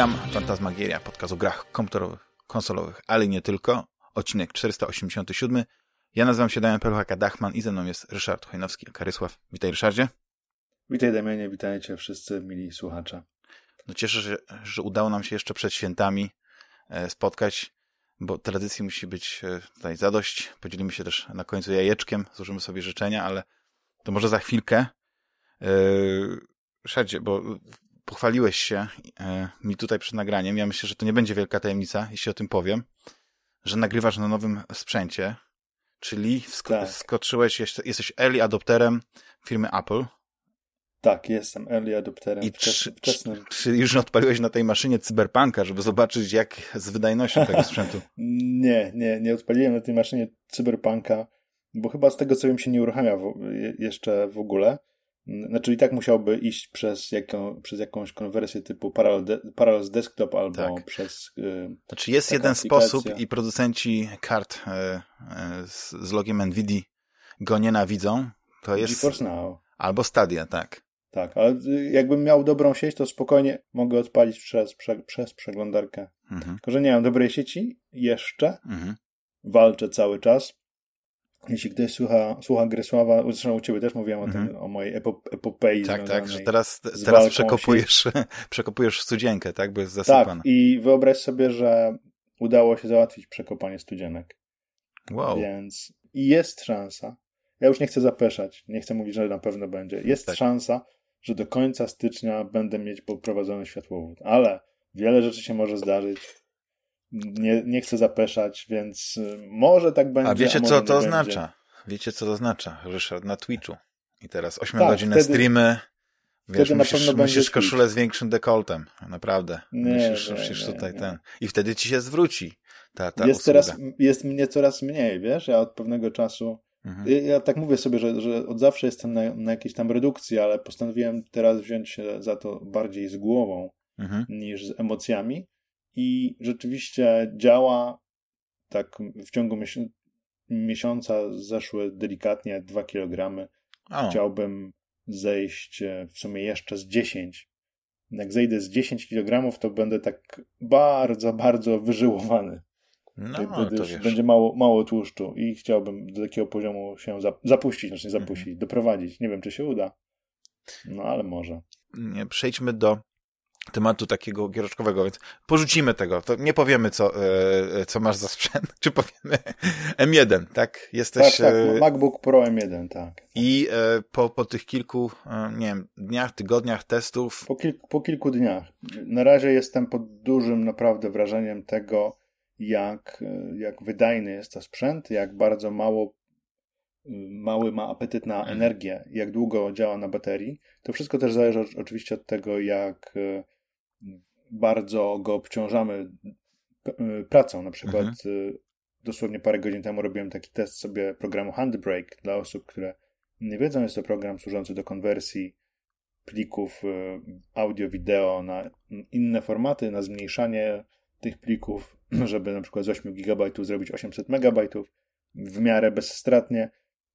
Witam, Fantasmagieria, podcast o grach komputerowych, konsolowych, ale nie tylko. Odcinek 487. Ja nazywam się Damian Peluchaka-Dachman i ze mną jest Ryszard Chojnowski-Karysław. Witaj Ryszardzie. Witaj Damianie, witajcie wszyscy mili słuchacze. No cieszę się, że udało nam się jeszcze przed świętami e, spotkać, bo tradycji musi być e, tutaj zadość. Podzielimy się też na końcu jajeczkiem, złożymy sobie życzenia, ale to może za chwilkę. Yy, Ryszardzie, bo pochwaliłeś się e, mi tutaj przed nagraniem. Ja myślę, że to nie będzie wielka tajemnica, jeśli o tym powiem, że nagrywasz na nowym sprzęcie, czyli wsko tak. skoczyłeś, jesteś early adopterem firmy Apple. Tak, jestem early adopterem I czy, wczesnym. Czy, czy już odpaliłeś na tej maszynie Cyberpunka, żeby zobaczyć jak z wydajnością tego sprzętu? nie, nie, nie odpaliłem na tej maszynie Cyberpunka, bo chyba z tego co wiem się nie uruchamia w, jeszcze w ogóle. Znaczy i tak musiałby iść przez, jaką, przez jakąś konwersję typu Parallels, Desktop albo tak. przez... Yy, znaczy jest jeden sposób i producenci kart yy, yy, z, z logiem NVIDIA go nienawidzą. To jest... GeForce Now. Albo Stadia, tak. Tak, ale jakbym miał dobrą sieć, to spokojnie mogę odpalić przez, prze, przez przeglądarkę. Mhm. Tylko, że nie mam dobrej sieci jeszcze. Mhm. Walczę cały czas. Jeśli ktoś słucha, słucha Gresława, zresztą u ciebie też mówiłem o tym, mhm. o mojej epopei. Tak, tak, że teraz, teraz przekopujesz, przekopujesz studzienkę, tak, bo jest zasypana. Tak, i wyobraź sobie, że udało się załatwić przekopanie studzienek. Wow. Więc jest szansa, ja już nie chcę zapeszać, nie chcę mówić, że na pewno będzie, jest tak. szansa, że do końca stycznia będę mieć poprowadzony światłowód, ale wiele rzeczy się może zdarzyć, nie, nie chcę zapeszać, więc y, może tak będzie. A wiecie, a co to oznacza? Będzie. Wiecie, co to oznacza, Ryszard, na Twitchu. I teraz 8 tak, godziny streamy. Wiesz, musisz, musisz koszulę z większym dekoltem. Naprawdę. Nie, musisz, nie, musisz nie, tutaj ten. I wtedy ci się zwróci ta, ta jest, teraz, jest mnie coraz mniej, wiesz? Ja od pewnego czasu. Mhm. Ja tak mówię sobie, że, że od zawsze jestem na, na jakiejś tam redukcji, ale postanowiłem teraz wziąć się za to bardziej z głową mhm. niż z emocjami i rzeczywiście działa tak w ciągu miesiąca zeszły delikatnie 2 kg. Chciałbym zejść e, w sumie jeszcze z 10. Jak zejdę z 10 kg, to będę tak bardzo, bardzo wyżyłowany. No, to wiesz. będzie mało, mało tłuszczu i chciałbym do takiego poziomu się zapuścić, znaczy nie zapuścić, mhm. doprowadzić. Nie wiem, czy się uda. No, ale może. Przejdźmy do tematu takiego giereczkowego, więc porzucimy tego. To nie powiemy, co, e, co masz za sprzęt, czy powiemy M1, tak? Jesteś... Tak, tak, e, MacBook Pro M1, tak. I e, po, po tych kilku, nie wiem, dniach, tygodniach testów... Po, kil, po kilku dniach. Na razie jestem pod dużym naprawdę wrażeniem tego, jak, jak wydajny jest to sprzęt, jak bardzo mało mały ma apetyt na mhm. energię, jak długo działa na baterii. To wszystko też zależy oczywiście od tego, jak e, bardzo go obciążamy e, pracą. Na przykład mhm. E, dosłownie parę godzin temu robiłem taki test sobie programu Handbrake dla osób, które nie wiedzą. Jest to program służący do konwersji plików audio-wideo na inne formaty, na zmniejszanie tych plików, żeby na przykład z 8 GB zrobić 800 MB w miarę bezstratnie.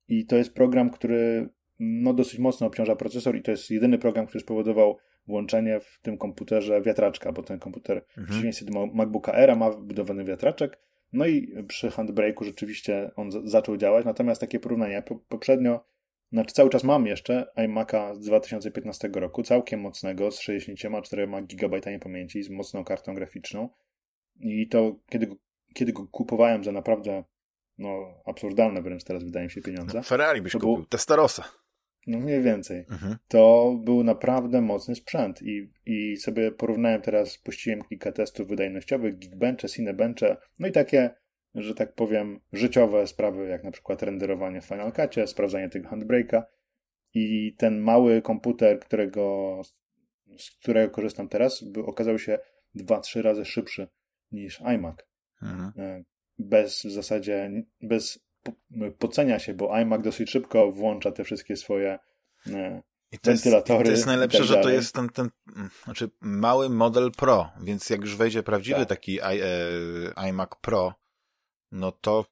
I to jest program, który no, dosyć mocno obciąża procesor i to jest jedyny program, który spowodował włączenie w tym komputerze wiatraczka, bo ten komputer mhm. w przeciwieństwie do MacBooka Air ma wbudowany wiatraczek. No i przy handbrake'u rzeczywiście on zaczął działać, natomiast takie porównanie, poprzednio, znaczy cały czas mam jeszcze iMac'a z 2015 roku, całkiem mocnego, z 64 GB pamięci, z mocną kartą graficzną i to kiedy, kiedy go kupowałem za naprawdę no, absurdalne wręcz teraz wydaje mi się pieniądze. No, Ferrari byś to kupił, był... Testarossa. No mniej więcej. Mhm. To był naprawdę mocny sprzęt i, i sobie porównałem teraz, puściłem kilka testów wydajnościowych, Geekbenche, Cinebenche, no i takie, że tak powiem, życiowe sprawy, jak na przykład renderowanie w Final Cutie, sprawdzanie tego handbrake'a i ten mały komputer, którego, z którego korzystam teraz, by okazał się 2-3 razy szybszy niż iMac. Mhm. Bez w zasadzie, bez pocenia się, bo iMac dosyć szybko włącza te wszystkie swoje e, I to wentylatory. Jest, to jest najlepsze, tak że to jest ten, ten znaczy mały model Pro, więc jak już wejdzie prawdziwy tak. taki e, iMac Pro, no to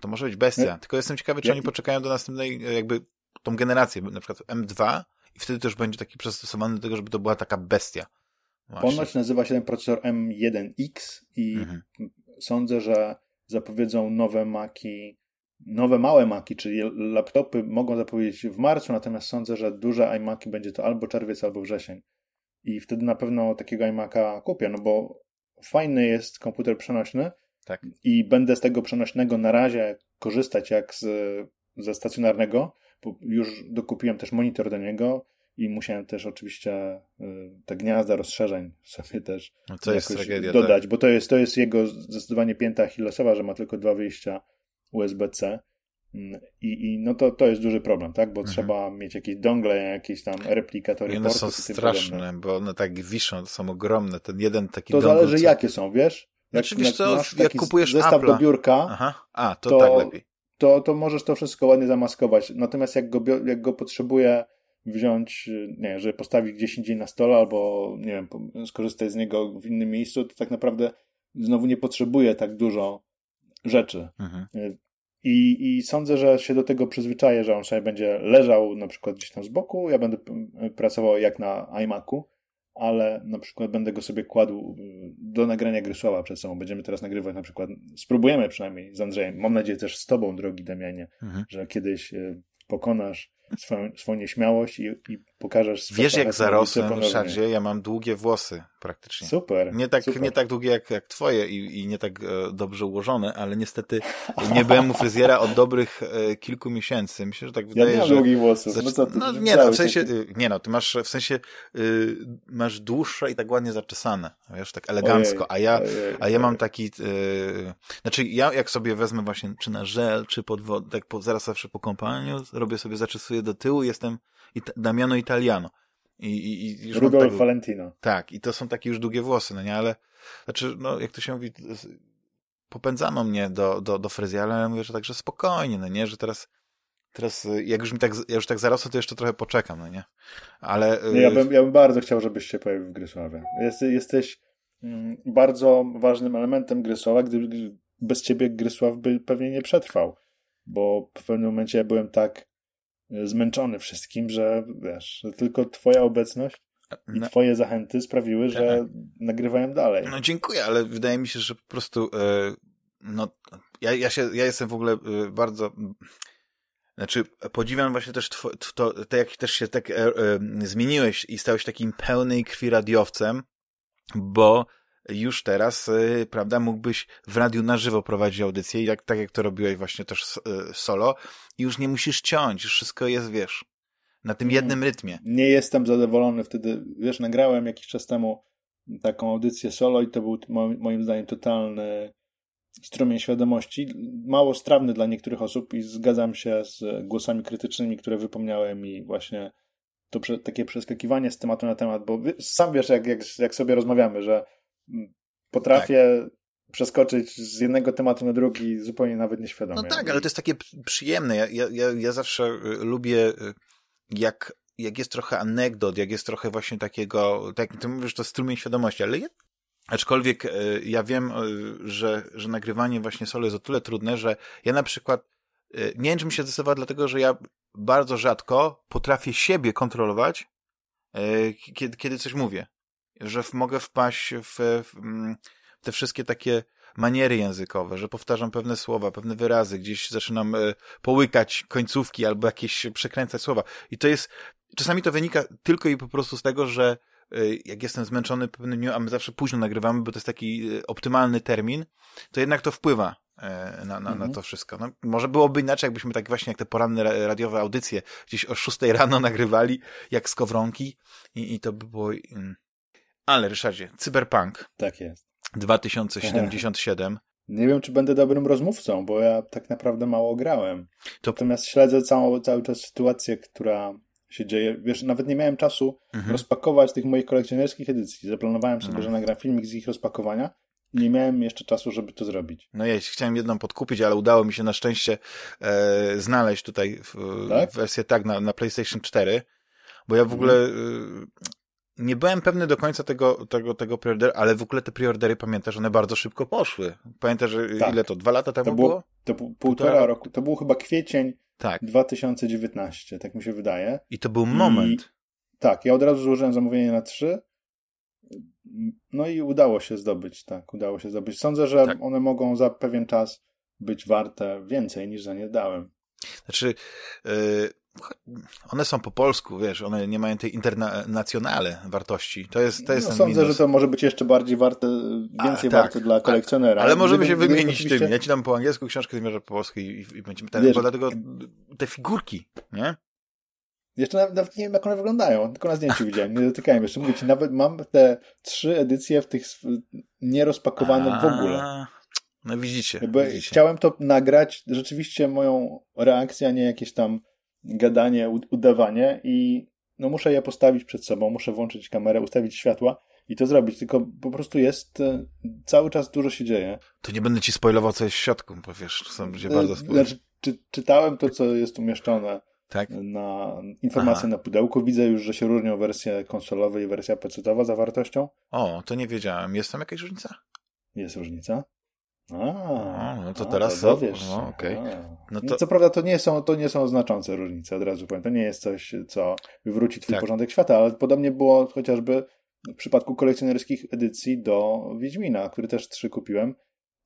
to może być bestia. Tylko jestem ciekawy, czy oni poczekają do następnej, e, jakby tą generację, na przykład M2 i wtedy też będzie taki przystosowany do tego, żeby to była taka bestia. Właśnie. Ponoć nazywa się ten procesor M1X i Mhm. sądzę, że zapowiedzą nowe Maki, nowe małe Maki, czyli laptopy mogą zapowiedzieć w marcu, natomiast sądzę, że duże iMaki będzie to albo czerwiec, albo wrzesień. I wtedy na pewno takiego iMaka kupię, no bo fajny jest komputer przenośny Tak. i będę z tego przenośnego na razie korzystać jak z, ze stacjonarnego, bo już dokupiłem też monitor do niego i musiałem też oczywiście y, te gniazda rozszerzeń sobie też No to jest tragedia. Tak. dodać, bo to jest, to jest jego zdecydowanie pięta achillesowa, że ma tylko dwa wyjścia USB-C. Mm, I, i no to, to jest duży problem, tak? Bo Mhm. trzeba mieć jakieś dongle, jakieś tam replikatory I one są podobne. straszne, bo one tak wiszą, są ogromne. Ten jeden taki To dongle, zależy co- jakie są, wiesz? Jak, Znaczy, wiesz co, jak taki kupujesz zestaw Apple'a- do biurka, Aha, a, to, To- tak lepiej. to, to możesz to wszystko ładnie zamaskować. Natomiast jak go, jak go potrzebuję wziąć, y, nie wiem, żeby postawić gdzieś indziej na stole albo, nie wiem, skorzystać z niego w innym miejscu, to tak naprawdę znowu nie potrzebuję tak dużo rzeczy. Mhm. I, I sądzę, że się do tego przyzwyczaję, że on sobie będzie leżał na przykład gdzieś tam z boku, ja będę p- pracował jak na iMacu, ale na przykład będę go sobie kładł y, do nagrania gry słowa przed sobą. Będziemy teraz nagrywać na przykład, spróbujemy przynajmniej z Andrzejem, mam nadzieję też z tobą, drogi Damianie, Mhm. że kiedyś y, pokonasz swoją, swoją nieśmiałość i, i pokażesz swoje Wiesz, jak zarosłem. Ryszardzie, ja mam długie włosy praktycznie. Super. Nie tak, super. nie tak długie jak, jak twoje i, i nie tak e, dobrze ułożone, ale niestety nie byłem u fryzjera od dobrych e, kilku miesięcy. Myślę, że tak Ja wydaje, mam że... długich włosów. Zacz- No co ty? no nie no, w sensie, y, nie no, ty masz w sensie, y, masz dłuższe i tak ładnie zaczesane, wiesz, tak elegancko, a ja, Ojej, a ja mam ojej. taki, y, znaczy ja jak sobie wezmę właśnie, czy na żel, czy pod wodę, tak po, zaraz zawsze po kąpaniu, robię sobie, zaczesuję do tyłu, jestem ita- Damiano Italiano. I, i, i Rudolf tak, Valentino. tak, i to są takie już długie włosy, no nie, ale, znaczy, no, jak to się mówi, popędzano mnie do, do, do fryzjera, ale ja mówię, że także spokojnie, no nie, że teraz, teraz, y, jak już mi tak, ja już tak zarosło, to jeszcze trochę poczekam, no nie, ale... y, Nie, ja, bym, ja bym bardzo chciał, żebyś się pojawił w Grysławie. Jest, jesteś mm, bardzo ważnym elementem Grysława, gdyby bez ciebie Grysław by pewnie nie przetrwał. Bo w pewnym momencie ja byłem tak zmęczony wszystkim, że wiesz, że tylko twoja obecność i no, twoje zachęty sprawiły, że nagrywałem dalej. no dziękuję, ale wydaje mi się, że po prostu, y, no, ja, ja się, ja jestem w ogóle y, bardzo... Znaczy, podziwiam właśnie też two, to, to, jak też się tak e, e, zmieniłeś i stałeś takim pełnej krwi radiowcem, bo już teraz, y, prawda, mógłbyś w radiu na żywo prowadzić audycję, jak, tak jak to robiłeś właśnie też y, solo i już nie musisz ciąć, już wszystko jest, wiesz, na tym jednym rytmie. Nie jestem zadowolony wtedy. Wiesz, nagrałem jakiś czas temu taką audycję solo i to był moim, zdaniem totalny strumień świadomości. Mało strawny dla niektórych osób i zgadzam się z głosami krytycznymi, które wypomniałem i właśnie to prze, takie przeskakiwanie z tematu na temat, bo sam wiesz, jak, jak, jak sobie rozmawiamy, że potrafię przeskoczyć z jednego tematu na drugi zupełnie nawet nieświadomie. No tak, ale to jest takie przyjemne. Ja, ja, ja, zawsze y, lubię, y, jak, jak jest trochę anegdot, jak jest trochę właśnie takiego, tak jak ty mówisz, to strumień świadomości, ale ja, aczkolwiek y, ja wiem, że, że nagrywanie właśnie solo jest o tyle trudne, że ja na przykład nie wiem, czym się zdecydować, dlatego, że ja bardzo rzadko potrafię siebie kontrolować, kiedy, kiedy coś mówię. Że w, mogę wpaść w, w, mm, te wszystkie takie maniery językowe, że powtarzam pewne słowa, pewne wyrazy, gdzieś zaczynam e, połykać końcówki albo jakieś przekręcać słowa. I to jest, czasami to wynika tylko i po prostu z tego, że e, jak jestem zmęczony pewnym dniu, a my zawsze późno nagrywamy, bo to jest taki e, optymalny termin, to jednak to wpływa na, na, na Mhm. to wszystko. No, może byłoby inaczej, jakbyśmy tak właśnie jak te poranne ra- radiowe audycje gdzieś o 6 rano nagrywali, jak skowronki i, i to by było... Ale Ryszardzie, Cyberpunk Tak jest. 2077 Nie wiem, czy będę dobrym rozmówcą, bo ja tak naprawdę mało grałem. To- Natomiast śledzę całą, cały czas sytuację, która się dzieje. Wiesz, nawet nie miałem czasu Mhm. rozpakować tych moich kolekcjonerskich edycji. Zaplanowałem sobie, Mhm. że nagram filmik z ich rozpakowania nie miałem jeszcze czasu, żeby to zrobić. No ja chciałem jedną podkupić, ale udało mi się na szczęście e, znaleźć tutaj w, Tak? wersję tak na, na PlayStation 4, bo ja w Mhm. ogóle e, nie byłem pewny do końca tego, tego, tego preorderu, ale w ogóle te preordery pamiętasz, one bardzo szybko poszły. Pamiętasz, że Tak. ile to, dwa lata temu To było? było, to pół- Półtora półtora roku. To był chyba kwiecień Tak. 2019, tak mi się wydaje. I to był moment. Tak, ja od razu złożyłem zamówienie na trzy No i udało się zdobyć, tak, udało się zdobyć. Sądzę, że tak. one mogą za pewien czas być warte więcej niż za nie dałem. Znaczy, yy, one są po polsku, wiesz, one nie mają tej internacjonale wartości. To jest, to jest no, Sądzę, minus. że to może być jeszcze bardziej warte, więcej A, tak, warte dla kolekcjonera. Ale możemy się wymienić oczywiście... tym. Ja ci dam po angielsku książkę, zmierzę po polsku i, i będziemy ten, wiesz, bo dlatego te figurki, nie? Jeszcze nawet, nawet, nie wiem, jak one wyglądają, tylko na zdjęciu widziałem, nie dotykałem jeszcze. Mówię ci, nawet mam te trzy edycje w tych nierozpakowane w ogóle. No widzicie, widzicie. Chciałem to nagrać, rzeczywiście moją reakcję, a nie jakieś tam gadanie, udawanie i no muszę je postawić przed sobą, muszę włączyć kamerę, ustawić światła i to zrobić, tylko po prostu jest, e, cały czas dużo się dzieje. To nie będę ci spoilował, co jest w środku, bo wiesz, są ludzie bardzo spoiler. Znaczy, czy, czytałem to, co jest umieszczone tak? na informacje Aha. na pudełku. Widzę już, że się różnią wersje konsolowe i wersja PC-towa zawartością. O, to nie wiedziałem. Jest tam jakaś różnica? Jest różnica. A, no to a, teraz to wiesz. No, okay. no to... Co prawda to nie, są, to nie są znaczące różnice, od razu powiem. To nie jest coś, co wywróci twój tak. porządek świata, ale podobnie było chociażby w przypadku kolekcjonerskich edycji do Wiedźmina, który też trzy kupiłem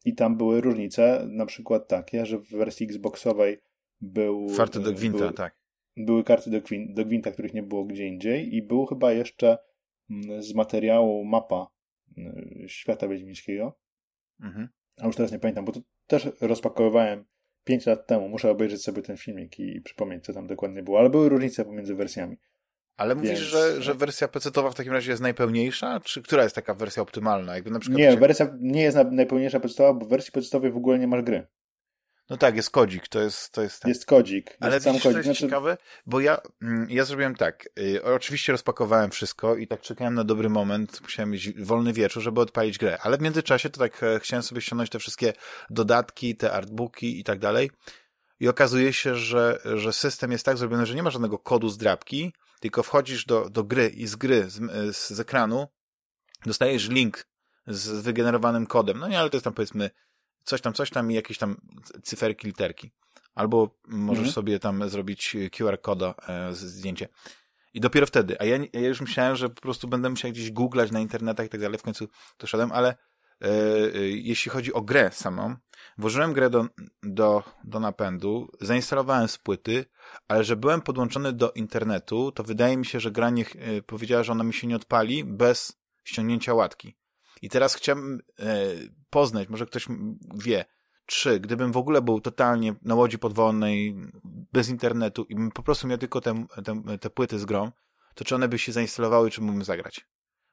i tam były różnice, na przykład takie, że w wersji Xboxowej był... Karty do Gwinta, były, tak. Były karty do, do Gwinta, których nie było gdzie indziej i był chyba jeszcze mm, z materiału mapa mm, świata wiedźmińskiego. Mhm a już teraz nie pamiętam, bo to też rozpakowywałem 5 lat temu. Muszę obejrzeć sobie ten filmik i przypomnieć, co tam dokładnie było, ale były różnice pomiędzy wersjami. Ale mówisz, Więc... że, że wersja PC-towa w takim razie jest najpełniejsza? Czy która jest taka wersja optymalna? Jakby na przykład nie, wersja nie jest najpełniejsza PC-towa, bo w wersji PC-towej w ogóle nie masz gry. No tak, jest kodzik, to jest... To jest, jest kodzik. Jest Ale sam widzisz, kodzik. to jest znaczy... ciekawe, bo ja, mm, ja zrobiłem tak, y, oczywiście rozpakowałem wszystko i tak czekałem na dobry moment, musiałem mieć wolny wieczór, żeby odpalić grę, ale w międzyczasie to tak e, chciałem sobie ściągnąć te wszystkie dodatki, te artbooki i tak dalej i okazuje się, że, że system jest tak zrobiony, że nie ma żadnego kodu z drapki, tylko wchodzisz do, do gry i z gry, z, z, z ekranu dostajesz link z wygenerowanym kodem, no nie, ale to jest tam powiedzmy coś tam, coś tam i jakieś tam cyferki, literki. Albo możesz mhm. sobie tam zrobić QR koda, e, zdjęcie. I dopiero wtedy. A ja, ja już myślałem, że po prostu będę musiał gdzieś googlać na internetach i tak dalej. W końcu doszedłem, ale e, e, jeśli chodzi o grę samą, włożyłem grę do, do, do napędu, zainstalowałem z płyty, ale że byłem podłączony do internetu, to wydaje mi się, że gra niech, e, powiedziała, że ona mi się nie odpali bez ściągnięcia łatki. I teraz chciałbym e, poznać, może ktoś wie, czy gdybym w ogóle był totalnie na łodzi podwodnej, bez internetu i bym po prostu miał tylko te, te, te płyty z grą, to czy one by się zainstalowały, czy mógłbym zagrać?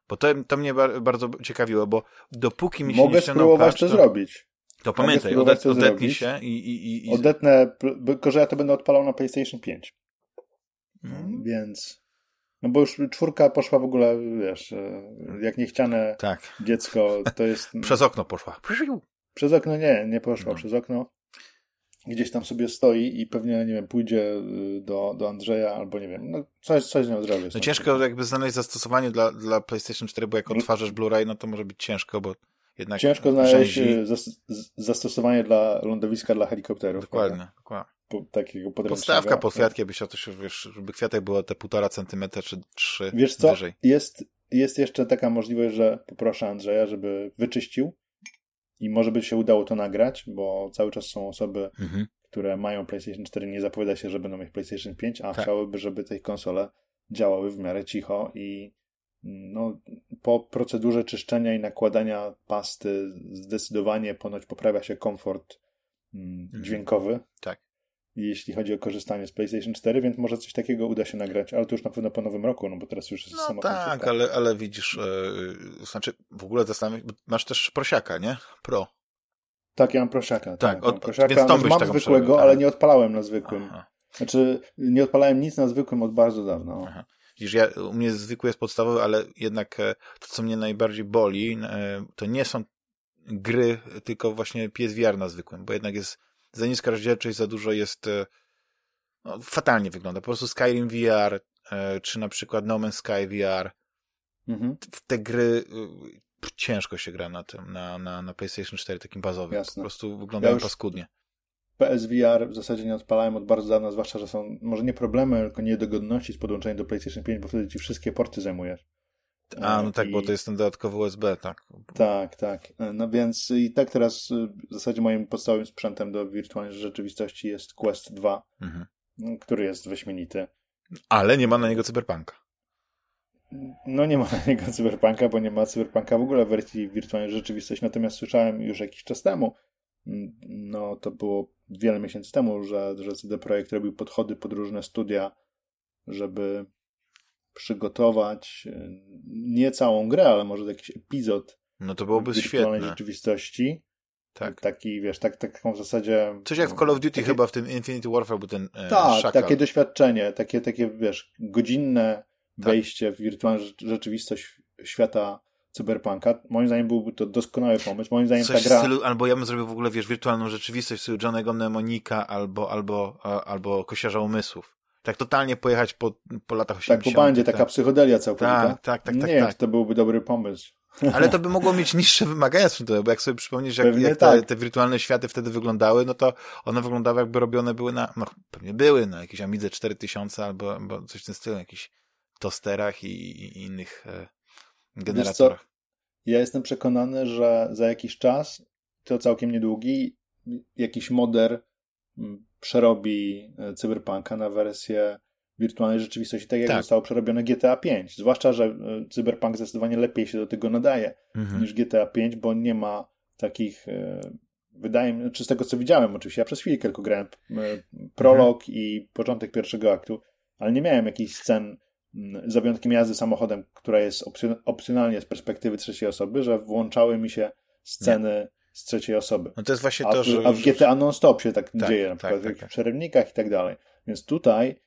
Bo to, to mnie bardzo ciekawiło, bo dopóki mi się Mogę nie spróbować to, to zrobić. To pamiętaj, odet, odetnij się i, i, i... Odetnę, tylko że ja to będę odpalał na PlayStation 5. Hmm. Więc... No bo już czwórka poszła w ogóle, wiesz, e, jak niechciane tak. dziecko, to jest... Przez okno poszła. Przez okno nie, nie poszła no. przez okno. Gdzieś tam sobie stoi i pewnie, nie wiem, pójdzie y, do, do Andrzeja albo nie wiem, no coś, coś z nią zrobię. No ciężko jakby znaleźć zastosowanie dla, dla PlayStation 4, bo jak odtwarzasz Blu-ray, no to może być ciężko, bo jednak Ciężko znaleźć y, zastosowanie dla lądowiska dla helikopterów. Dokładnie, prawda? dokładnie po, takiego Podstawka pod kwiatkiem, byś to się, wiesz, żeby kwiatek było te półtora centymetra czy trzy Wiesz co, wyżej. Jest, jest jeszcze taka możliwość, że poproszę Andrzeja, żeby wyczyścił i może by się udało to nagrać, bo cały czas są osoby, mhm. które mają PlayStation 4, nie zapowiada się, że będą mieć PlayStation 5, a tak. chciałyby, żeby te konsole działały w miarę cicho i no, po procedurze czyszczenia i nakładania pasty zdecydowanie ponoć poprawia się komfort mm, mhm. dźwiękowy. Tak jeśli chodzi o korzystanie z PlayStation 4, więc może coś takiego uda się nagrać, ale to już na pewno po nowym roku, no bo teraz już jest no sama tak, ale, ale widzisz, yy, znaczy w ogóle zastanawiam masz też prosiaka, nie? Pro. Tak, ja mam prosiaka. Tak, tak od, prosiaka. Więc znaczy, mam zwykłego, ale nie odpalałem na zwykłym. Aha. Znaczy, nie odpalałem nic na zwykłym od bardzo dawna. Aha. Widzisz, ja, u mnie zwykły jest podstawowy, ale jednak e, to, co mnie najbardziej boli, e, to nie są gry, tylko właśnie PSVR na zwykłym, bo jednak jest za niska rozdzielczość, za dużo jest e, no, fatalnie wygląda. Po prostu Skyrim VR, czy na przykład No Man's Sky VR. Mhm. W te gry ciężko się gra na tym, na, na, na PlayStation 4 takim bazowym. Jasne. Po prostu wyglądają ja paskudnie. PSVR w zasadzie nie odpalałem od bardzo dawna, zwłaszcza, że są może nie problemy, tylko niedogodności z podłączeniem do PlayStation 5, bo wtedy ci wszystkie porty zajmujesz. A, no tak, I... bo to jest ten dodatkowy USB, tak. Tak, tak. No więc i tak teraz w zasadzie moim podstawowym sprzętem do wirtualnej rzeczywistości jest Quest 2, mhm. który jest wyśmienity. Ale nie ma na niego cyberpunka. No nie ma na niego cyberpunka, bo nie ma cyberpunka w ogóle w wersji wirtualnej rzeczywistości. Natomiast słyszałem już jakiś czas temu, no to było wiele miesięcy temu, że, że CD Projekt robił podchody pod różne studia, żeby przygotować e, nie całą grę, ale może jakiś epizod no to byłoby świetne. rzeczywistości. Tak. Taki, wiesz, tak, taką w zasadzie... Coś jak w Call of Duty takie... chyba w tym Infinity Warfare był ten e, Tak, szakal. takie doświadczenie, takie, takie, wiesz, godzinne tak. wejście w wirtualną rzeczywistość świata cyberpunka. Moim zdaniem byłby to doskonały pomysł. Moim zdaniem Coś ta gra... Stylu, albo ja bym zrobił w ogóle, wiesz, wirtualną rzeczywistość w stylu Johnego Mnemonika albo, albo, albo Kosiarza Umysłów. Tak totalnie pojechać po, po latach 80. Tak, po bandzie, taka tak. psychodelia całkowita. Tak, tak, tak. Nie tak, wiem, tak. czy to byłby dobry pomysł. Ale to by mogło mieć niższe wymagania sprzętowe, bo jak sobie przypomnisz, jak, jak te, tak. te, wirtualne światy wtedy wyglądały, no to one wyglądały jakby robione były na, no pewnie były na jakiejś Amidze 4000 albo, albo coś w tym stylu, jakichś tosterach i, i innych e, generatorach. Ja jestem przekonany, że za jakiś czas, to całkiem niedługi, jakiś moder mm, przerobi e, Cyberpunka na wersję wirtualnej rzeczywistości, tak jak tak. zostało przerobione GTA 5. Zwłaszcza, że e, Cyberpunk zdecydowanie lepiej się do tego nadaje mhm. niż GTA 5, bo nie ma takich e, wydaje mi się, czy z tego co widziałem, oczywiście ja przez chwilę tylko grałem prolog mhm. i początek pierwszego aktu, ale nie miałem jakichś scen za wyjątkiem jazdy samochodem, która jest opcjonalnie z perspektywy trzeciej osoby, że włączały mi się sceny nie. z trzeciej osoby. No to jest właśnie a to, w, że... A w GTA non-stop się tak, tak dzieje, na przykład tak, w jakichś tak, przerywnikach i tak dalej. Więc tutaj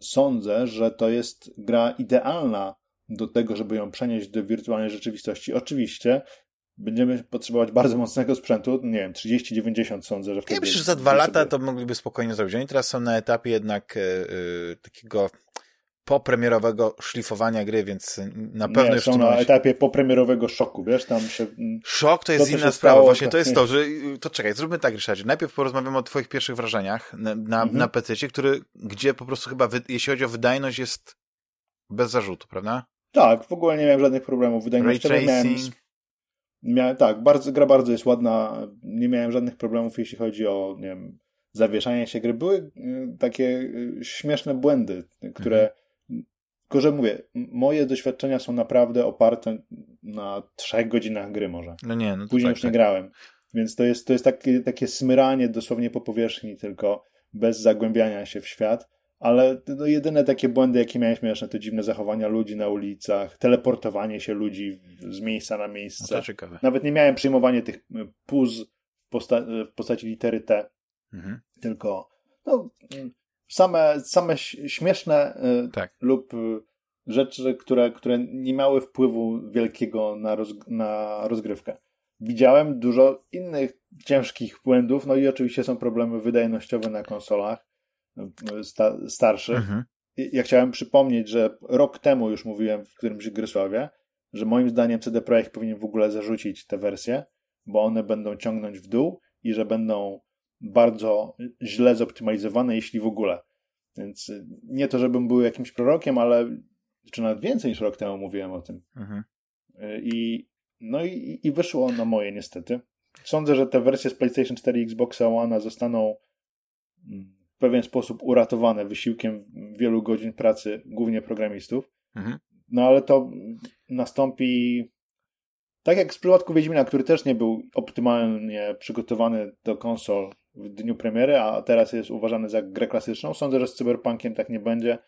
sądzę, że to jest gra idealna do tego, żeby ją przenieść do wirtualnej rzeczywistości. Oczywiście będziemy potrzebować bardzo mocnego sprzętu, nie wiem, 30-90 sądzę, że wtedy... Ja myślę, że za dwa lata to mogliby spokojnie zrobić. Oni teraz są na etapie jednak yy, takiego popremierowego szlifowania gry, więc na pewno nie, są na etapie popremierowego szoku, wiesz, tam się... Szok to jest to, inna sprawa, właśnie to jest to, że to czekaj, zróbmy tak, Ryszardzie, najpierw porozmawiamy o twoich pierwszych wrażeniach na, na, mhm. na PC, który, gdzie po prostu chyba, wy, jeśli chodzi o wydajność, jest bez zarzutu, prawda? Tak, w ogóle nie miałem żadnych problemów wydajnościowych. Ray. Miałem, miałem, tak, bardzo, gra bardzo jest ładna, nie miałem żadnych problemów, jeśli chodzi o, nie wiem, zawieszanie się gry. Były y, takie y, śmieszne błędy, które mhm tylko, że mówię, moje doświadczenia są naprawdę oparte na trzech godzinach gry może. No nie, no Później tak, już nie tak. grałem. Więc to jest, to jest takie, takie smyranie dosłownie po powierzchni tylko, bez zagłębiania się w świat. Ale no, jedyne takie błędy, jakie miałem śmieszne, to dziwne zachowania ludzi na ulicach, teleportowanie się ludzi z miejsca na miejsce. No to ciekawe. Nawet nie miałem przyjmowanie tych puz w, posta w postaci litery T, mhm. tylko no, same, same śmieszne y, tak. lub y, rzeczy, które, które nie miały wpływu wielkiego na, roz, na rozgrywkę. Widziałem dużo innych ciężkich błędów, no i oczywiście są problemy wydajnościowe na konsolach y, sta, starszych. Mhm. Ja chciałem przypomnieć, że rok temu już mówiłem w którymś Grysławie, że moim zdaniem CD Projekt powinien w ogóle zarzucić te wersje, bo one będą ciągnąć w dół i że będą bardzo źle zoptymalizowane, jeśli w ogóle. Więc y, nie to, żebym był jakimś prorokiem, ale czy nawet więcej niż rok temu mówiłem o tym. Mhm. Y, I, no i, i wyszło na moje niestety. Sądzę, że te wersje z PlayStation 4 i Xbox One zostaną mm, w pewien sposób uratowane wysiłkiem wielu godzin pracy, głównie programistów. Mhm. No ale to nastąpi tak jak w przypadku Wiedźmina, który też nie był optymalnie przygotowany do konsol w dniu premiery, a teraz jest uważany za grę klasyczną. Sądzę, że z Cyberpunkiem tak nie będzie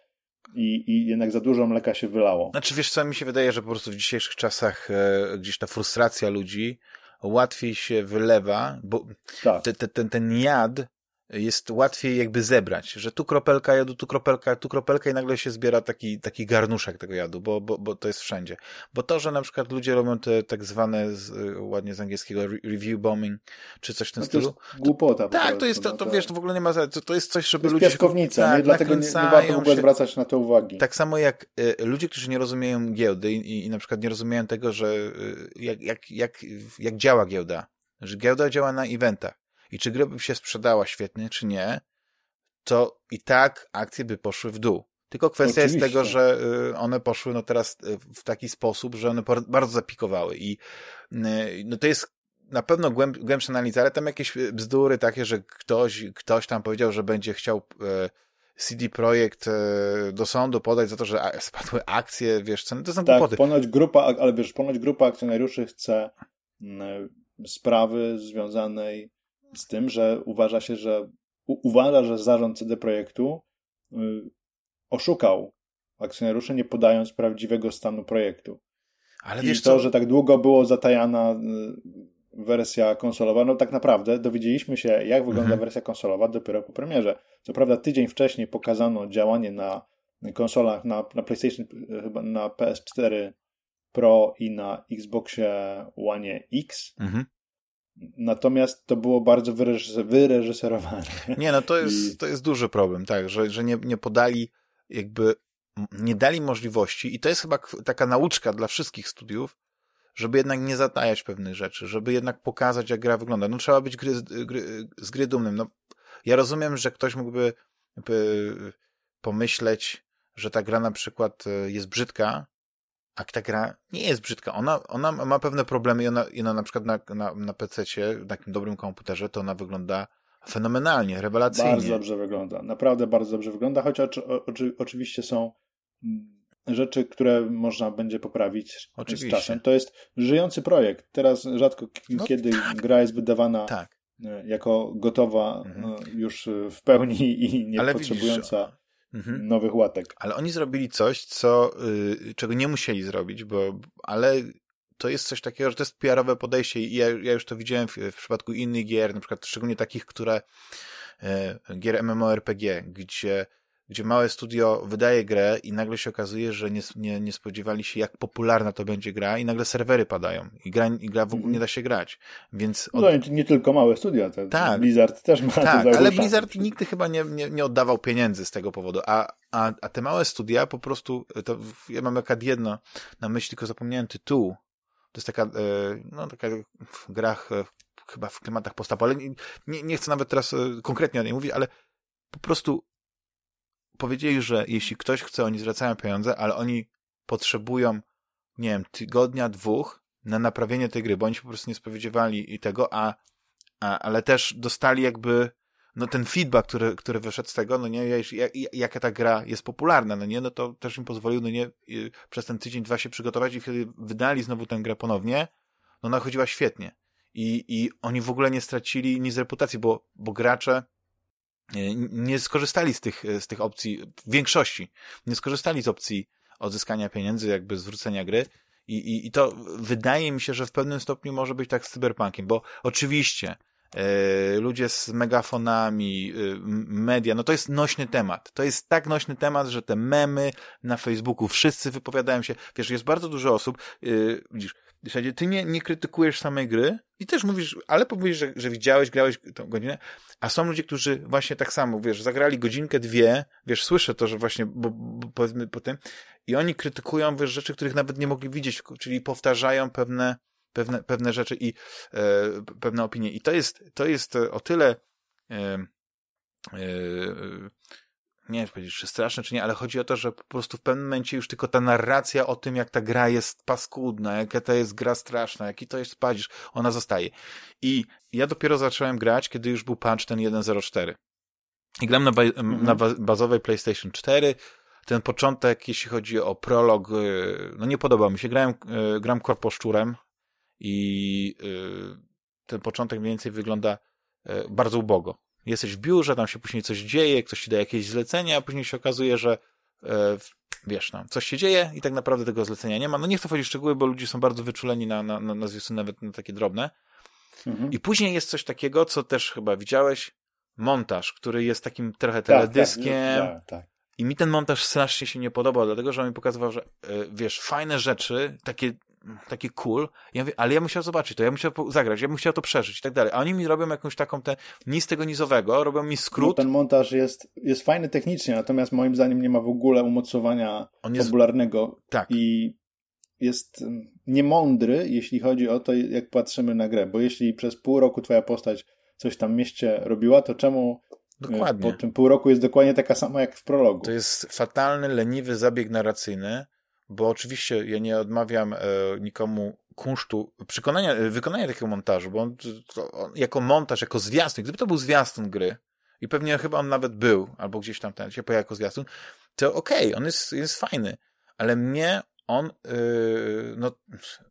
i, i jednak za dużo mleka się wylało. Znaczy wiesz co, mi się wydaje, że po prostu w dzisiejszych czasach e, gdzieś ta frustracja ludzi łatwiej się wylewa, bo tak. te, te, ten, ten jad jest łatwiej jakby zebrać, że tu kropelka jadu, tu kropelka, tu kropelka i nagle się zbiera taki, taki garnuszek tego jadu, bo, bo, bo to jest wszędzie. Bo to, że na przykład ludzie robią te tak zwane, z, ładnie z angielskiego, review bombing, czy coś w tym no stylu. Jest głupota. Tak, to jest, to, to, wiesz, to w ogóle nie ma, to, to jest coś, żeby to ludzie... Piaskownica, tak, nie? dlatego nie, nie warto w ogóle zwracać na to uwagi. Tak samo jak y, ludzie, którzy nie rozumieją giełdy i, i na przykład nie rozumieją tego, że y, jak, jak, jak, jak działa giełda, że giełda działa na eventach i czy gra by się sprzedała świetnie, czy nie, to i tak akcje by poszły w dół. Tylko kwestia Oczywiście. jest tego, że y, one poszły no teraz y, w taki sposób, że one bardzo zapikowały i y, no to jest na pewno głęb, głębsza analiza, ale tam jakieś bzdury takie, że ktoś, ktoś tam powiedział, że będzie chciał CD Projekt do sądu podać za to, że spadły akcje, wiesz, ceny, to są tak, głupoty. ponoć grupa, ale wiesz, ponoć grupa akcjonariuszy chce mm, sprawy związanej z tym, że uważa się, że uważa, że zarząd CD Projektu oszukał akcjonariuszy, nie podając prawdziwego stanu projektu. Ale I wiesz to, co? że tak długo było zatajana y, wersja konsolowa, no tak naprawdę dowiedzieliśmy się, jak wygląda mhm. wersja konsolowa dopiero po premierze. Co prawda tydzień wcześniej pokazano działanie na konsolach, na, na PlayStation, chyba na PS4 Pro i na Xboxie One X. Mhm. Natomiast to było bardzo wyreżyserowane. Nie, no to jest, I... to jest duży problem, tak, że, że nie, nie podali jakby nie dali możliwości, i to jest chyba taka nauczka dla wszystkich studiów, żeby jednak nie zatajać pewnych rzeczy, żeby jednak pokazać, jak gra wygląda. No trzeba być gry, gry, z gry dumnym. No, ja rozumiem, że ktoś mógłby pomyśleć, że ta gra na przykład e, jest brzydka, a ta gra nie jest brzydka. Ona, ona ma pewne problemy i ona, i ona na przykład na, na, na PC-cie, na takim dobrym komputerze, to ona wygląda fenomenalnie, rewelacyjnie. Bardzo dobrze wygląda. Naprawdę bardzo dobrze wygląda, choć oczy, oczy, oczywiście są mm, rzeczy, które można będzie poprawić Oczywiście. z czasem. To jest żyjący projekt. Teraz rzadko no, kiedy tak. gra jest wydawana tak. E, jako gotowa mhm. E, już w pełni i nie Ale potrzebująca mhm. nowych łatek. Ale oni zrobili coś, co, y, czego nie musieli zrobić, bo, ale to jest coś takiego, że to jest PR-owe podejście i ja, ja już to widziałem w, w, przypadku innych gier, na przykład szczególnie takich, które e, gier MMORPG, gdzie, gdzie małe studio wydaje grę i nagle się okazuje, że nie, nie, nie spodziewali się, jak popularna to będzie gra i nagle serwery padają i gra, i gra w ogóle mhm. nie da się grać. Więc od... No nie tylko małe studia, te, tak. Blizzard też ma Tak, ale Blizzard nigdy chyba nie, nie, nie oddawał pieniędzy z tego powodu, a, a, a te małe studia po prostu, to ja mam jakad jedno na myśli, tylko zapomniałem tytułu, to jest taka, e, no, taka w grach, e, chyba w klimatach postapu, ale nie, nie chcę nawet teraz e, konkretnie o niej mówić, ale po prostu powiedzieli, że jeśli ktoś chce, oni zwracają pieniądze, ale oni potrzebują, nie wiem, tygodnia, dwóch na naprawienie tej gry, bo oni się po prostu nie spodziewali i tego, a, a ale też dostali jakby no ten feedback, który, który wyszedł z tego, no nie, jak, jaka ta gra jest popularna, no nie, no to też im pozwolił, no nie, przez ten tydzień, dwa się przygotować i kiedy wydali znowu tę grę ponownie, no ona chodziła świetnie. I, i oni w ogóle nie stracili nic z reputacji, bo, bo gracze nie skorzystali z tych, z tych opcji, w większości, nie skorzystali z opcji odzyskania pieniędzy, jakby zwrócenia gry, i, i, I to wydaje mi się, że w pewnym stopniu może być tak z cyberpunkiem, bo oczywiście E, ludzie z megafonami, e, media, no to jest nośny temat. To jest tak nośny temat, że te memy na Facebooku, wszyscy wypowiadają się, wiesz, jest bardzo dużo osób, yy, widzisz, w zasadzie ty nie, nie krytykujesz samej gry i też mówisz, ale powiesz, że, że widziałeś, grałeś tą godzinę, a są ludzie, którzy właśnie tak samo, wiesz, zagrali godzinkę, dwie, wiesz, słyszę to, że właśnie, bo, bo powiedzmy po tym, i oni krytykują, wiesz, rzeczy, których nawet nie mogli widzieć, czyli powtarzają pewne pewne, pewne rzeczy i e, pewne opinie. I to jest, to jest o tyle e, e, nie wiem powiedzieć, czy straszne, czy nie, ale chodzi o to, że po prostu w pewnym momencie już tylko ta narracja o tym, jak ta gra jest paskudna, jaka to jest gra straszna, jaki to jest padzisz, ona zostaje. I ja dopiero zacząłem grać, kiedy już był patch ten 1.04. I gram na, ba mhm. na bazowej PlayStation 4, ten początek, jeśli chodzi o prolog, y, no nie podoba mi się. Grałem, y, gram korposzczurem, i y, ten początek mniej więcej wygląda bardzo ubogo. Jesteś w biurze, tam się później coś dzieje, ktoś ci da jakieś zlecenia, a później się okazuje, że y, wiesz, no, coś się dzieje i tak naprawdę tego zlecenia nie ma. No nie chcę wchodzić w szczegóły, bo ludzie są bardzo wyczuleni na, na, na nazwisy nawet na takie drobne. Mhm. I później jest coś takiego, co też chyba widziałeś, montaż, który jest takim trochę tak, tak, teledyskiem. Tak, tak, tak. I mi ten montaż strasznie się nie podobał, dlatego że on mi pokazywał, że wiesz, fajne rzeczy, takie taki cool. Ja mówię, ale ja chciał zobaczyć to, ja chciał zagrać, ja chciał to przeżyć i tak dalej. A oni mi robią jakąś taką te, nic tego nizowego, robią mi skrót. No ten montaż jest, jest fajny technicznie, natomiast moim zdaniem nie ma w ogóle umocowania On jest... fabularnego. Tak. I jest niemądry, jeśli chodzi o to, jak patrzymy na grę, bo jeśli przez pół roku twoja postać coś tam w mieście robiła, to czemu Dokładnie. Po tym pół roku jest dokładnie taka sama jak w prologu. To jest fatalny, leniwy zabieg narracyjny, bo oczywiście ja nie odmawiam e, nikomu kunsztu przekonania, e, wykonania takiego montażu, bo on, on, jako montaż, jako zwiastun, gdyby to był zwiastun gry, i pewnie chyba on nawet był, albo gdzieś tam ten się pojawił jako zwiastun, to okej, okay, on jest, jest fajny, ale mnie on yy, no,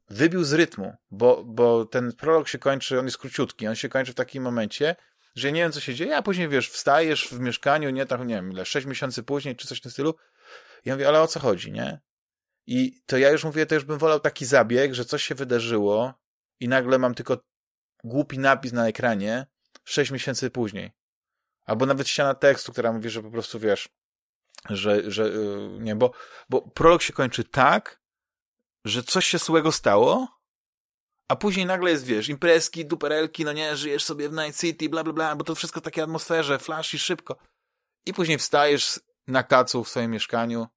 wybił z rytmu, bo, bo ten prolog się kończy, on jest króciutki, on się kończy w takim momencie, że nie wiem, co się dzieje, a później, wiesz, wstajesz w mieszkaniu, nie, tam, nie wiem, ile, sześć miesięcy później, czy coś w tym stylu, ja mówię, ale o co chodzi, nie? I to ja już mówię, to już bym wolał taki zabieg, że coś się wydarzyło i nagle mam tylko głupi napis na ekranie sześć miesięcy później. Albo nawet ściana tekstu, która mówi, że po prostu, wiesz, że, że yy, nie, bo, bo prolog się kończy tak, że coś się złego stało, a później nagle jest, wiesz, imprezki, duperelki, no nie, żyjesz sobie w Night City, bla, bla, bla, bo to wszystko w takiej atmosferze, flash i szybko. I później wstajesz na kacu w swoim mieszkaniu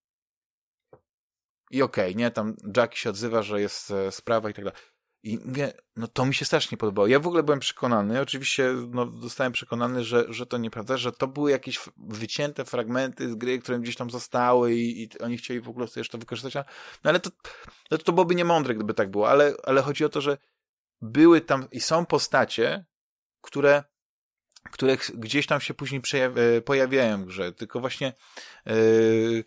i okej, okay, nie, tam Jackie się odzywa, że jest e, sprawa i tak dalej. I mówię, no to mi się strasznie podobało. Ja w ogóle byłem przekonany, oczywiście no, zostałem przekonany, że, że to nieprawda, że to były jakieś wycięte fragmenty z gry, które gdzieś tam zostały i, i oni chcieli w ogóle jeszcze to wykorzystać, no ale to, no, to byłoby niemądre, gdyby tak było, ale, ale chodzi o to, że były tam i są postacie, które które gdzieś tam się później e, pojawiają w grze, tylko właśnie yy,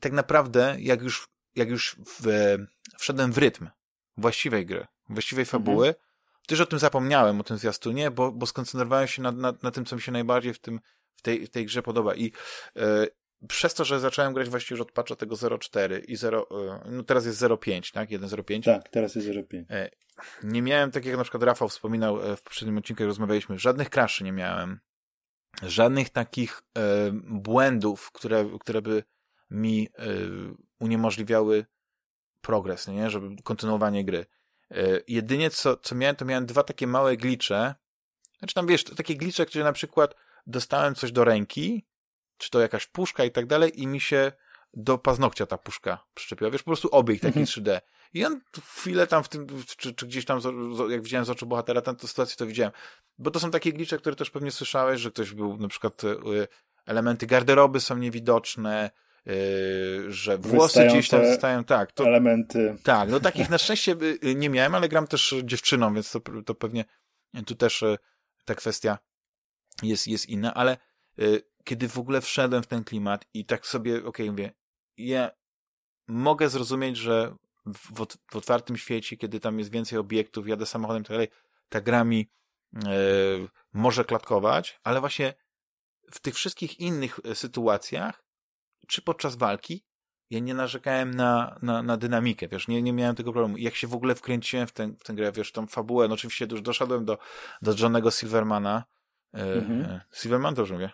tak naprawdę jak już, jak już w, wszedłem w rytm właściwej gry, właściwej mhm. fabuły, mhm. też o tym zapomniałem, o tym zwiastunie, bo, bo skoncentrowałem się na, na, na tym, co mi się najbardziej w, tym, w, tej, w tej grze podoba. I e, przez to, że zacząłem grać właściwie już od patcha tego 0.4 i 0, e, no teraz jest 0.5, tak? 1.05. Tak, teraz jest 0.5. E, nie miałem, tak jak na przykład Rafał wspominał w poprzednim odcinku, jak rozmawialiśmy, żadnych crashy nie miałem. Żadnych takich e, błędów, które, które by mi e, uniemożliwiały progres, nie? żeby kontynuowanie gry. E, jedynie co, co miałem, to miałem dwa takie małe glicze. Znaczy tam wiesz, takie glicze, gdzie na przykład dostałem coś do ręki, czy to jakaś puszka i tak dalej, i mi się do paznokcia ta puszka przyczepiła. Wiesz, po prostu obieg taki 3D. Mhm. I on chwilę tam w tym, czy, czy gdzieś tam, jak widziałem z oczu bohatera tę sytuację, to widziałem. Bo to są takie glicze, które też pewnie słyszałeś, że ktoś był, na przykład e, elementy garderoby są niewidoczne, że włosy gdzieś tam zostają, tak. To, elementy. Tak, no takich na szczęście y, nie miałem, ale gram też dziewczyną, więc to, to pewnie tu też y, ta kwestia jest, jest inna, ale y, kiedy w ogóle wszedłem w ten klimat i tak sobie, okej, okay, mówię, ja mogę zrozumieć, że w, w, otwartym świecie, kiedy tam jest więcej obiektów, jadę samochodem, tak dalej, ta gra mi może klatkować, ale właśnie w tych wszystkich innych sytuacjach czy podczas walki, ja nie narzekałem na, na, na dynamikę, wiesz, nie, nie miałem tego problemu. Jak się w ogóle wkręciłem w, ten, w tę grę, wiesz, tą fabułę, no oczywiście już doszedłem do, do Johnego Silvermana. E, mhm. E, Silverman to już mówię?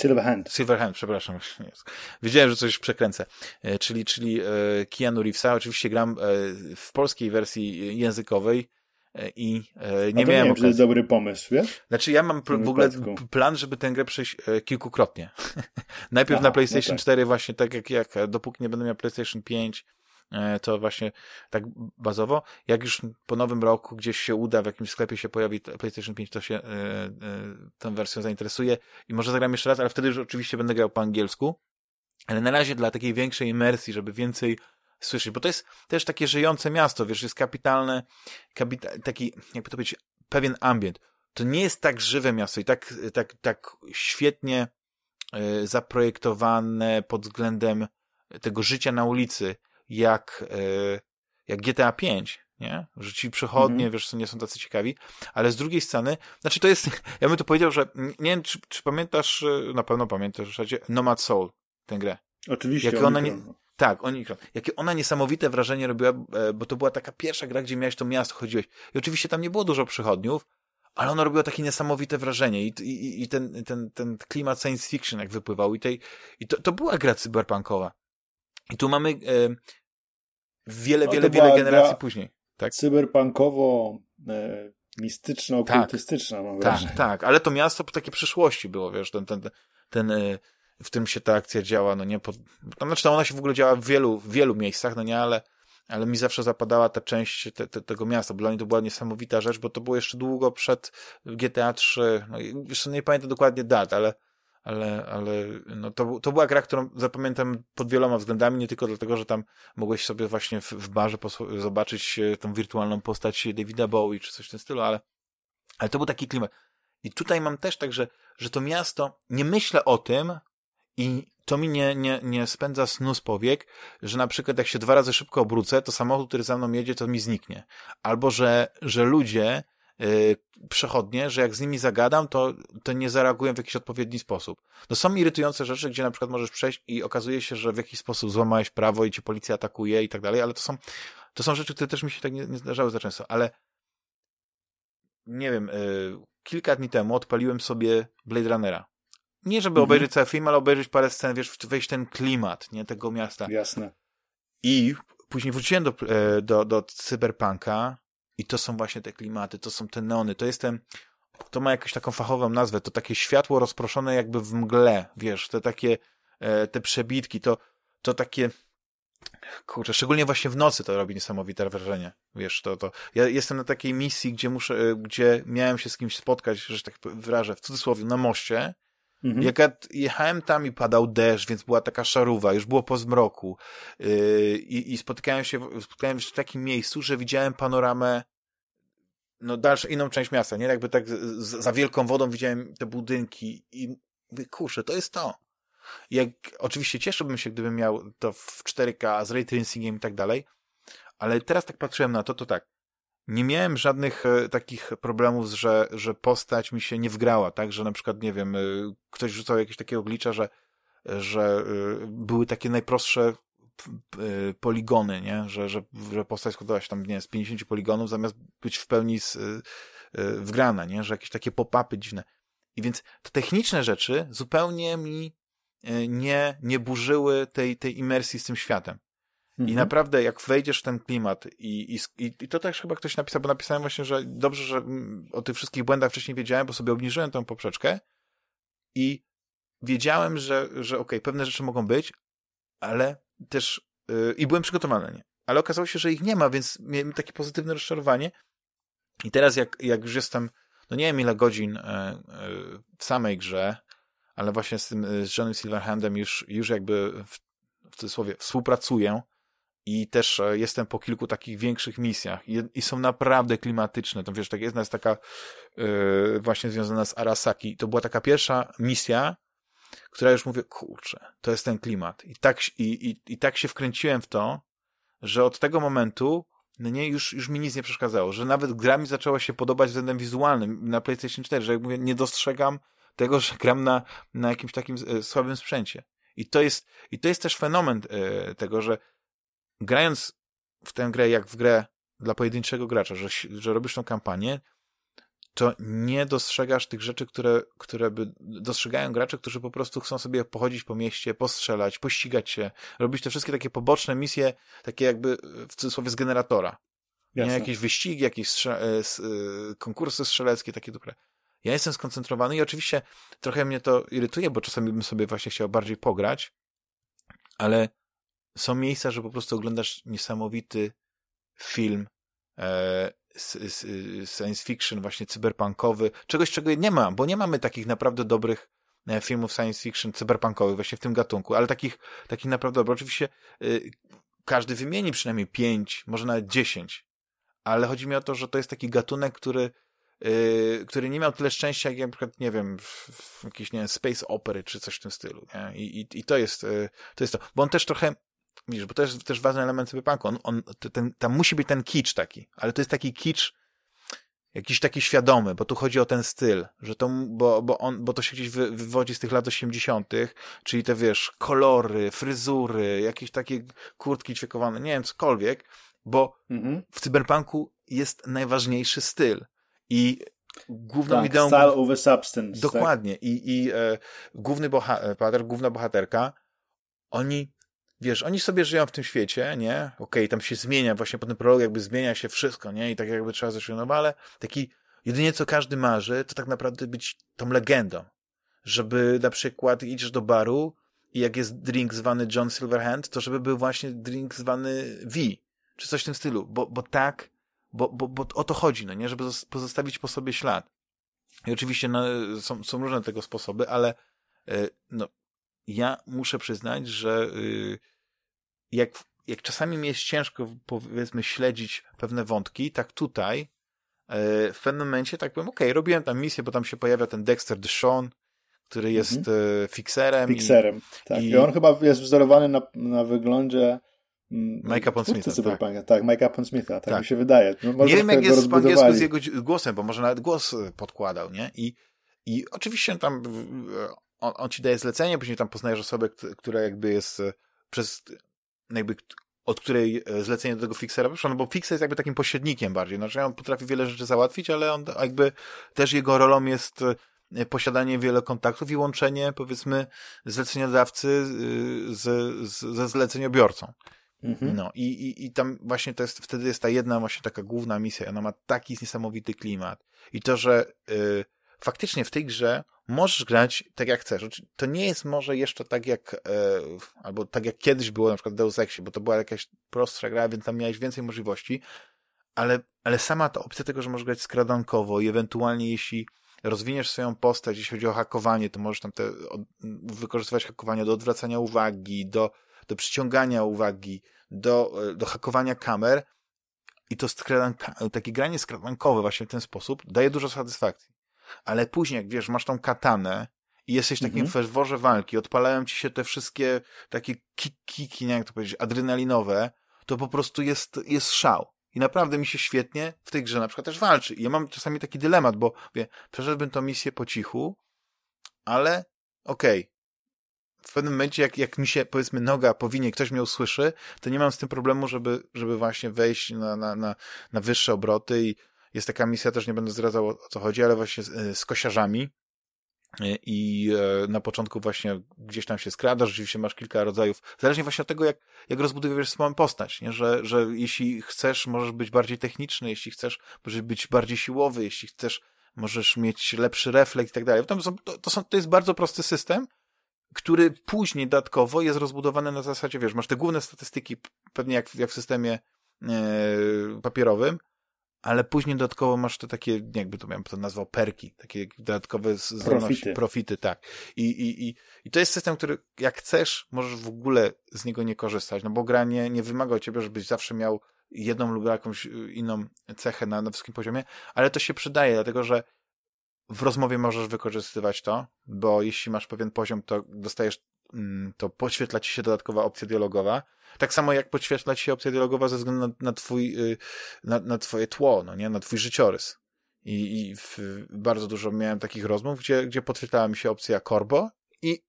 Silverhand. Silverhand, przepraszam. Wiedziałem, że coś przekręcę. E, czyli, czyli Keanu Reevesa. Oczywiście gram w polskiej wersji językowej E, i e, nie miałem nie to jest dobry pomysł, wiesz? Znaczy ja mam w ogóle plan, żeby tę grę przejść e, kilkukrotnie. Najpierw Aha, na no PlayStation no tak. 4 właśnie tak jak, jak dopóki nie będę miał PlayStation 5 to właśnie tak bazowo. Jak już po nowym roku gdzieś się uda, w jakimś sklepie się pojawi PlayStation 5, to się e, e, tą wersją zainteresuje i może zagram jeszcze raz, ale wtedy już oczywiście będę grał po angielsku. Ale na razie dla takiej większej imersji, żeby więcej słyszeć, bo to jest też takie żyjące miasto, wiesz, jest kapitalne, kapita taki, jakby to powiedzieć, pewien ambient. To nie jest tak żywe miasto i tak, tak, tak świetnie y, zaprojektowane pod względem tego życia na ulicy, jak, y, jak GTA 5, nie? Że ci przechodnie, mm-hmm. wiesz, nie są tacy ciekawi, ale z drugiej strony, znaczy to jest, ja bym to powiedział, że nie wiem, czy, czy pamiętasz, y, na pewno pamiętasz w zasadzie Nomad Soul, tę grę. Oczywiście. Jak ona nie, tak, oni, jakie ona niesamowite wrażenie robiła, e, bo to była taka pierwsza gra, gdzie miałeś to miasto, chodziłeś. I oczywiście tam nie było dużo przychodniów, ale ona robiła takie niesamowite wrażenie i, i, i ten, ten, ten klimat science fiction jak wypływał i, tej, i to, to była gra cyberpunkowa. I tu mamy e, wiele, no, wiele, wiele generacji później. Tak? Cyberpunkowo e, mistyczno-okultystyczna tak, mam wrażenie. Tak, tak, ale to miasto takie przyszłości było, wiesz, ten, ten, ten, ten e, w którym się ta akcja działa, no nie, pod, tam, znaczy ona się w ogóle działa w wielu, w wielu miejscach, no nie, ale, ale mi zawsze zapadała ta część te, te, tego miasta, bo dla mnie to była niesamowita rzecz, bo to było jeszcze długo przed GTA 3, no, jeszcze nie pamiętam dokładnie dat, ale ale, ale no to, to była gra, którą zapamiętam pod wieloma względami, nie tylko dlatego, że tam mogłeś sobie właśnie w, w barze zobaczyć e, tą wirtualną postać Davida Bowie czy coś w tym stylu, ale, ale to był taki klimat. I tutaj mam też tak, że, że to miasto, nie myślę o tym i to mi nie, nie, nie spędza snu z powiek, że na przykład jak się dwa razy szybko obrócę, to samochód, który za mną jedzie, to mi zniknie. Albo, że, że ludzie, yy, przechodnie, że jak z nimi zagadam, to, to nie zareagują w jakiś odpowiedni sposób. No są irytujące rzeczy, gdzie na przykład możesz przejść i okazuje się, że w jakiś sposób złamałeś prawo i cię policja atakuje i tak dalej, ale to są, to są rzeczy, które też mi się tak nie, nie zdarzały za często, ale nie wiem, yy, kilka dni temu odpaliłem sobie Blade Runnera. Nie, żeby mhm. obejrzeć cały film, ale obejrzeć parę scen, wiesz, wejść ten klimat, nie, tego miasta. Jasne. I później wróciłem do, e, do, do Cyberpunka i to są właśnie te klimaty, to są te neony, to jest ten, to ma jakąś taką fachową nazwę, to takie światło rozproszone jakby w mgle, wiesz, te takie, e, te przebitki, to, to takie, kurczę, szczególnie właśnie w nocy to robi niesamowite wrażenie, wiesz, to, to, ja jestem na takiej misji, gdzie muszę, e, gdzie miałem się z kimś spotkać, że tak wyrażę, w cudzysłowie, na moście, Mhm. Jak ja jechałem tam i padał deszcz, więc była taka szaruwa, już było po zmroku yy, i, spotykałem się, spotkałem się w takim miejscu, że widziałem panoramę no dalszą, inną część miasta, nie? Jakby tak z, za wielką wodą widziałem te budynki i mówię, kurczę, to jest to. Jak, oczywiście cieszyłbym się, gdybym miał to w 4K z ray tracingiem i tak dalej, ale teraz tak patrzyłem na to, to tak, nie miałem żadnych e, takich problemów, że, że postać mi się nie wgrała, tak, że na przykład, nie wiem, e, ktoś rzucał jakieś takie oblicza, że, że e, były takie najprostsze poligony, nie? Że, że, że postać składała się tam, nie z 50 poligonów, zamiast być w pełni z, wgrana, nie? Że jakieś takie pop-upy dziwne. I więc te techniczne rzeczy zupełnie mi nie, nie burzyły tej, tej imersji z tym światem. Mhm. I naprawdę, jak wejdziesz w ten klimat i, i, i to też chyba ktoś napisał, bo napisałem właśnie, że dobrze, że o tych wszystkich błędach wcześniej wiedziałem, bo sobie obniżyłem tą poprzeczkę i wiedziałem, że, że okej, okay, pewne rzeczy mogą być, ale też yy, i byłem przygotowany na nie. Ale okazało się, że ich nie ma, więc miałem takie pozytywne rozczarowanie. I teraz jak, jak już jestem, no nie wiem ile godzin yy, yy, w samej grze, ale właśnie z tym, z Johnem Silverhandem już, już jakby w, w cudzysłowie współpracuję, i też e, jestem po kilku takich większych misjach i, i są naprawdę klimatyczne. To wiesz, tak jedna jest taka yy, właśnie związana z Arasaki. To była taka pierwsza misja, która już mówię, kurczę, to jest ten klimat. I tak, i, i, i tak się wkręciłem w to, że od tego momentu no nie, już, już mi nic nie przeszkadzało, że nawet gra mi zaczęła się podobać względem wizualnym na PlayStation 4, że jak mówię, nie dostrzegam tego, że gram na, na jakimś takim e, słabym sprzęcie. I to jest, i to jest też fenomen e, tego, że grając w tę grę jak w grę dla pojedynczego gracza, że, że robisz tą kampanię, to nie dostrzegasz tych rzeczy, które, które by dostrzegają gracze, którzy po prostu chcą sobie pochodzić po mieście, postrzelać, pościgać się, robić te wszystkie takie poboczne misje, takie jakby w cudzysłowie z generatora. Nie, jakieś wyścigi, jakieś strze e, e, konkursy strzeleckie, takie dobre. Ja jestem skoncentrowany i oczywiście trochę mnie to irytuje, bo czasami bym sobie właśnie chciał bardziej pograć, ale są miejsca, że po prostu oglądasz niesamowity film e, science fiction, właśnie cyberpunkowy, czegoś, czego nie ma, bo nie mamy takich naprawdę dobrych e, filmów science fiction cyberpunkowych właśnie w tym gatunku, ale takich, takich naprawdę dobrych. Oczywiście y, każdy wymieni przynajmniej pięć, może nawet dziesięć, ale chodzi mi o to, że to jest taki gatunek, który Yy, który nie miał tyle szczęścia, jak na przykład, nie wiem, w, w nie wiem, space opery, czy coś w tym stylu, nie? I, i, i to jest, to jest to. Bo on też trochę, Widzisz, bo to jest też ważny element cyberpunku. On, on, ten, tam musi być ten kicz taki, ale to jest taki kicz jakiś taki świadomy, bo tu chodzi o ten styl, że to, bo, bo, on, bo to się gdzieś wy, wywodzi z tych lat 80., czyli te, wiesz, kolory, fryzury, jakieś takie kurtki ćwiekowane, nie wiem, cokolwiek, bo mhm. w cyberpunku jest najważniejszy styl. I główną tak, ideą... Style over substance. Tak. Dokładnie. Tak? I, i e, główny bohater, główna bohaterka, oni wiesz, oni sobie żyją w tym świecie, nie? Okej, okay, tam się zmienia, właśnie po tym prologu jakby zmienia się wszystko, nie? I tak jakby trzeba zacząć nowo, ale taki, jedynie co każdy marzy, to tak naprawdę być tą legendą. Żeby na przykład idziesz do baru i jak jest drink zwany John Silverhand, to żeby był właśnie drink zwany V. czy coś w tym stylu, bo, bo tak, bo, bo, bo o to chodzi, no nie, żeby pozostawić po sobie ślad. I oczywiście no, są, są różne tego sposoby, ale y, no, ja muszę przyznać, że y, jak, jak czasami mi jest ciężko, powiedzmy, śledzić pewne wątki, tak tutaj y, w pewnym momencie tak powiem, okej, okay, robiłem tam misję, bo tam się pojawia ten Dexter Deshawn, który jest mhm. fixerem. Fixerem, i, tak. I... I on chyba jest wzorowany na, na wyglądzie mm, Mike'a Pondsmitha, tak. tak, Mike'a Pondsmitha, tak, tak mi się wydaje. No, nie wiem, jak jest po angielsku z jego głosem, bo może nawet głos podkładał, nie? I, i oczywiście tam on, on ci daje zlecenie, później tam poznajesz osobę, która jakby jest e, przez, jakby od której e, zlecenie do tego fixera wyszło, no bo fixer jest jakby takim pośrednikiem bardziej, znaczy on potrafi wiele rzeczy załatwić, ale on jakby też jego rolą jest e, posiadanie wiele kontaktów i łączenie, powiedzmy, zleceniodawcy z, z, ze zleceniobiorcą. Mhm. No i, i, i tam właśnie to jest, wtedy jest ta jedna właśnie taka główna misja, ona ma taki niesamowity klimat. I to, że y, faktycznie w tej grze możesz grać tak jak chcesz. To nie jest może jeszcze tak jak, e, albo tak jak kiedyś było na przykład Deus Exie, bo to była jakaś prostsza gra, więc tam miałeś więcej możliwości, ale, ale sama ta opcja tego, że możesz grać skradankowo i ewentualnie jeśli rozwiniesz swoją postać, jeśli chodzi o hakowanie, to możesz tam te, od, wykorzystywać hakowanie do odwracania uwagi, do, do przyciągania uwagi, do, e, do hakowania kamer i to skradanka, takie granie skradankowe właśnie w ten sposób daje dużo satysfakcji ale później, jak wiesz, masz tą katanę i jesteś takim mhm. ferworze walki, odpalają ci się te wszystkie takie kiki, nie jak to powiedzieć, adrenalinowe, to po prostu jest, jest szał. I naprawdę mi się świetnie w tej grze na przykład też walczy. I ja mam czasami taki dylemat, bo wie, przeszedłbym tą misję po cichu, ale okej. Okay. W pewnym momencie, jak, jak mi się, powiedzmy, noga powinie, ktoś mnie usłyszy, to nie mam z tym problemu, żeby, żeby właśnie wejść na, na, na, na wyższe obroty i jest taka misja, też nie będę zdradzał o co chodzi, ale właśnie z, e, z kosiarzami e, i e, na początku właśnie gdzieś tam się skradasz, rzeczywiście masz kilka rodzajów, zależnie właśnie od tego, jak, jak rozbudowujesz swoją postać, nie? Że, że jeśli chcesz, możesz być bardziej techniczny, jeśli chcesz, możesz być bardziej siłowy, jeśli chcesz, możesz mieć lepszy refleks i tak dalej. To, to, są, to jest bardzo prosty system, który później dodatkowo jest rozbudowany na zasadzie, wiesz, masz te główne statystyki, pewnie jak, jak w systemie e, papierowym, ale później dodatkowo masz te takie, jakby to miałem to nazwał, perki, takie dodatkowe zdolności, profity. profity, tak. I, i, i, I to jest system, który jak chcesz, możesz w ogóle z niego nie korzystać, no bo gra nie, nie wymaga od ciebie, żebyś zawsze miał jedną lub jakąś inną cechę na, na wysokim poziomie, ale to się przydaje, dlatego że w rozmowie możesz wykorzystywać to, bo jeśli masz pewien poziom, to dostajesz, to podświetla ci się dodatkowa opcja dialogowa, tak samo jak podświetla ci się opcja dialogowa ze względu na, na twój, y, na, na twoje tło, no nie? Na twój życiorys. I, i w, bardzo dużo miałem takich rozmów, gdzie, gdzie podświetlała mi się opcja Corbo i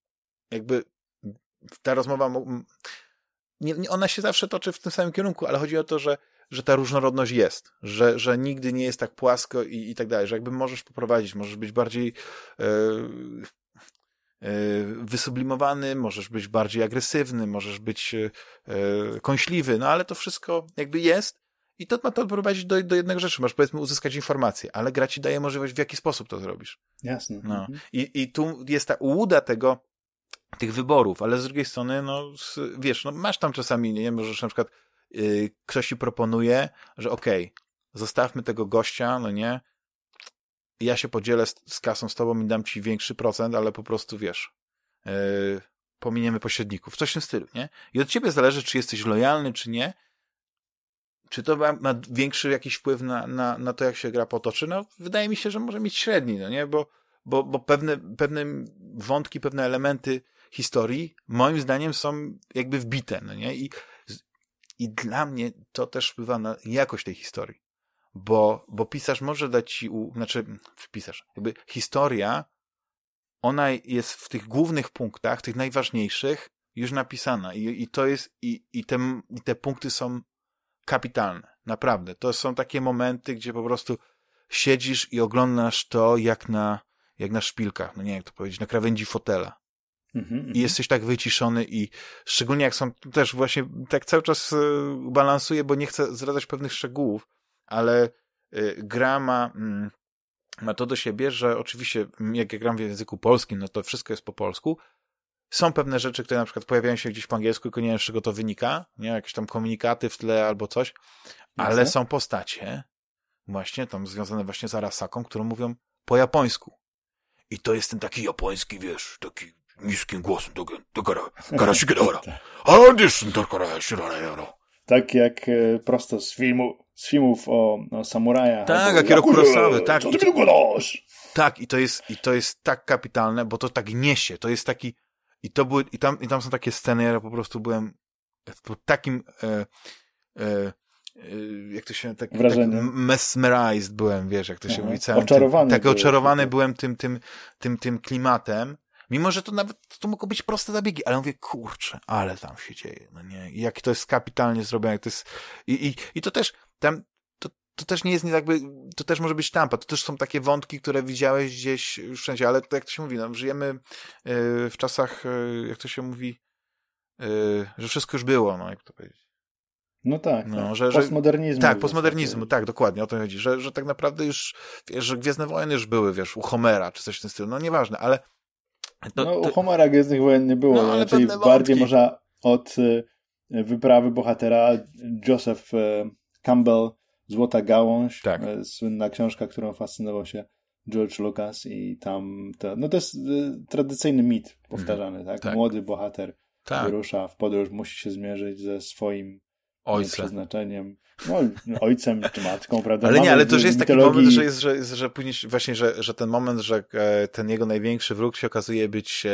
jakby ta rozmowa, nie, nie, ona się zawsze toczy w tym samym kierunku, ale chodzi o to, że, że ta różnorodność jest, że, że nigdy nie jest tak płasko i, i tak dalej, że jakby możesz poprowadzić, możesz być bardziej yy, wysublimowany, możesz być bardziej agresywny, możesz być e, e, kąśliwy, no ale to wszystko jakby jest i to ma to prowadzić do, do jednej rzeczy. Masz powiedzmy uzyskać informacje, ale gra ci daje możliwość, w jaki sposób to zrobisz. Jasne. No. Mhm. I, I tu jest ta ułuda tego, tych wyborów, ale z drugiej strony, no wiesz, no masz tam czasami, nie możesz na przykład yy, ktoś ci proponuje, że okej, okay, zostawmy tego gościa, no nie, ja się podzielę z, z kasą z tobą i dam ci większy procent, ale po prostu wiesz, yy, pominiemy pośredników. Coś w tym stylu, nie? I od ciebie zależy, czy jesteś lojalny, czy nie. Czy to ma, ma większy jakiś wpływ na, na, na to, jak się gra potoczy? No, wydaje mi się, że może mieć średni, no nie? Bo, bo, bo pewne, pewne wątki, pewne elementy historii, moim zdaniem, są jakby wbite, no nie? I, i dla mnie to też wpływa na jakość tej historii bo, bo pisarz może dać ci, u, znaczy pisarz, jakby historia, ona jest w tych głównych punktach, tych najważniejszych, już napisana i, i to jest, i, i, te, i te punkty są kapitalne, naprawdę. To są takie momenty, gdzie po prostu siedzisz i oglądasz to jak na, jak na szpilkach, no nie jak to powiedzieć, na krawędzi fotela. -hmm, I jesteś tak wyciszony i szczególnie jak są też właśnie tak cały czas y, balansuję, bo nie chcę zdradzać pewnych szczegółów, ale y, gra ma, mm, ma to do siebie, że oczywiście jak ja gram w języku polskim, no to wszystko jest po polsku. są pewne rzeczy, które na przykład pojawiają się gdzieś po angielsku, tylko nie wiem, z czego to wynika, nie? Jakieś tam komunikaty w tle albo coś, ale Jasne. są postacie właśnie tam związane właśnie z Arasaką, które mówią po japońsku. I to jest ten taki japoński, wiesz, taki niskim głosem, to to gara, gara shigedara. A dysz, to gara shirara, Tak jak e, prosto z filmu, z filmów o, o samurajach. Tak, Akira Kurosawy, tak. Co ty mi gadasz? Tak, i to jest, i to jest tak kapitalne, bo to tak niesie, to jest taki, i to były, i tam, i tam są takie sceny, ja po prostu byłem pod takim, e, e, e, jak to się, tak, tak mesmerized byłem, wiesz, jak to się Aha. mówi, całym Oczarowany tym, tak, oczarowany tak. byłem tym, tym, tym, tym klimatem, mimo, że to nawet, to mogło być proste zabiegi, ale mówię, kurczę, ale tam się dzieje, no nie, jak to jest kapitalnie zrobione, jak to jest, i, i, i to też, tam, to, to też nie jest nie jakby, to też może być tampa, to też są takie wątki, które widziałeś gdzieś wszędzie, ale to jak to się mówi, no, żyjemy y, w czasach, y, jak to się mówi, y, że wszystko już było, no, jak to powiedzieć. No tak, No, tak. że- że- postmodernizmu. Tak, postmodernizmu, tak, dokładnie, o to chodzi, że, że tak naprawdę już, wiesz, że Gwiezdne Wojny już były, wiesz, u Homera, czy coś w tym stylu, no nieważne, ale to, No, to, u Homera Gwiezdnych Wojen nie było, No, ale bardziej wątki. może od wyprawy bohatera Joseph Campbell, Złota Gałąź, Tak. e, słynna książka, którą fascynował się George Lucas i tam, to, no to jest e, tradycyjny mit powtarzany, tak? tak. Młody bohater tak, wyrusza w podróż, musi się zmierzyć ze swoim e, ojce. przeznaczeniem, no, ojcem czy matką, prawda? Ale nie, ale to że jest taki mitologii- moment, że jest, że, że później właśnie, że, że ten moment, że e, ten jego największy wróg się okazuje być,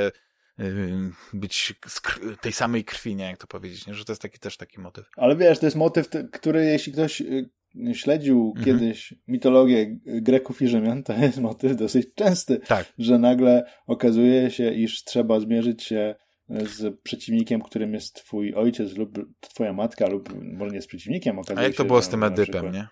być z tej samej krwi, nie jak to powiedzieć, nie? że to jest taki też taki motyw. Ale wiesz, to jest motyw, który jeśli ktoś y, śledził Mhm. kiedyś mitologię Greków i Rzymian, to jest motyw dosyć częsty, Tak, że nagle okazuje się, iż trzeba zmierzyć się z przeciwnikiem, którym jest twój ojciec lub twoja matka, lub może nie z przeciwnikiem, okazuje a jak to się, było z tym Edypem, nie?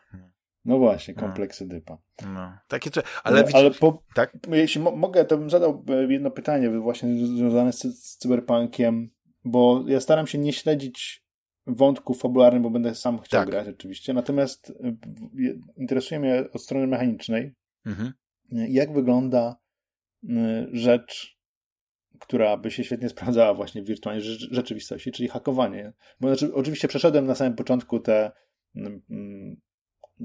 No właśnie, No. kompleks Edypa. No, takie, ale, Ale, ale widzisz, po, tak? jeśli mo mogę, to bym zadał e, jedno pytanie właśnie związane z, z cyberpunkiem, bo ja staram się nie śledzić wątków fabularnych, bo będę sam chciał Tak. grać oczywiście, natomiast e, interesuje mnie od strony mechanicznej, Mhm. jak wygląda e, rzecz, która by się świetnie sprawdzała właśnie w wirtualnej rze- rzeczywistości, czyli hakowanie. Bo znaczy, oczywiście przeszedłem na samym początku te mm, mm,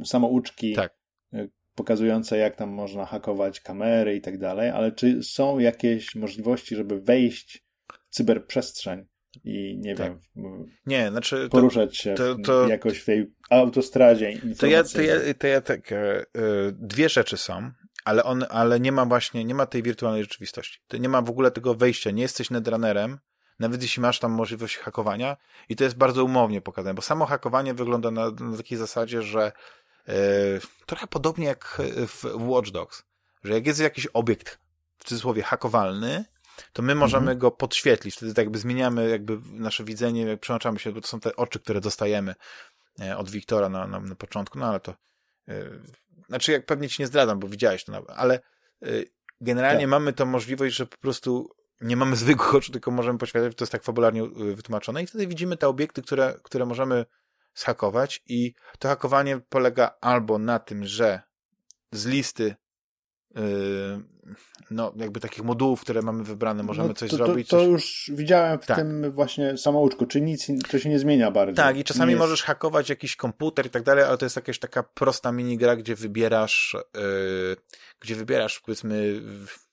samouczki, Tak. y, pokazujące, jak tam można hakować kamery i tak dalej, ale czy są jakieś możliwości, żeby wejść w cyberprzestrzeń i nie Tak. wiem, Nie, znaczy, poruszać się to- to- jakoś w tej autostradzie to ja, to ja, to ja tak, e, e, dwie rzeczy są, ale on, ale nie ma właśnie, nie ma tej wirtualnej rzeczywistości. To nie ma w ogóle tego wejścia, nie jesteś netrunnerem, nawet jeśli masz tam możliwość hakowania i to jest bardzo umownie pokazane, bo samo hakowanie wygląda na, na takiej zasadzie, że e, trochę podobnie jak w Watch Dogs, że jak jest jakiś obiekt, w cudzysłowie hakowalny, to my możemy Mhm. go podświetlić, wtedy tak jakby zmieniamy jakby nasze widzenie, jak przełączamy się, bo to są te oczy, które dostajemy e, od Wiktora na, na, na początku, no ale to e, znaczy jak pewnie ci nie zdradzam, bo widziałeś to, na- ale e, generalnie Tak. mamy tą możliwość, że po prostu nie mamy zwykłych oczu, tylko możemy poświatlić, to jest tak fabularnie e, wytłumaczone i wtedy widzimy te obiekty, które, które możemy zhakować i to hakowanie polega albo na tym, że z listy yy, no jakby takich modułów, które mamy wybrane, możemy No coś to, zrobić. To, to coś... już widziałem w Tak. tym właśnie samouczku, czy nic, to się nie zmienia bardzo. Tak, i czasami Nie jest- możesz hakować jakiś komputer i tak dalej, ale to jest jakaś taka prosta minigra, gdzie wybierasz, yy, gdzie wybierasz, powiedzmy, w-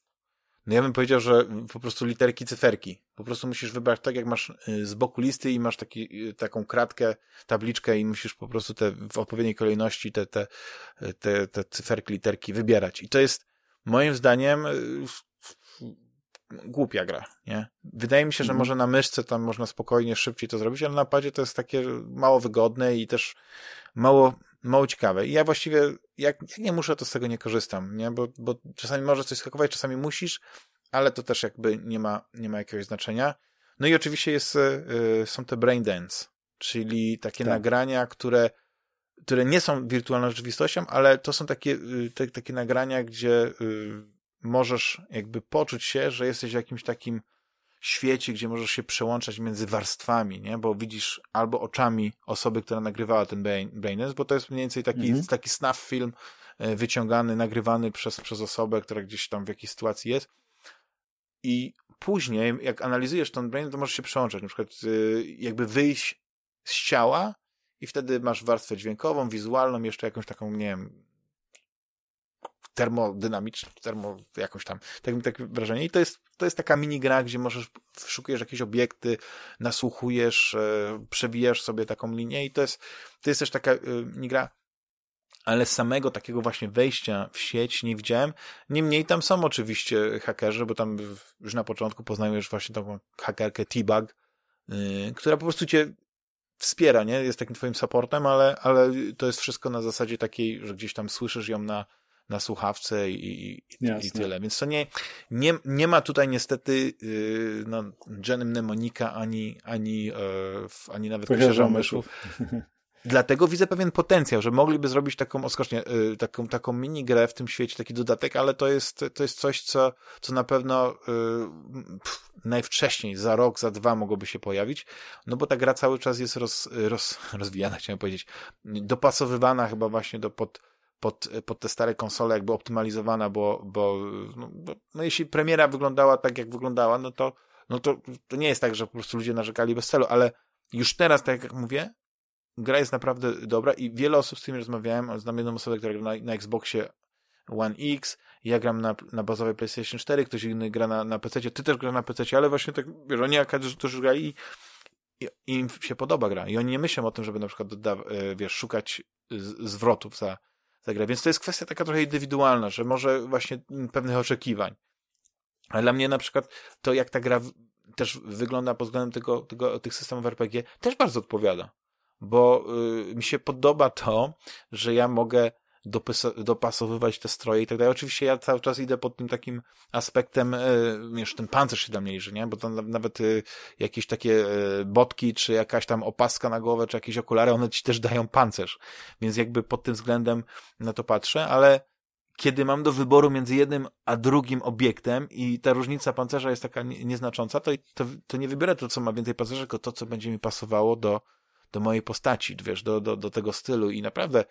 no ja bym powiedział, że po prostu literki, cyferki. Po prostu musisz wybrać tak, jak masz yy, z boku listy i masz taki, yy, taką kratkę, tabliczkę i musisz po prostu te w odpowiedniej kolejności te, te, yy, te, te cyferki, literki wybierać. I to jest moim zdaniem głupia gra, nie? Wydaje mi się, że Mhm. może na myszce tam można spokojnie, szybciej to zrobić, ale na padzie to jest takie mało wygodne i też mało, mało ciekawe. I ja właściwie, jak, jak nie muszę, to z tego nie korzystam, nie? Bo, bo czasami możesz coś skakować, czasami musisz, ale to też jakby nie ma, nie ma jakiegoś znaczenia. No i oczywiście jest, y, są te brain dance, czyli takie Tak. nagrania, które które nie są wirtualną rzeczywistością, ale to są takie, y, te, takie nagrania, gdzie y, możesz jakby poczuć się, że jesteś w jakimś takim świecie, gdzie możesz się przełączać między warstwami, nie? Bo widzisz albo oczami osoby, która nagrywała ten brain, brain dance, bo to jest mniej więcej taki, Mhm. taki snuff film e, wyciągany, nagrywany przez, przez osobę, która gdzieś tam w jakiejś sytuacji jest i później, jak analizujesz ten brain, to możesz się przełączać, na przykład y, jakby wyjść z ciała i wtedy masz warstwę dźwiękową, wizualną, jeszcze jakąś taką, nie wiem, termodynamiczną, termo, jakąś tam, tak mi takie wrażenie. I to jest, to jest taka mini gra, gdzie możesz, szukujesz jakieś obiekty, nasłuchujesz, e, przebijasz sobie taką linię i to jest, to jest też taka e, mini gra, ale samego takiego właśnie wejścia w sieć nie widziałem. Niemniej tam są oczywiście hakerzy, bo tam już na początku poznajesz właśnie taką hakerkę T-Bug, yy, która po prostu cię wspiera, nie? Jest takim twoim supportem, ale, ale to jest wszystko na zasadzie takiej, że gdzieś tam słyszysz ją na, na słuchawce i, i, i tyle. Więc to nie, nie, nie ma tutaj niestety yy, no, Jenny Mnemonika ani, ani, yy, ani nawet Kościerza Myszów. Dlatego widzę pewien potencjał, że mogliby zrobić taką oskocznie, yy, taką, taką minigrę w tym świecie, taki dodatek, ale to jest, to jest coś, co, co na pewno yy, pff, najwcześniej, za rok, za dwa mogłoby się pojawić, no bo ta gra cały czas jest roz, roz, rozwijana, chciałem powiedzieć, dopasowywana chyba właśnie do pod, pod, pod te stare konsole, jakby optymalizowana, bo, bo, no, no jeśli premiera wyglądała tak, jak wyglądała, no to, no to, to nie jest tak, że po prostu ludzie narzekali bez celu, ale już teraz, tak jak mówię, gra jest naprawdę dobra i wiele osób z którymi rozmawiałem, znam jedną osobę, która gra na, na Xboxie One X, ja gram na, na bazowej PlayStation 4, ktoś inny gra na, na PC, ty też gra na PC, ale właśnie tak, wiesz, oni którzy grali i, i, im się podoba gra i oni nie myślą o tym, żeby na przykład doda, e, wiesz, szukać zwrotów za, za grę, więc to jest kwestia taka trochę indywidualna, że może właśnie pewnych oczekiwań. Ale dla mnie na przykład to, jak ta gra też wygląda pod względem tego, tego, tych systemów RPG, też bardzo odpowiada bo y, mi się podoba to, że ja mogę dopasowywać te stroje i tak dalej. Oczywiście ja cały czas idę pod tym takim aspektem, y, wiesz, ten pancerz się dla mnie liczy, nie? Bo tam nawet y, jakieś takie y, botki, czy jakaś tam opaska na głowę, czy jakieś okulary, one ci też dają pancerz. Więc jakby pod tym względem na to patrzę, ale kiedy mam do wyboru między jednym a drugim obiektem i ta różnica pancerza jest taka nieznacząca, to, to, to nie wybiorę to, co ma więcej pancerza, tylko to, co będzie mi pasowało do, do mojej postaci, wiesz, do, do, do tego stylu i naprawdę e,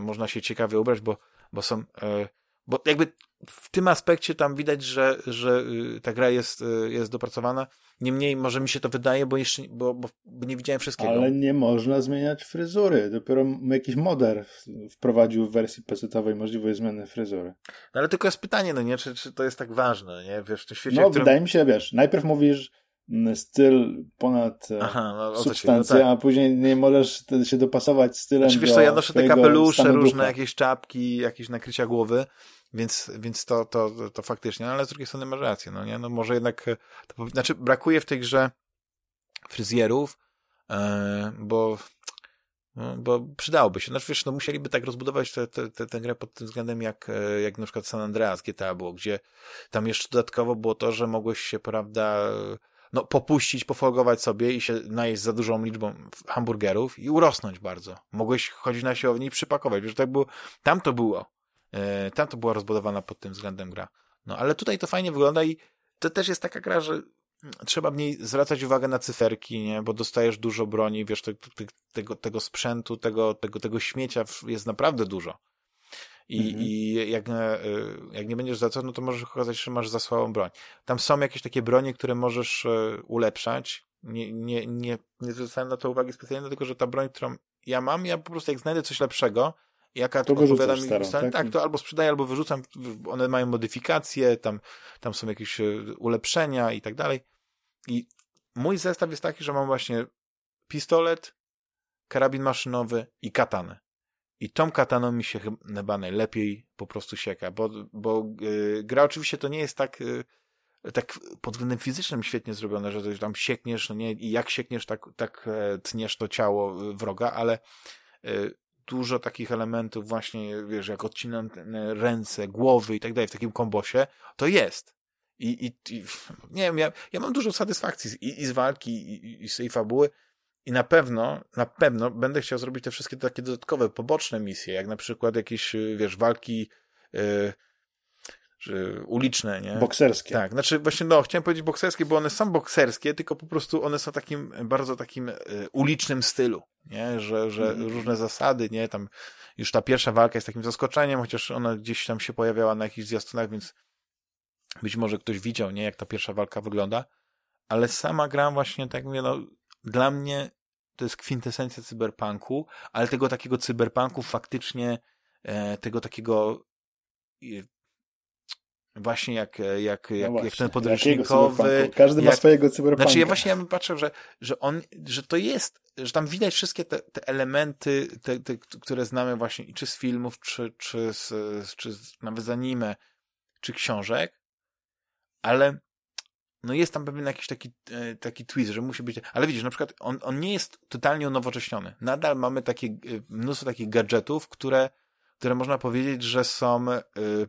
można się ciekawie ubrać, bo, bo są, e, bo jakby w tym aspekcie tam widać, że, że y, ta gra jest, y, jest dopracowana. Niemniej może mi się to wydaje, bo jeszcze bo, bo nie widziałem wszystkiego. Ale nie można zmieniać fryzury. Dopiero jakiś moder wprowadził w wersji PC-owej możliwość zmiany fryzury. No ale tylko jest pytanie, no nie, czy, czy to jest tak ważne, nie? Wiesz, w tym świecie, No, którym... wydaje mi się, wiesz, najpierw mówisz, styl ponad e, Aha, no, substancję, no tak. a później nie możesz się dopasować stylem znaczy, wiesz co, ja noszę te kapelusze, różne ducha. jakieś czapki, jakieś nakrycia głowy, więc, więc to, to, to faktycznie, no, ale z drugiej strony masz rację, no nie? No może jednak, e, to, znaczy brakuje w tej grze fryzjerów, yy, bo no, bo przydałoby się. Znaczy, wiesz, no musieliby tak rozbudować tę te, te, te grę pod tym względem, jak, jak na przykład San Andreas GTA było, gdzie tam jeszcze dodatkowo było to, że mogłeś się, prawda, no, popuścić, pofolgować sobie i się najeść za dużą liczbą hamburgerów i urosnąć bardzo. Mogłeś chodzić na siłownię i przypakować, że tak było, tam to było. E, tam to była rozbudowana pod tym względem gra. No, ale tutaj to fajnie wygląda i to też jest taka gra, że trzeba w niej zwracać uwagę na cyferki, nie? Bo dostajesz dużo broni, wiesz, te, te, tego, tego sprzętu, tego, tego, tego śmiecia jest naprawdę dużo. I, mhm. i jak, e, jak nie będziesz za co, no to możesz okazać, że masz za słabą broń. Tam są jakieś takie bronie, które możesz e, ulepszać. Nie, nie, nie, nie zwracałem na to uwagi specjalnie, dlatego że ta broń, którą ja mam, ja po prostu jak znajdę coś lepszego, jaka to odpowiada mi, starą, tak? tak? to albo sprzedaję, albo wyrzucam, one mają modyfikacje, tam, tam są jakieś e, ulepszenia i tak dalej. I mój zestaw jest taki, że mam właśnie pistolet, karabin maszynowy i katanę. I tą kataną mi się chyba najlepiej po prostu sieka, bo, bo yy, gra oczywiście to nie jest tak, yy, tak pod względem fizycznym świetnie zrobione, że tam siekniesz, no nie, i jak siekniesz, tak, tak e, tniesz to ciało wroga, ale yy, dużo takich elementów właśnie, wiesz, jak odcinam ręce, głowy i tak dalej w takim kombosie, to jest. I, i, i nie wiem, ja, ja mam dużo satysfakcji i, i z walki, i, i z tej fabuły, i na pewno, na pewno będę chciał zrobić te wszystkie takie dodatkowe, poboczne misje, jak na przykład jakieś, y, wiesz, walki yy, uliczne, nie? Bokserskie. Tak, znaczy właśnie, no, chciałem powiedzieć bokserskie, bo one są bokserskie, tylko po prostu one są takim, bardzo takim y, ulicznym stylu, nie? Że, że mm. różne zasady, nie? Tam już ta pierwsza walka jest takim zaskoczeniem, chociaż ona gdzieś tam się pojawiała na jakichś zwiastunach, więc być może ktoś widział, nie, jak ta pierwsza walka wygląda, ale sama gra właśnie, tak mówię, no, dla mnie to jest kwintesencja cyberpunku, ale tego takiego cyberpunku faktycznie, e, tego takiego e, właśnie jak, jak, jak, no właśnie, jak ten podręcznikowy. Każdy jak, ma swojego cyberpunka. Znaczy ja właśnie ja bym patrzył, że, że on, że to jest, że tam widać wszystkie te, te elementy, te, te, które znamy właśnie czy z filmów, czy, czy, z, czy nawet z anime, czy książek, ale no jest tam pewien jakiś taki, e, taki twist, że musi być, ale widzisz, na przykład on, on nie jest totalnie unowocześniony. Nadal mamy takie, e, mnóstwo takich gadżetów, które, które można powiedzieć, że są, yy,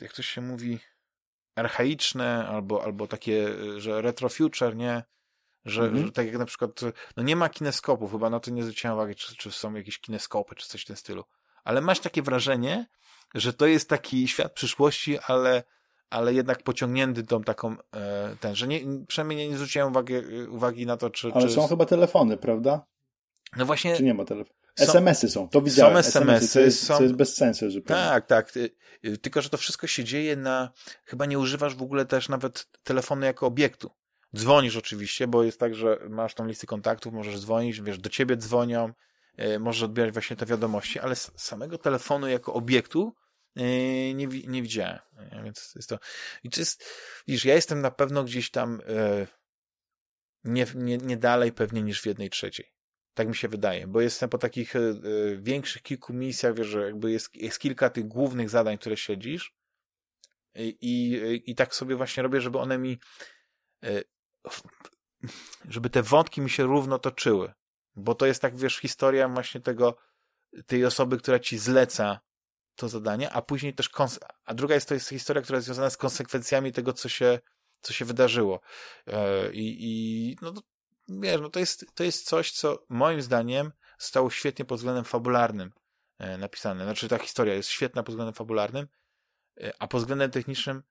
jak to się mówi, archaiczne, albo, albo takie, że retro future, nie? Że, mhm. że tak jak na przykład, no nie ma kineskopów, chyba na to nie zwróciłem uwagi, czy, czy są jakieś kineskopy, czy coś w tym stylu. Ale masz takie wrażenie, że to jest taki świat przyszłości, ale ale jednak pociągnięty tą taką, e, ten, że nie, przynajmniej nie, nie zwróciłem uwagi, uwagi na to, czy... Ale czy... są chyba telefony, prawda? No właśnie... Czy nie ma telefonu? SMS-y są, to widziałem. Są SMS-y. to, jest, są... to jest bez sensu zupełnie. Tak, tak. Tylko, że to wszystko się dzieje na... Chyba nie używasz w ogóle też nawet telefonu jako obiektu. Dzwonisz oczywiście, bo jest tak, że masz tą listę kontaktów, możesz dzwonić, wiesz, do ciebie dzwonią, e, możesz odbierać właśnie te wiadomości, ale samego telefonu jako obiektu nie, nie widziałem. Więc jest to. I czy jest, widzisz, ja jestem na pewno gdzieś tam e, nie, nie, nie dalej pewnie niż w jednej trzeciej. Tak mi się wydaje, bo jestem po takich e, większych kilku misjach, wiesz, że jakby jest, jest kilka tych głównych zadań, które śledzisz i, i, i tak sobie właśnie robię, żeby one mi żeby te wątki mi się równo toczyły. Bo to jest tak, wiesz, historia właśnie tego, tej osoby, która ci zleca to zadanie, a później też a druga jest to jest historia, która jest związana z konsekwencjami tego, co się, co się wydarzyło. E, I, i no, wiesz, no to jest, to jest coś, co moim zdaniem stało świetnie pod względem fabularnym e, napisane. Znaczy ta historia jest świetna pod względem fabularnym, e, a pod względem technicznym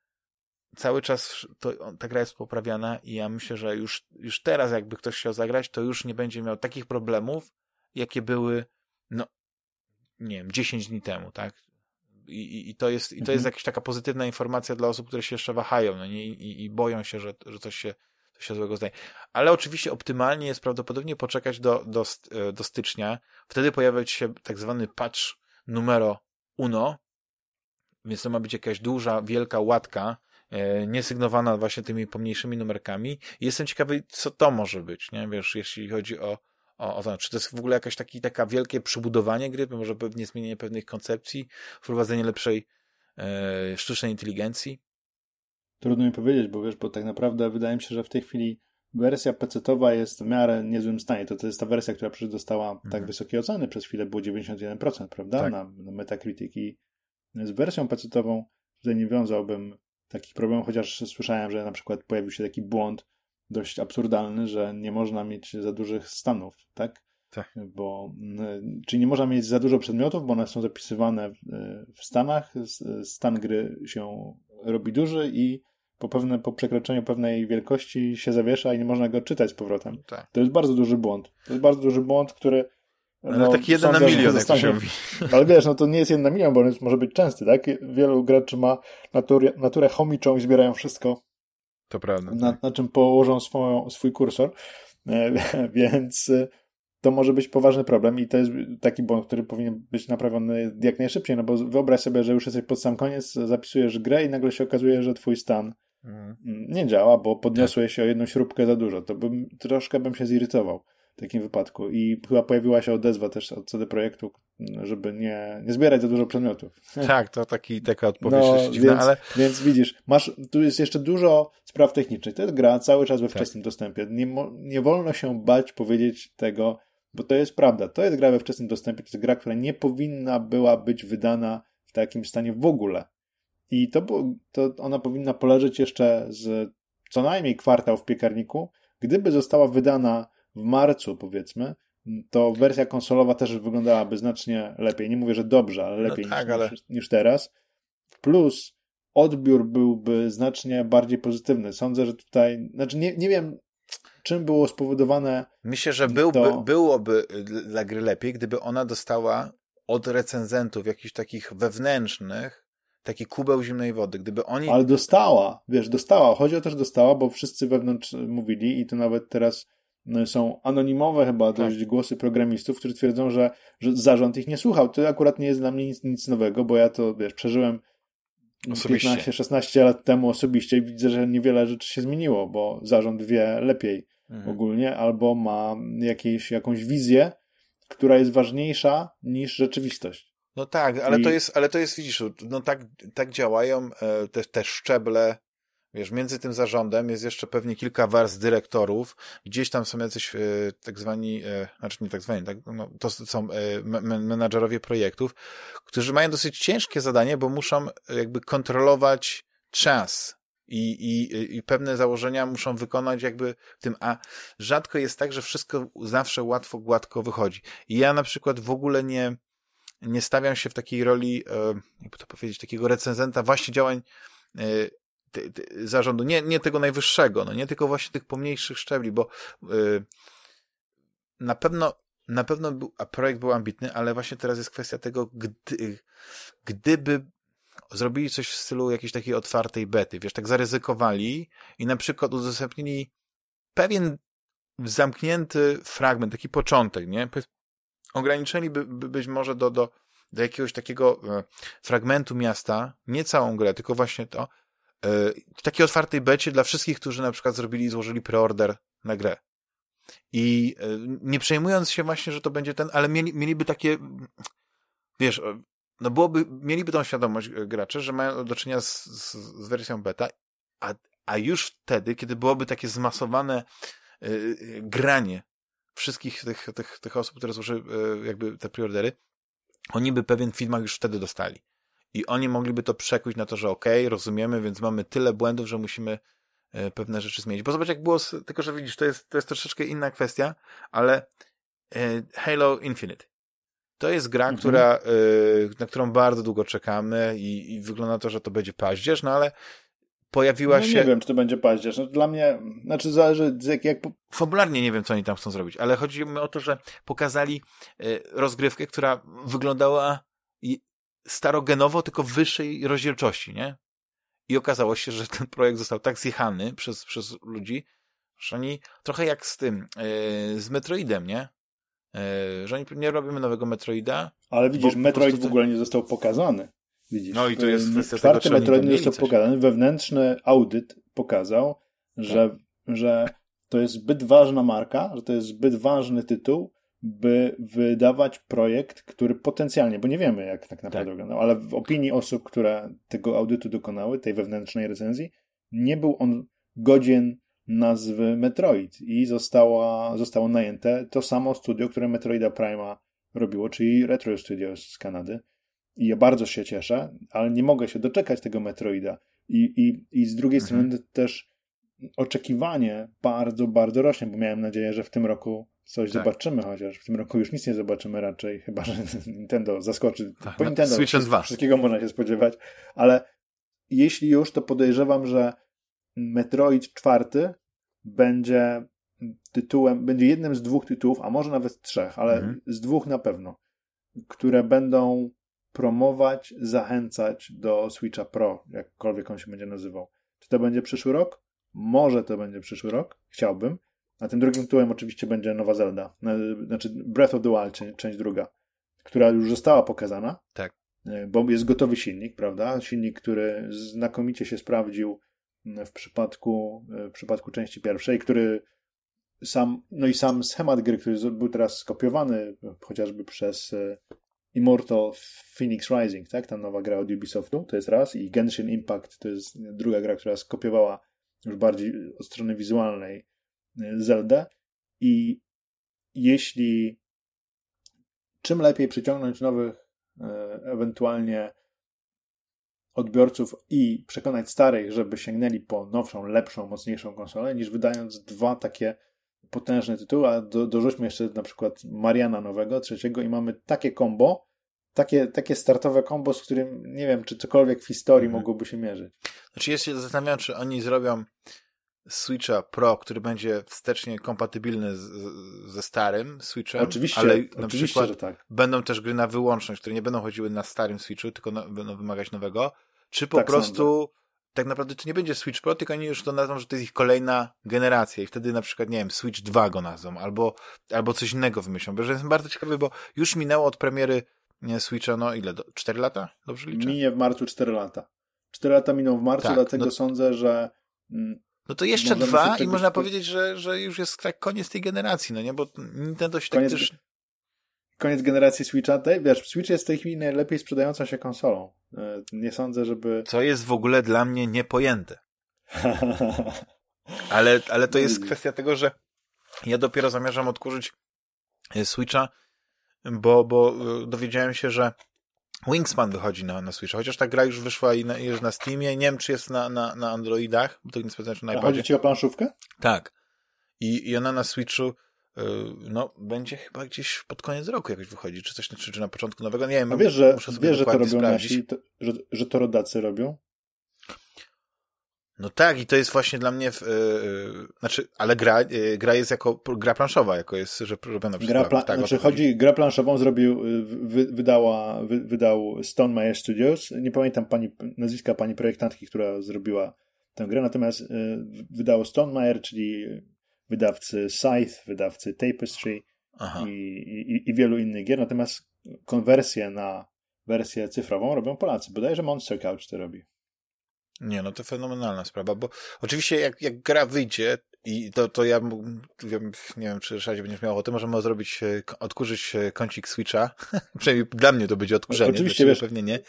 cały czas to, ta gra jest poprawiana i ja myślę, że już, już teraz jakby ktoś chciał zagrać, to już nie będzie miał takich problemów, jakie były no nie wiem, 10 dni temu, tak? I, i, to, jest, i to mhm. jest jakaś taka pozytywna informacja dla osób, które się jeszcze wahają no nie? I, i boją się, że, że coś, się, coś się złego stanie. Ale oczywiście optymalnie jest prawdopodobnie poczekać do, do, e, do stycznia. Wtedy pojawia się tak zwany patch numero uno, więc to ma być jakaś duża, wielka łatka, e, niesygnowana właśnie tymi pomniejszymi numerkami. Jestem ciekawy, co to może być, nie? Wiesz, jeśli chodzi o, o, o to, czy to jest w ogóle jakaś taki, taka wielkie przybudowanie gry, może pewnie zmienienie pewnych koncepcji, wprowadzenie lepszej e, sztucznej inteligencji? Trudno mi powiedzieć, bo wiesz, bo tak naprawdę wydaje mi się, że w tej chwili wersja PC-towa jest w miarę niezłym stanie. To, to jest ta wersja, która przecież dostała tak mhm. tak wysokie oceny. Przez chwilę było 91%, prawda? Tak. Na, na Metacritic i z wersją PC-tową tutaj nie wiązałbym takich problemów, chociaż słyszałem, że na przykład pojawił się taki błąd, dość absurdalny, że nie można mieć za dużych stanów, tak? Tak. Bo, czyli nie można mieć za dużo przedmiotów, bo one są zapisywane w Stanach, stan gry się robi duży i po, pewne, po przekroczeniu pewnej wielkości się zawiesza i nie można go czytać z powrotem. Tak. To jest bardzo duży błąd. To jest bardzo duży błąd, który no, no taki jeden na milion, jak to się mówi. Ale wiesz, no to nie jest jeden na milion, bo on jest, może być częsty, tak? Wielu graczy ma naturę, naturę chomiczą i zbierają wszystko to prawda. Na, tak. na czym położą swoją, swój kursor. E, więc e, to może być poważny problem i to jest taki błąd, który powinien być naprawiony jak najszybciej, no bo wyobraź sobie, że już jesteś pod sam koniec, zapisujesz grę i nagle się okazuje, że twój stan mhm. nie działa, bo podniosłeś się o jedną śrubkę za dużo. To bym, troszkę bym się zirytował takim wypadku. I chyba pojawiła się odezwa też od CD Projektu, żeby nie, nie zbierać za dużo przedmiotów. Tak, to taki, taka odpowiedź no, jest dziwna, więc, ale... Więc widzisz, masz, tu jest jeszcze dużo spraw technicznych. To jest gra cały czas we tak. wczesnym tak. dostępie. Nie, nie wolno się bać powiedzieć tego, bo to jest prawda. To jest gra we wczesnym dostępie. To jest gra, która nie powinna była być wydana w takim stanie w ogóle. I to, to ona powinna poleżeć jeszcze z co najmniej kwartał w piekarniku. Gdyby została wydana w marcu, powiedzmy, to wersja konsolowa też wyglądałaby znacznie lepiej. Nie mówię, że dobrze, ale no lepiej no tak, niż, ale... niż teraz. Plus odbiór byłby znacznie bardziej pozytywny. Sądzę, że tutaj, znaczy nie, nie wiem, czym było spowodowane. Myślę, że byłby, to... byłoby dla gry lepiej, gdyby ona dostała od recenzentów jakichś takich wewnętrznych taki kubeł zimnej wody. Gdyby oni... Ale dostała, wiesz, dostała. Chodzi o to, że dostała, bo wszyscy wewnątrz mówili i to nawet teraz są anonimowe chyba tak. dość głosy programistów, którzy twierdzą, że, że zarząd ich nie słuchał. To akurat nie jest dla mnie nic, nic nowego, bo ja to, wiesz, przeżyłem 15-16 lat temu osobiście i widzę, że niewiele rzeczy się zmieniło, bo zarząd wie lepiej mhm. ogólnie, albo ma jakieś, jakąś wizję, która jest ważniejsza niż rzeczywistość. No tak, ale I... to jest, ale to jest, widzisz, no tak, tak działają e, te, te szczeble Wiesz, między tym zarządem jest jeszcze pewnie kilka warstw dyrektorów, gdzieś tam są jacyś e, tak zwani, e, znaczy nie tak zwani, tak, no, to są e, menadżerowie projektów, którzy mają dosyć ciężkie zadanie, bo muszą jakby kontrolować czas i, i, i pewne założenia muszą wykonać jakby tym, a rzadko jest tak, że wszystko zawsze łatwo, gładko wychodzi. I ja na przykład w ogóle nie, nie stawiam się w takiej roli, jakby to powiedzieć, takiego recenzenta właśnie działań ty, ty, zarządu, nie, nie tego najwyższego, no nie tylko właśnie tych pomniejszych szczebli, bo yy, na pewno na pewno był, a projekt był ambitny, ale właśnie teraz jest kwestia tego, gdy, gdyby zrobili coś w stylu jakiejś takiej otwartej bety, wiesz, tak zaryzykowali i na przykład udostępnili pewien zamknięty fragment, taki początek, nie? Ograniczyliby być może do, do, do jakiegoś takiego e, fragmentu miasta, nie całą grę, tylko właśnie to, w takiej otwartej becie dla wszystkich, którzy na przykład zrobili i złożyli preorder na grę. I e, nie przejmując się właśnie, że to będzie ten, ale mieli, mieliby takie, wiesz, no byłoby, mieliby tą świadomość e, gracze, że mają do czynienia z, z, z wersją beta, a, a już wtedy, kiedy byłoby takie zmasowane y, granie wszystkich tych, tych, tych osób, które złożyły y, jakby te preordery, oni by pewien feedback już wtedy dostali i oni mogliby to przekuć na to, że okej, okay, rozumiemy, więc mamy tyle błędów, że musimy e, pewne rzeczy zmienić. Bo zobacz, jak było, z, tylko że widzisz, to jest, to jest troszeczkę inna kwestia, ale e, Halo Infinite to jest gra, mhm. która, e, na którą bardzo długo czekamy i, i wygląda to, że to będzie paździerz, no ale pojawiła no, się... Nie wiem, czy to będzie paździerz. No, dla mnie, znaczy zależy jak, jak... Fabularnie nie wiem, co oni tam chcą zrobić, ale chodzi mi o to, że pokazali rozgrywkę, która wyglądała starogenowo, tylko w wyższej rozdzielczości, nie? I okazało się, że ten projekt został tak zjechany przez, przez ludzi, że oni trochę jak z tym, yy, z Metroidem, nie? Yy, że oni nie robimy nowego Metroida. Ale widzisz, Metroid w ogóle nie został pokazany. Widzisz, no i to jest kwestia Czwarty tego, Metroid nie został coś. pokazany. Wewnętrzny audyt pokazał, że, tak. że to jest zbyt ważna marka, że to jest zbyt ważny tytuł, by wydawać projekt, który potencjalnie, bo nie wiemy jak tak naprawdę tak. wyglądał, ale w opinii osób, które tego audytu dokonały, tej wewnętrznej recenzji, nie był on godzien nazwy Metroid i została, zostało najęte to samo studio, które Metroida Prima robiło, czyli Retro Studios z Kanady. I ja bardzo się cieszę, ale nie mogę się doczekać tego Metroida. I, i, i z drugiej mhm. strony też oczekiwanie bardzo, bardzo rośnie, bo miałem nadzieję, że w tym roku coś tak. zobaczymy, chociaż w tym roku już nic nie zobaczymy raczej, chyba że Nintendo zaskoczy. Tak, po no, Nintendo Switch 2. Wszystkiego można się spodziewać, ale jeśli już, to podejrzewam, że Metroid 4 będzie tytułem, będzie jednym z dwóch tytułów, a może nawet trzech, ale mhm. z dwóch na pewno, które będą promować, zachęcać do Switcha Pro, jakkolwiek on się będzie nazywał. Czy to będzie przyszły rok? Może to będzie przyszły rok, chciałbym. A tym drugim tytułem oczywiście będzie Nowa Zelda, znaczy Breath of the Wild, część druga, która już została pokazana. Tak. E, bo jest gotowy silnik, prawda? Silnik, który znakomicie się sprawdził w przypadku, e, w przypadku części pierwszej, który sam, no i sam schemat gry, który był teraz skopiowany chociażby przez e, Immortal Phoenix Rising, tak? Ta nowa gra od Ubisoftu, to jest raz i Genshin Impact to jest druga gra, która skopiowała już bardziej od strony wizualnej Zeldę i jeśli czym lepiej przyciągnąć nowych e, ewentualnie odbiorców i przekonać starych, żeby sięgnęli po nowszą, lepszą, mocniejszą konsolę, niż wydając dwa takie potężne tytuły, a do, dorzućmy jeszcze na przykład Mariana nowego, trzeciego i mamy takie combo, takie, takie startowe combo, z którym nie wiem, czy cokolwiek w historii mhm. mogłoby się mierzyć. Znaczy się zastanawiam, czy oni zrobią Switcha Pro, który będzie wstecznie kompatybilny z, ze starym Switchem. Oczywiście, ale na przykład tak. będą też gry na wyłączność, które nie będą chodziły na starym Switchu, tylko na, będą wymagać nowego. czy po Tak prostu tak naprawdę to nie będzie Switch Pro, tylko oni już to nazwą, że to jest ich kolejna generacja i wtedy na przykład, nie wiem, Switch 2 go nazwą, albo, albo coś innego wymyślą, bo jestem bardzo ciekawy, bo już minęło od premiery Switcha, no ile, do, 4 lata? Dobrze liczę? Minie w marcu 4 lata. 4 lata miną w marcu, Tak, dlatego no- sądzę, że mm, No to jeszcze Możemy dwa i można po- powiedzieć, że, że już jest tak koniec tej generacji, no nie, bo Nintendo się Koniec- tak też... koniec generacji Switcha. Wiesz, Switch jest w tej chwili najlepiej sprzedającą się konsolą. E, Nie sądzę, żeby... Co jest w ogóle dla mnie niepojęte. Ale, ale to jest Ej. kwestia tego, że ja dopiero zamierzam odkurzyć e, Switcha, bo, bo e, dowiedziałem się, że Wingspan wychodzi na, na Switcha, chociaż ta gra już wyszła i na, jest na Steamie. Nie wiem, czy jest na, na, na Androidach, bo to nie sprawdzałem, czy na iPadzie. chodzi ci o planszówkę? Tak. I, I ona na Switchu y, no, będzie chyba gdzieś pod koniec roku jakoś wychodzi, czy coś, czy, czy na początku nowego, nie wiem. A wiesz, że, muszę sobie wiesz, że to robią sprawdzić. nasi, to, że, że to rodacy robią? No tak, i to jest właśnie dla mnie, w, y, y, znaczy, ale gra, y, gra jest jako gra planszowa, jako jest, że robiona przez Gra, pla- tak, znaczy chodzi. chodzi, grę planszową zrobił, wy, wydała, wy, wydał Stone Meyer Studios. Nie pamiętam pani, nazwiska pani projektantki, która zrobiła tę grę, natomiast y, wydało Stone Meyer, czyli wydawcy Scythe, wydawcy Tapestry i, i, i wielu innych gier, natomiast konwersję na wersję cyfrową robią Polacy. Bodajże Monster Couch to robi. Nie, no to fenomenalna sprawa, bo oczywiście jak, jak gra wyjdzie i to, to ja wiem, nie wiem, czy Ryszardzie będziesz miał ochotę, możemy zrobić, e, odkurzyć e, kącik Switcha. Przynajmniej dla mnie to będzie odkurzenie, Oczywiście, wiesz, pewnie nie.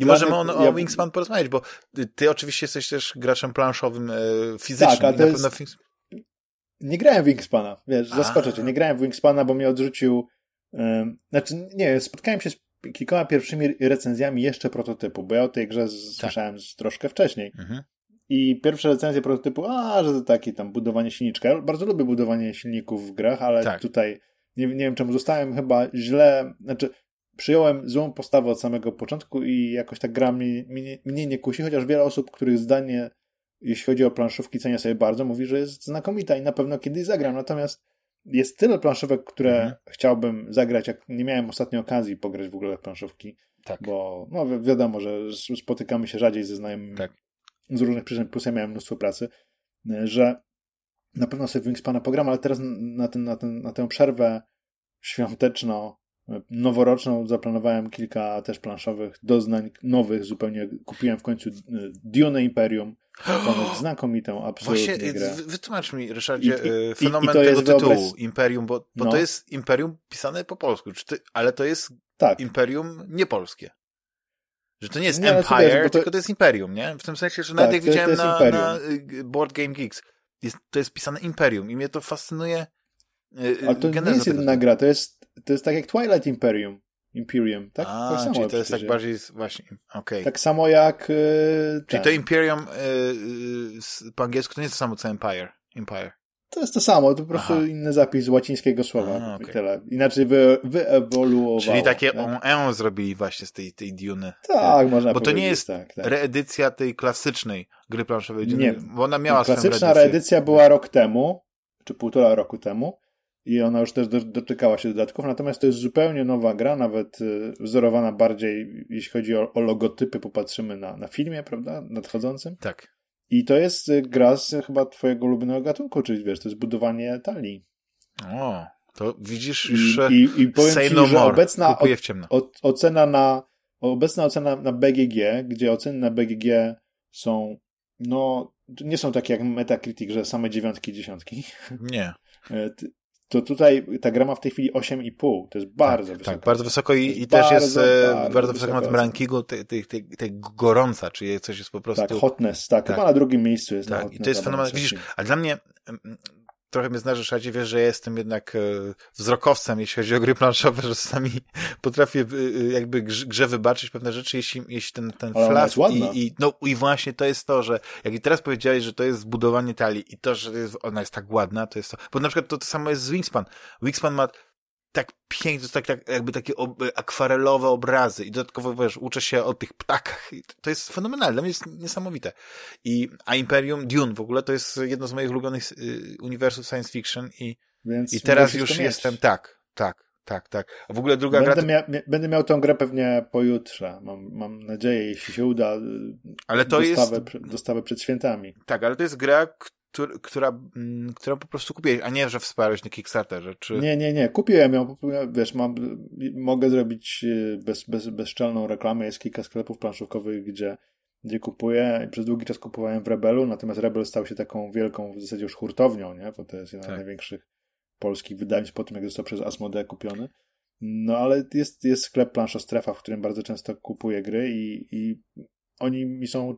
I możemy on, o ja- Wingspan porozmawiać, bo ty, oczywiście jesteś też graczem planszowym e, fizycznym. Tak, i to na jest- pewno Wings- Nie grałem w Wingspana, wiesz, A. zaskoczę cię. Nie grałem w Wingspana, bo mnie odrzucił. ym, znaczy, nie, spotkałem się z kilkoma pierwszymi recenzjami jeszcze prototypu, bo ja o tej grze Tak. słyszałem troszkę wcześniej. Mhm. I pierwsze recenzje prototypu, a, że to takie tam budowanie silniczka. Ja bardzo lubię budowanie silników w grach, ale Tak. tutaj nie, nie wiem czemu zostałem chyba źle, znaczy przyjąłem złą postawę od samego początku i jakoś ta gra mnie, mnie, mnie nie kusi, chociaż wiele osób, których zdanie, jeśli chodzi o planszówki, cenię sobie bardzo, mówi, że jest znakomita i na pewno kiedyś zagram. Natomiast jest tyle planszówek, które Mhm. chciałbym zagrać, jak nie miałem ostatnio okazji pograć w ogóle w planszówki, Tak. bo no, wi- wiadomo, że spotykamy się rzadziej ze znajomymi Tak. z różnych przyczyn, plus ja miałem mnóstwo pracy, y, że na pewno sobie Wingspana pogram, ale teraz na, ten, na, ten, na tę przerwę świąteczną, y, noworoczną zaplanowałem kilka też planszowych doznań nowych zupełnie. Kupiłem w końcu y, Dune Imperium, ponoć znakomitą absolutnie Właśnie, grę. wy- wytłumacz mi, Ryszardzie, I- i- e, i- fenomen i to tego tytułu, wyobraź- Imperium, bo, bo No. to jest Imperium pisane po polsku, czy ty, ale to jest Tak, Imperium niepolskie. Że to nie jest Nie, to Empire, wiesz, to- tylko to jest Imperium, nie? W tym sensie, że Tak, nawet jak to- to widziałem jest na, na y, Board Game Geeks, jest, to jest pisane Imperium i mnie to fascynuje. y, y, ale to nie jest tytułu. gra, to jest, to jest tak jak Twilight Imperium. Imperium, tak? A, tak samo czyli to jest tak bardziej, właśnie, okej. Tak samo jak... y, Czyli to Imperium y, y, z- po angielsku to nie jest to samo co Empire. Empire. To jest to samo, to po prostu Aha. inny zapis z łacińskiego słowa A, i okej. tyle. Inaczej wy, wyewoluowało. Czyli takie tak? on en zrobili właśnie z tej, tej Duny. Tak, można Bo to nie jest tak, tak. reedycja tej klasycznej gry planszowej. Duny, Nie. Bo ona miała swoją Klasyczna reedycję. reedycja była rok temu, czy półtora roku temu i ona już też do, doczekała się dodatków, natomiast to jest zupełnie nowa gra, nawet y, wzorowana bardziej, jeśli chodzi o, o logotypy, popatrzymy na, na filmie, prawda, nadchodzącym. Tak. I to jest y, gra z chyba twojego ulubionego gatunku, czyli wiesz, to jest budowanie talii. O, to widzisz I, już e, i, i powiem say ci, no że more. obecna, ciemno. o, ocena na obecna ocena na BGG, gdzie oceny na BGG są no nie są takie jak Metacritic, że same dziewiątki, dziesiątki. Nie. To tutaj ta gra ma w tej chwili 8,5. To jest bardzo tak, wysoko. Tak, bardzo wysoko i, i też jest bardzo, e, bardzo bardzo wysoko na tym rankingu tej, tej, tej, tej gorąca, czyli coś jest po prostu... Tak, hotness, tak. Tak. Chyba na drugim miejscu jest. Tak, i to jest na fenomenalne. Widzisz, a dla mnie trochę mnie znasz, Ryszardzie, wiesz, że ja jestem jednak e, wzrokowcem, jeśli chodzi o gry planszowe, że czasami potrafię e, e, jakby grze, wybaczyć pewne rzeczy, jeśli, jeśli ten, ten flaw i, i, no, i właśnie to jest to, że jak i teraz powiedziałeś, że to jest zbudowanie talii i to, że jest, ona jest tak ładna, to jest to, bo na przykład to, to samo jest z Wingspan. Wingspan ma tak pięknie, to tak, tak jakby takie ob, akwarelowe obrazy i dodatkowo, wiesz, uczę się o tych ptakach i to jest fenomenalne, dla mnie jest niesamowite. I, a Imperium Dune w ogóle to jest jedno z moich ulubionych y, uniwersów science fiction i, Więc i teraz już jestem, tak, tak, Tak, tak. A w ogóle druga będę gra... Mia będę miał tę grę pewnie pojutrze. Mam, mam nadzieję, jeśli się uda. Y, ale to dostawę, jest... dostawę przed świętami. Tak, ale to jest gra, który, która, mm, którą po prostu kupiłeś, a nie, że wsparłeś na Kickstarterze, czy... Nie, nie, nie. Kupiłem ją. Wiesz, mam, mogę zrobić y, bez, bez, bezczelną reklamę. Jest kilka sklepów planszówkowych, gdzie gdzie kupuję. Przez długi czas kupowałem w Rebelu, natomiast Rebel stał się taką wielką w zasadzie już hurtownią, nie? bo to jest jedna tak. z największych polskich wydawnictw po tym, jak został przez Asmodee kupiony. No ale jest, jest sklep Plansza Strefa, w którym bardzo często kupuję gry i, i oni mi są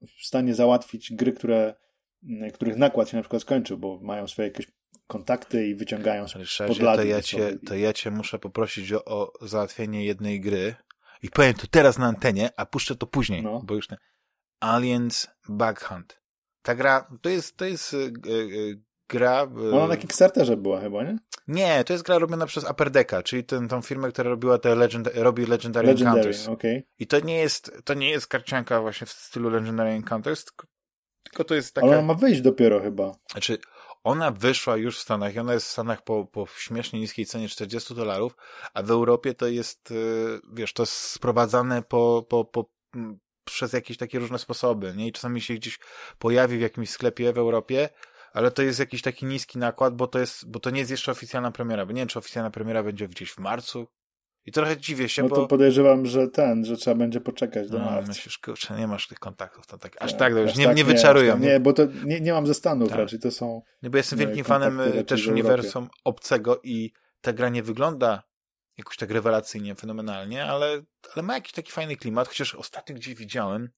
w stanie załatwić gry, które, których nakład się na przykład skończył, bo mają swoje jakieś kontakty i wyciągają z podlady. To ja, cię, to ja cię muszę poprosić o, o załatwienie jednej gry, i powiem to teraz na antenie, a puszczę to później, no. bo już nie. Aliens Bughunt. Ta gra, to jest, to jest yy, yy, gra... Yy... Ona na Kickstarterze była chyba, nie? Nie, to jest gra robiona przez Upper Decka, czyli ten, tą firmę, która robiła te legend, robi Legendary, Legendary Encounters. Okay. I to nie jest, to nie jest karcianka właśnie w stylu Legendary Encounters, tylko, to jest taka... Ale ona ma wyjść dopiero chyba. Znaczy, ona wyszła już w Stanach i ona jest w Stanach po, po śmiesznie niskiej cenie 40 dolarów, a w Europie to jest, y, wiesz, to jest sprowadzane po, po, po, przez jakieś takie różne sposoby, nie? I czasami się gdzieś pojawi w jakimś sklepie w Europie, ale to jest jakiś taki niski nakład, bo to jest, bo to nie jest jeszcze oficjalna premiera, bo nie wiem, czy oficjalna premiera będzie gdzieś w marcu, i trochę dziwię się, no bo... to podejrzewam, że ten, że trzeba będzie poczekać do no, marca. Myślisz, kurczę, nie masz tych kontaktów, to tak, aż tak, tak już nie, tak nie wyczarują. Nie, nie, bo to nie, nie mam ze Stanów tak. raczej, to są... Nie, bo jestem wielkim fanem e, też uniwersum obcego i ta gra nie wygląda jakoś tak rewelacyjnie, fenomenalnie, ale, ale ma jakiś taki fajny klimat, chociaż ostatnio gdzieś widziałem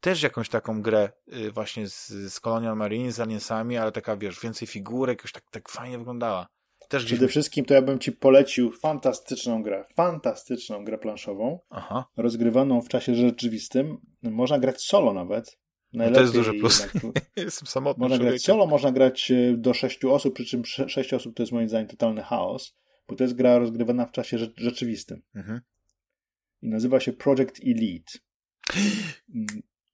też jakąś taką grę y, właśnie z, z Colonial Marine, z Aliensami, ale taka, wiesz, więcej figurek, jakoś tak, tak fajnie wyglądała. Też Przede gdzieś... wszystkim to ja bym ci polecił fantastyczną grę, fantastyczną grę planszową, Aha. rozgrywaną w czasie rzeczywistym. Można grać solo nawet. No to jest duży plus. Jestem samotny Można człowiekiem. grać solo, można grać e, do sześciu osób, przy czym sześć osób to jest moim zdaniem totalny chaos, bo to jest gra rozgrywana w czasie rzeczywistym. Mhm. I nazywa się Project Elite.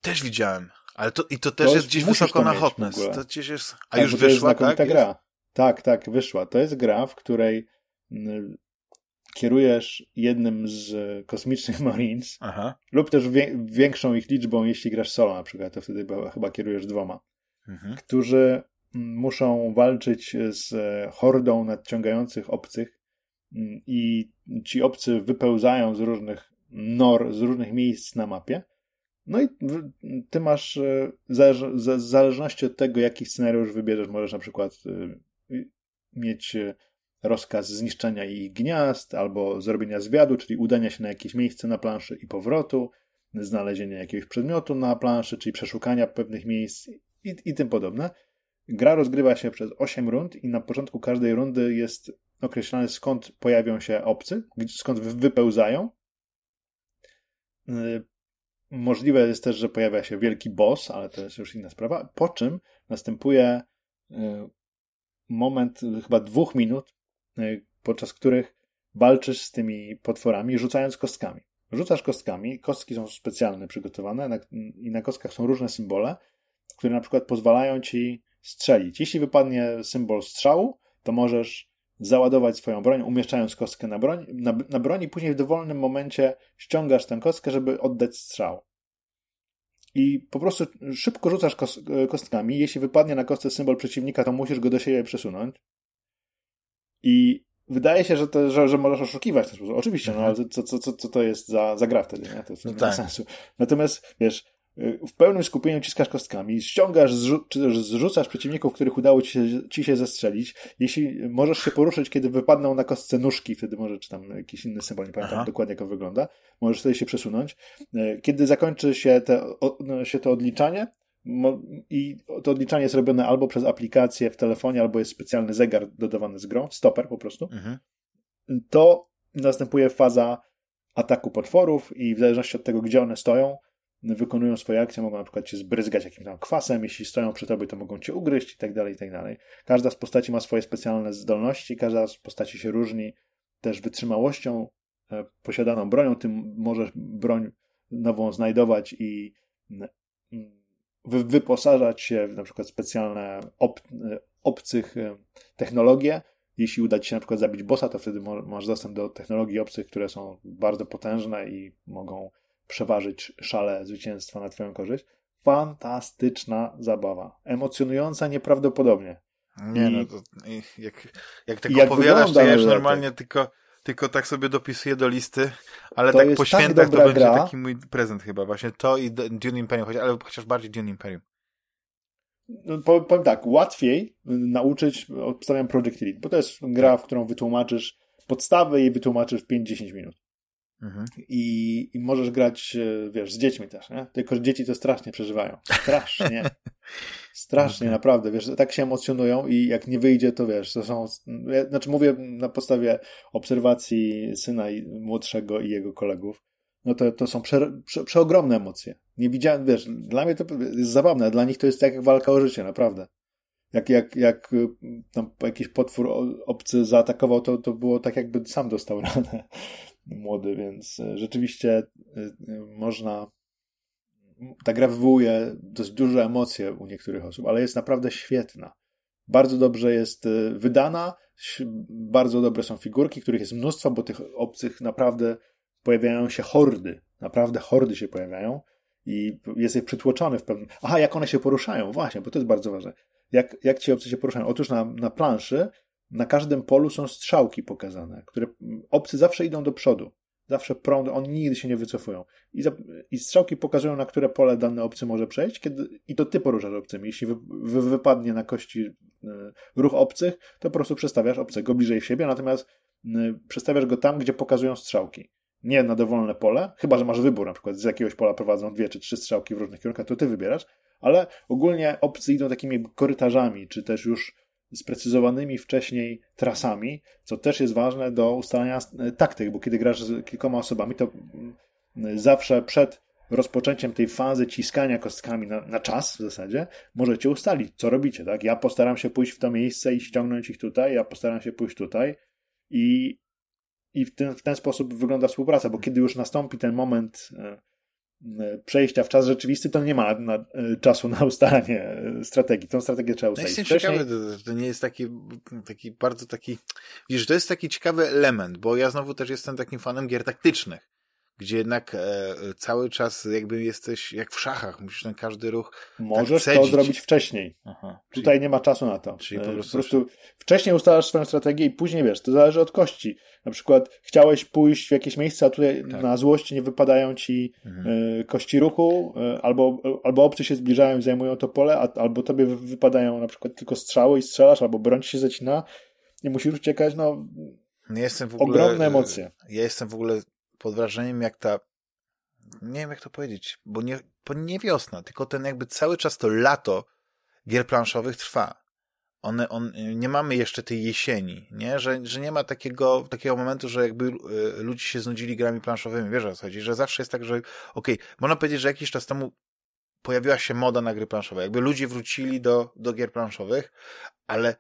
Też widziałem. Ale to, i to też to jest gdzieś wysoko na hotness. To gdzieś jest, a tak, już wyszła, to jest tak? gra. Tak, tak, wyszła. To jest gra, w której mm, kierujesz jednym z kosmicznych Marines Aha. lub też większą ich liczbą, jeśli grasz solo na przykład, to wtedy chyba kierujesz dwoma, mhm. którzy mm, muszą walczyć z hordą nadciągających obcych mm, i ci obcy wypełzają z różnych nor, z różnych miejsc na mapie. No i ty masz, e, w zależności od tego, jaki scenariusz wybierzesz, możesz na przykład e, mieć e, rozkaz zniszczenia ich gniazd albo zrobienia zwiadu, czyli udania się na jakieś miejsce na planszy i powrotu, znalezienia jakiegoś przedmiotu na planszy, czyli przeszukania pewnych miejsc i, i tym podobne. Gra rozgrywa się przez 8 rund i na początku każdej rundy jest określane skąd pojawią się obcy, skąd wypełzają. E, możliwe jest też, że pojawia się wielki boss, ale to jest już inna sprawa. Po czym następuje e, moment chyba dwóch minut, e, podczas których walczysz z tymi potworami, rzucając kostkami. Rzucasz kostkami, kostki są specjalne, przygotowane i na kostkach są różne symbole, które na przykład pozwalają ci strzelić. Jeśli wypadnie symbol strzału, to możesz załadować swoją broń, umieszczając kostkę na broń, na, na broń i później w dowolnym momencie ściągasz tę kostkę, żeby oddać strzał i po prostu szybko rzucasz kostkami. Jeśli wypadnie na kostce symbol przeciwnika, to musisz go do siebie przesunąć. I wydaje się, że, to, że, że możesz oszukiwać w ten sposób. Oczywiście, no mhm. ale co, co, co, co to jest za, za gra wtedy, nie? To, to no nie tak. ma sensu. Natomiast, wiesz, w pełnym skupieniu ciskasz kostkami, ściągasz czy też zrzucasz przeciwników, których udało ci się, ci się zestrzelić. Jeśli możesz się poruszyć, kiedy wypadną na kostce nóżki, wtedy może, czy tam jakiś inny symbol, nie pamiętam Aha. dokładnie jak on wygląda, możesz wtedy się przesunąć. E, kiedy zakończy się, te, o, się to odliczanie, i to odliczanie jest robione albo przez aplikację w telefonie, albo jest specjalny zegar dodawany z grą, stoper po prostu, mhm. to następuje faza ataku potworów i w zależności od tego, gdzie one stoją, wykonują swoje akcje, mogą na przykład cię zbryzgać jakimś tam kwasem, jeśli stoją przy tobie, to mogą cię ugryźć i tak dalej, i tak dalej. Każda z postaci ma swoje specjalne zdolności, każda z postaci się różni też wytrzymałością, e, posiadaną bronią, tym możesz broń nową znajdować i wyposażać się w na przykład specjalne ob, e, obcych e, technologie, jeśli uda ci się na przykład zabić bossa, to wtedy masz dostęp do technologii obcych, które są bardzo potężne i mogą przeważyć szale zwycięstwa na twoją korzyść. Fantastyczna zabawa. Emocjonująca nieprawdopodobnie. Nie, I, no to jak, jak tak jak opowiadasz, to ja już normalnie tylko, tylko tak sobie dopisuję do listy, ale to tak po tak świętach to będzie gra. taki mój prezent chyba, właśnie to i Dune Imperium, ale chociaż bardziej Dune Imperium. No, powiem tak, łatwiej nauczyć, obstawiam Project Elite, bo to jest gra, tak. w którą wytłumaczysz podstawy i wytłumaczysz w 5-10 minut. Mhm. I, I możesz grać, e, wiesz, z dziećmi też, nie? Tylko, że dzieci to strasznie przeżywają. Strasznie. Strasznie, okay. naprawdę, wiesz, tak się emocjonują i jak nie wyjdzie, to wiesz, to są, ja, znaczy mówię na podstawie obserwacji syna i młodszego i jego kolegów, no to, to są prze, prze, przeogromne emocje. Nie widziałem, wiesz, dla mnie to jest zabawne, dla nich to jest jak walka o życie, naprawdę. Jak, jak, jak tam jakiś potwór obcy zaatakował, to, to było tak, jakby sam dostał ranę młody, więc e, rzeczywiście e, e, można. Ta gra wywołuje dość duże emocje u niektórych osób, ale jest naprawdę świetna. Bardzo dobrze jest wydana, bardzo dobre są figurki, których jest mnóstwo, bo tych obcych naprawdę pojawiają się hordy. Naprawdę hordy się pojawiają i jesteś przytłoczony w pewnym. Aha, jak one się poruszają, właśnie, bo to jest bardzo ważne. Jak, jak ci obcy się poruszają? Otóż na, na planszy na każdym polu są strzałki pokazane, które obcy zawsze idą do przodu. Zawsze prąd, oni nigdy się nie wycofują. I, za, I strzałki pokazują, na które pole dany obcy może przejść, kiedy, i to ty poruszasz obcymi. Jeśli wy, wy, wypadnie na kości y, ruch obcych, to po prostu przestawiasz obcego bliżej siebie, natomiast y, przestawiasz go tam, gdzie pokazują strzałki. Nie na dowolne pole, chyba że masz wybór, na przykład z jakiegoś pola prowadzą dwie czy trzy strzałki w różnych kierunkach, to ty wybierasz, ale ogólnie obcy idą takimi korytarzami, czy też już sprecyzowanymi wcześniej trasami, co też jest ważne do ustalania e, taktyk, bo kiedy grasz z kilkoma osobami, to mm, zawsze przed rozpoczęciem tej fazy ciskania kostkami na, na, czas w zasadzie, możecie ustalić, co robicie, tak? Ja postaram się pójść w to miejsce i ściągnąć ich tutaj, ja postaram się pójść tutaj i, i w, ten, w ten sposób wygląda współpraca, bo kiedy już nastąpi ten moment e, E, przejścia w czas rzeczywisty, to nie ma na, e, czasu na ustalanie e, strategii. Tą strategię trzeba ustalić. No jestem ciekawy, to, to, nie jest taki, taki bardzo taki, widzisz, to jest taki ciekawy element, bo ja znowu też jestem takim fanem gier taktycznych gdzie jednak e, cały czas jakby jesteś jak w szachach, musisz ten każdy ruch tak Możesz tak to zrobić wcześniej. Aha, czyli, Tutaj nie ma czasu na to. Czyli po prostu, po prostu wcześniej ustalasz swoją strategię i później wiesz, to zależy od kości. Na przykład chciałeś pójść w jakieś miejsce, a tutaj tak. na złość nie wypadają ci mhm. y, kości ruchu, y, albo, albo obcy się zbliżają i zajmują to pole, a, albo tobie wypadają na przykład tylko strzały i strzelasz, albo broń się zacina i musisz uciekać, no... Jestem w ogóle, ogromne emocje. Ja jestem w ogóle pod wrażeniem, jak ta, nie wiem jak to powiedzieć, bo nie, bo nie wiosna, tylko ten jakby cały czas to lato gier planszowych trwa. One, on, nie mamy jeszcze tej jesieni, nie? Że, że nie ma takiego, takiego momentu, że jakby y, ludzie się znudzili grami planszowymi. Wiesz o co chodzi? Że zawsze jest tak, że okej, okay, można powiedzieć, że jakiś czas temu pojawiła się moda na gry planszowe. Jakby ludzie wrócili do, do gier planszowych, ale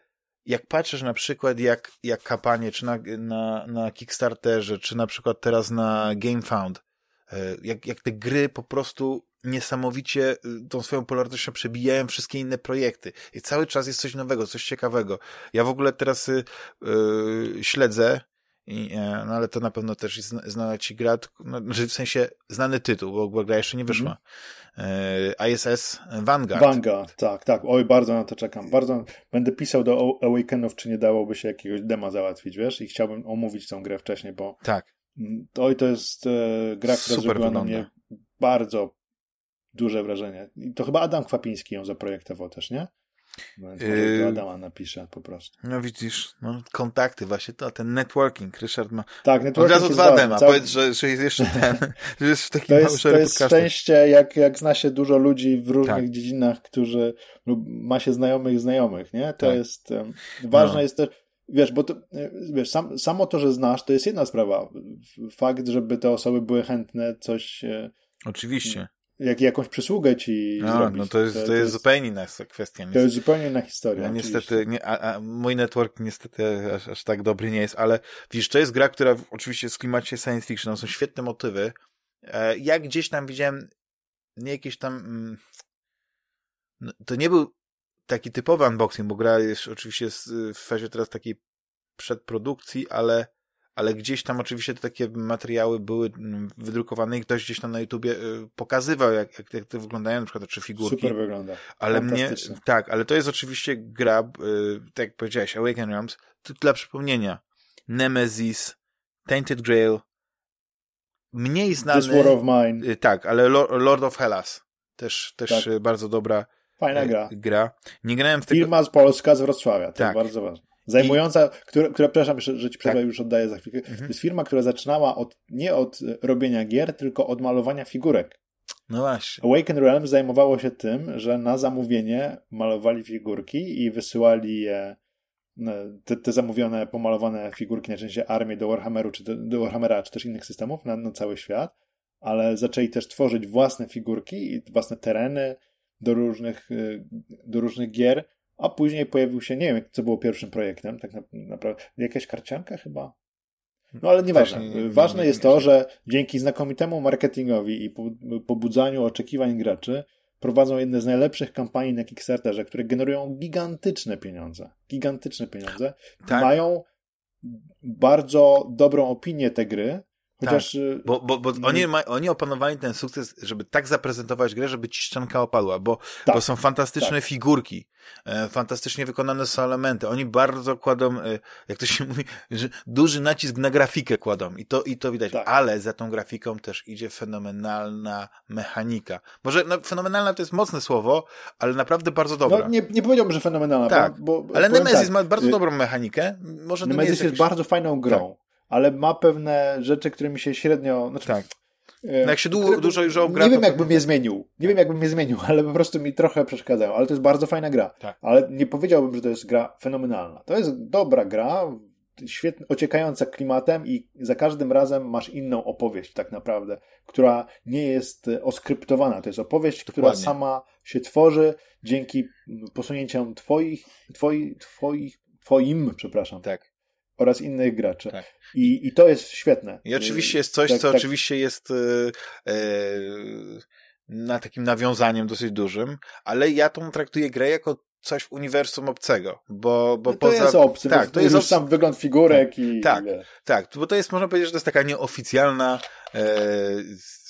jak patrzysz na przykład jak, jak kampanie, czy na, na, na Kickstarterze, czy na przykład teraz na GameFound, e, jak, jak te gry po prostu niesamowicie e, tą swoją popularnością przebijają wszystkie inne projekty. I cały czas jest coś nowego, coś ciekawego. Ja w ogóle teraz yy, śledzę i, e, no ale to na pewno też jest znana ci gra, no, w sensie znany tytuł, bo gra jeszcze nie wyszła. Mm. ISS Vanguard. Vanguard, tak, tak. Oj, bardzo na to czekam. Bardzo będę pisał do Awakenów, czy nie dałoby się jakiegoś dema załatwić, wiesz? I chciałbym omówić tą grę wcześniej, bo tak. Oj, to jest e, gra, która Super zrobiła wygląda. na mnie bardzo duże wrażenie. I to chyba Adam Kwapiński ją zaprojektował też, nie? Yy... do Adama napiszę po prostu. No widzisz, no, kontakty właśnie, to ten networking, Ryszard ma tak, networking od razu dwa dema, cały... powiedz, że, że jest jeszcze ten, że jest taki to jest, to jest szczęście, jak, jak zna się dużo ludzi w różnych tak. dziedzinach, którzy, lub ma się znajomych znajomych, nie? To tak. jest, um, ważne no. jest też, wiesz, bo to, wiesz, sam, samo to, że znasz, to jest jedna sprawa. Fakt, żeby te osoby były chętne coś... Oczywiście jak jakąś przysługę ci no, zrobić. No to jest, to, to, to jest, zupełnie inna kwestia. To jest zupełnie inna historia. Ja niestety, nie, a, a, mój network niestety aż, aż, tak dobry nie jest, ale widzisz, to jest gra, która oczywiście jest w klimacie science fiction, są świetne motywy. E, ja gdzieś tam widziałem nie jakieś tam mm, no, to nie był taki typowy unboxing, bo gra jest oczywiście w fazie teraz takiej przedprodukcji, ale, ale gdzieś tam oczywiście te takie materiały były mm, wydrukowane i ktoś gdzieś tam na YouTubie y, pokazywał, jak, jak, jak to wyglądają, na przykład, czy figurki. Super wygląda. Ale mnie, tak, ale to jest oczywiście gra, y, tak jak powiedziałeś, Awaken Realms, to dla przypomnienia, Nemesis, Tainted Grail, mniej znany... This War of Mine. Y, tak, ale Lord of Hellas, też, też tak. bardzo dobra Fajna gra. gra. Nie grałem w tego... Firma z Polska, z Wrocławia, to tak. bardzo ważne. Zajmująca, I... która, która, przepraszam, że ci przerwę, tak. już oddaję za chwilkę. Mhm. To jest firma, która zaczynała od, nie od robienia gier, tylko od malowania figurek. No właśnie. Awaken Realms zajmowało się tym, że na zamówienie malowali figurki i wysyłali je no, te, te zamówione, pomalowane figurki, najczęściej armię do Warhammeru, czy do, do Warhammera, czy też innych systemów na, na cały świat, ale zaczęli też tworzyć własne figurki i własne tereny do różnych, y, do różnych gier, a później pojawił się, nie wiem, co było pierwszym projektem, tak naprawdę, jakaś karcianka chyba? No ale nieważne. Nie, Ważne nie, jest to, że dzięki znakomitemu marketingowi i pobudzaniu oczekiwań graczy prowadzą jedne z najlepszych kampanii na Kickstarterze, które generują gigantyczne pieniądze. Gigantyczne pieniądze. Tak. Mają bardzo dobrą opinię te gry, Chociaż... Tak, bo, bo, bo oni, ma, oni opanowali ten sukces, żeby tak zaprezentować grę, żeby ci szczęka opadła, bo, tak, bo są fantastyczne tak. figurki, e, fantastycznie wykonane są elementy. Oni bardzo kładą, e, jak to się mówi, że duży nacisk na grafikę kładą i to, i to widać. Tak. Ale za tą grafiką też idzie fenomenalna mechanika. Może no, fenomenalna to jest mocne słowo, ale naprawdę bardzo dobra. No, nie, nie powiedziałbym, że fenomenalna. Tak, bo, bo ale Nemesis tak, ma bardzo y, dobrą mechanikę. Może Nemesis jest, jest bardzo fajną grą. Ale ma pewne rzeczy, które mi się średnio... Znaczy, tak. No jak się długo, dużo już gra, Nie wiem, jakbym je zmienił. Nie wiem, jakbym je zmienił, ale po prostu mi trochę przeszkadzają. Ale to jest bardzo fajna gra. Tak. Ale nie powiedziałbym, że to jest gra fenomenalna. To jest dobra gra, świetnie, ociekająca klimatem i za każdym razem masz inną opowieść tak naprawdę, która nie jest oskryptowana. To jest opowieść, Dokładnie. która sama się tworzy dzięki posunięciom twoich, twoich, twoich, twoim, przepraszam, tak oraz innych graczy. Tak. I, I to jest świetne. I oczywiście jest coś, tak, co tak. oczywiście jest yy, yy, na takim nawiązaniem dosyć dużym, ale ja tą traktuję grę jako coś w uniwersum obcego, bo, bo no to poza... jest obcy, tak, to jest obcy... sam wygląd figurek tak, i... Tak, tak, bo to jest, można powiedzieć, że to jest taka nieoficjalna e,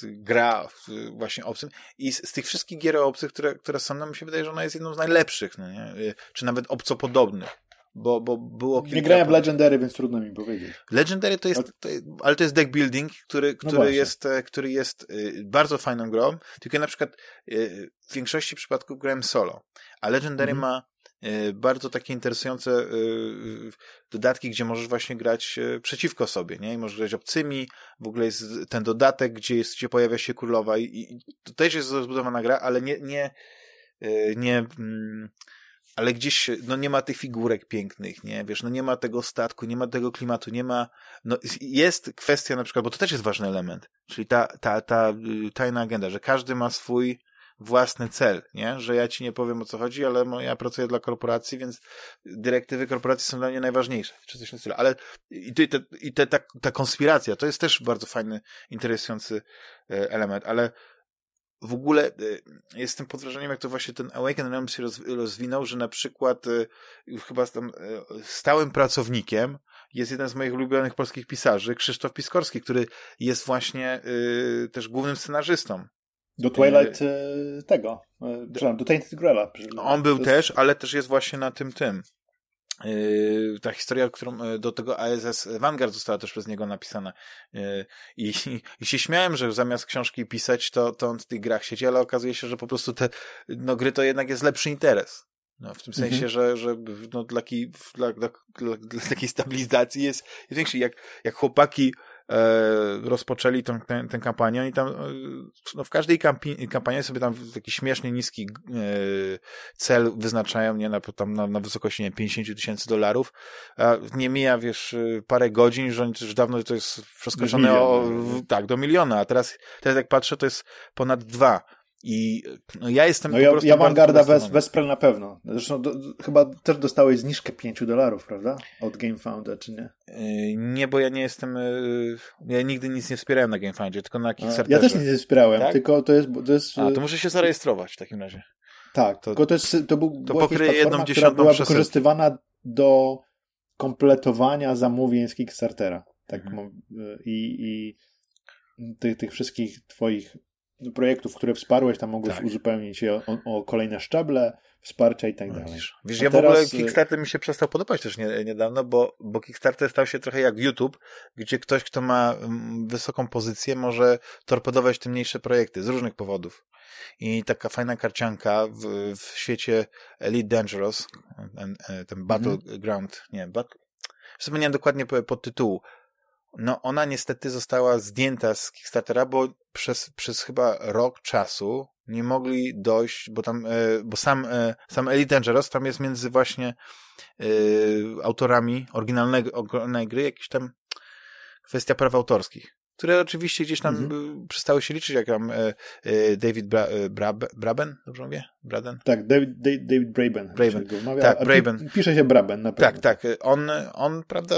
gra właśnie obcym i z, z, tych wszystkich gier obcych, które, które są, no mi się wydaje, że ona jest jedną z najlepszych, no nie? czy nawet obcopodobnych bo, bo było kilka... Nie grałem w Legendary, więc trudno mi powiedzieć. Legendary to jest, to ale to jest deck building, który, no który, jest, e, który jest y, bardzo fajną grą, tylko ja na przykład y, w większości przypadków grałem solo, a Legendary mhm. ma bardzo takie interesujące dodatki, gdzie możesz właśnie grać przeciwko sobie, nie? I możesz grać obcymi, w ogóle jest ten dodatek, gdzie, jest, gdzie pojawia się królowa i, i to też jest rozbudowana gra, ale nie, nie, nie, mm, ale gdzieś no nie ma tych figurek pięknych, nie? Wiesz, no nie ma tego statku, nie ma tego klimatu, nie ma, no jest kwestia na przykład, bo to też jest ważny element, czyli ta, ta, ta y, tajna agenda, że każdy ma swój własny cel, nie? Że ja ci nie powiem o co chodzi, ale ja pracuję dla korporacji, więc dyrektywy korporacji są dla mnie najważniejsze, czy coś na stylu. Ale i, te, i te, ta, ta konspiracja, to jest też bardzo fajny, interesujący e, element, ale w ogóle y, jestem pod wrażeniem, jak to właśnie ten Awaken Realms się rozwinął, że na przykład y, chyba tam y, stałym pracownikiem jest jeden z moich ulubionych polskich pisarzy, Krzysztof Piskorski, który jest właśnie też głównym scenarzystą. Do Twilight tego, przepraszam, do Tainted Graila. On był jest... też, ale też jest właśnie na tym tym. Yy, ta historia, którą e, do tego ASS Vanguard została też przez niego napisana. Yy, I, i, się śmiałem, że zamiast książki pisać, to, to on w tych grach siedzi, ale okazuje się, że po prostu te no, gry to jednak jest lepszy interes. No, w tym sensie, mhm. że, że no, dla, dla, dla, dla, dla takiej stabilizacji jest, jest większy. Jak, jak chłopaki rozpoczęli tę, tę, tę kampanię. Oni tam, e, no w każdej kampi- kampanii sobie tam taki śmiesznie niski e, cel wyznaczają, nie, na, tam na, na wysokości, nie 50 tysięcy dolarów, a nie mija, wiesz, e, parę godzin, że już dawno to jest przeskoczone o, tak, do miliona, a teraz, teraz jak patrzę, to jest ponad dwa. I no ja jestem no ja. Ja Vanguarda wes, wesprę na pewno. Zresztą do, chyba też dostałeś zniżkę 5 dolarów, prawda? Od GameFounda, czy nie? Yy, nie, bo ja nie jestem. Yy, ja nigdy nic nie wspierałem na GameFoundzie, tylko na Kickstarterze. Ja też nic nie wspierałem, tak? tylko to jest, to jest. A, to muszę się zarejestrować w takim razie. Tak, to, tylko to, jest, to, był, to pokryje jedną dziesiątą która była wykorzystywana do kompletowania zamówień z Kickstartera. Tak Mhm. mam, y, i, i tych, tych wszystkich twoich projektów, które wsparłeś, tam mogłeś Tak. uzupełnić je o, o, kolejne szczeble, wsparcia i tak No, dalej. Wiesz ja w teraz, ogóle y- Kickstarter mi się przestał podobać też nie, niedawno, bo, bo Kickstarter stał się trochę jak YouTube, gdzie ktoś, kto ma mm, wysoką pozycję, może torpedować te mniejsze projekty z różnych powodów. I taka fajna karcianka w, w świecie Elite Dangerous, ten, ten Battleground, nie, bat, wspomniałem dokładnie po- pod tytułu. No ona niestety została zdjęta z Kickstartera, bo przez, przez chyba rok czasu nie mogli dojść, bo tam, e, bo sam, e, sam Elite Dangerous tam jest między właśnie e, autorami oryginalnego, oryginalnej gry jakiś tam kwestia praw autorskich, które oczywiście gdzieś tam Mhm. przestały się liczyć, jak tam David Bra, Brab, Braben, dobrze mówię? Braden? Tak, David, David, Braben. Braben. Tak, a Braben. Pisze się Braben, na pewno. Tak, tak. On, on, prawda,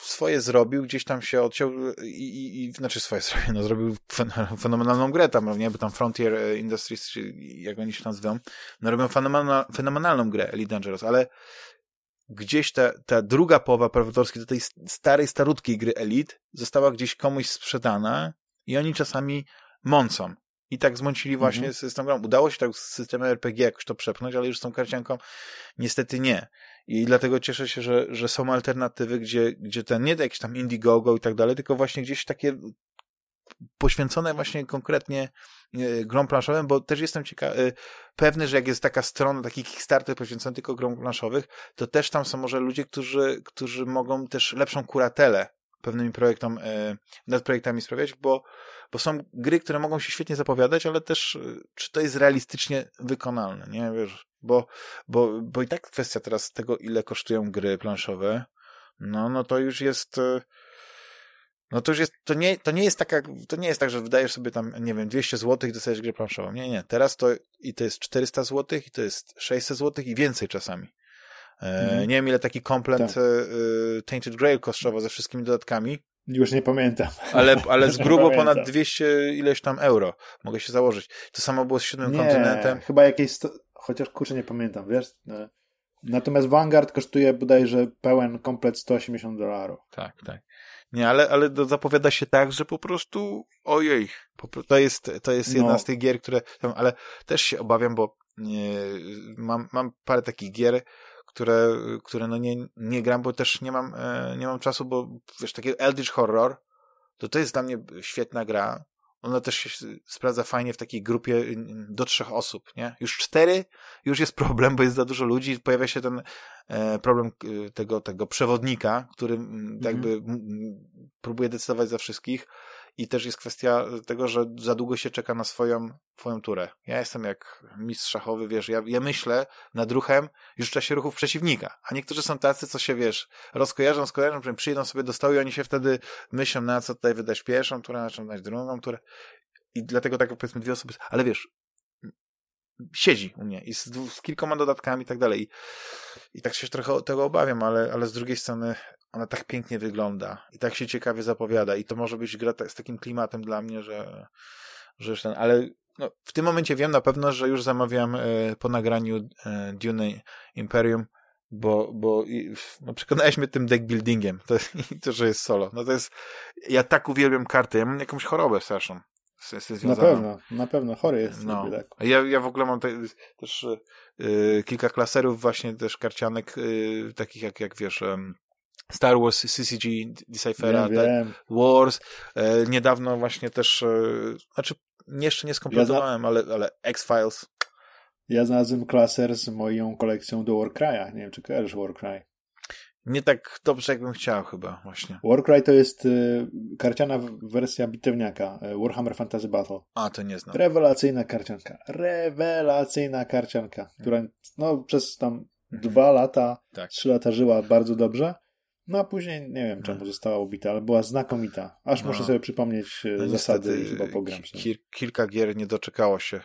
swoje zrobił, gdzieś tam się odciął i, i, i znaczy swoje zrobił, no zrobił fen- fenomenalną grę tam, nie, bo tam Frontier e, Industries, czy jak oni się nazywają, no robią fenomenal, fenomenalną grę Elite Dangerous, ale gdzieś ta, ta druga połowa praw autorskich do tej starej, starutkiej gry Elite została gdzieś komuś sprzedana i oni czasami mącą. I tak zmącili właśnie Mhm. z, z tą grą. Udało się tak z systemem RPG jakoś to przepchnąć, ale już z tą karcianką niestety nie. I dlatego cieszę się, że, że są alternatywy, gdzie, gdzie ten, nie jakieś tam Indiegogo i tak dalej, tylko właśnie gdzieś takie poświęcone właśnie konkretnie e, grom planszowym, bo też jestem ciekawy, pewny, że jak jest taka strona, taki Kickstarter poświęcony tylko grom planszowych, to też tam są może ludzie, którzy, którzy mogą też lepszą kuratelę pewnymi projektom, e, nad projektami sprawiać, bo, bo są gry, które mogą się świetnie zapowiadać, ale też e, czy to jest realistycznie wykonalne, nie? Wiesz, bo, bo, bo i tak kwestia teraz tego, ile kosztują gry planszowe, no, no to już jest e, no to już jest, to nie, to nie jest taka, to nie jest tak, że wydajesz sobie tam, nie wiem, 200 zł i dostajesz grę planszową. Nie, nie. Teraz to i to jest 400 zł i to jest 600 zł i więcej czasami. E, Mhm. Nie wiem, ile taki komplet Tak. e, e, Tainted Grail kosztował ze wszystkimi dodatkami, Już nie pamiętam. ale, ale z grubo ponad 200 ileś tam euro. Mogę się założyć. To samo było z siódmym Nie, kontynentem. chyba jakieś. Chociaż kurczę nie pamiętam, wiesz. e, Natomiast Vanguard kosztuje bodajże pełen komplet 180 dolarów. Tak, tak. Nie, ale, ale zapowiada się tak, że po prostu ojej, to jest, to jest jedna No. z tych gier, które, ale też się obawiam, bo nie, mam, mam parę takich gier, które, które no nie, nie gram, bo też nie mam, e, nie mam czasu, bo wiesz, taki Eldritch Horror, to to jest dla mnie świetna gra. Ona też się sprawdza fajnie w takiej grupie y, do trzech osób, nie? Już cztery, już jest problem, bo jest za dużo ludzi, pojawia się ten e, problem y, tego, tego przewodnika, który mm, jakby m- m- próbuje decydować za wszystkich i też jest kwestia tego, że za długo się czeka na swoją, swoją turę. Ja jestem jak mistrz szachowy, wiesz, ja, ja myślę nad ruchem już w czasie ruchów przeciwnika, a niektórzy są tacy, co się, wiesz, rozkojarzą, skojarzą, przyjdą sobie do stołu i oni się wtedy myślą, na co tutaj wydać pierwszą turę, na czym dać drugą turę i dlatego tak powiedzmy dwie osoby, ale wiesz, siedzi u mnie i z, z kilkoma dodatkami i tak dalej. I, I tak się trochę tego obawiam, ale, ale z drugiej strony ona tak pięknie wygląda i tak się ciekawie zapowiada i to może być gra z takim klimatem dla mnie, że, że już ten, ale no, w tym momencie wiem na pewno, że już zamawiam e, po nagraniu e, Dune Imperium, bo, bo i, no, przekonałeś mnie tym deck buildingiem, to, to, że jest solo. No to jest, ja tak uwielbiam karty, ja mam jakąś chorobę straszną. Z, z tym Na pewno, na pewno chory jest. No. Tak. Ja, ja w ogóle mam te, też y, kilka klaserów właśnie też karcianek takich jak, jak wiesz Star Wars, CCG, Decipher'a, Wiem, tak, wiem. Wars, e, niedawno właśnie też e, znaczy jeszcze nie skompletowałem, ale, ale X-Files Ja znalazłem klaser z moją kolekcją do Warcry'a. Nie wiem, czy kojarzysz Warcry. nie tak dobrze jakbym chciał chyba właśnie. Warcry to jest y, karciana wersja bitewniaka y, Warhammer Fantasy Battle. A, to nie znam. Rewelacyjna karcianka. Rewelacyjna karcianka, która no, przez tam Mhm. dwa lata, Tak. trzy lata żyła bardzo dobrze. No a później nie wiem czemu została ubita, ale była znakomita. Aż No. muszę sobie przypomnieć y, No zasady chyba pogram ki- kilka gier nie doczekało się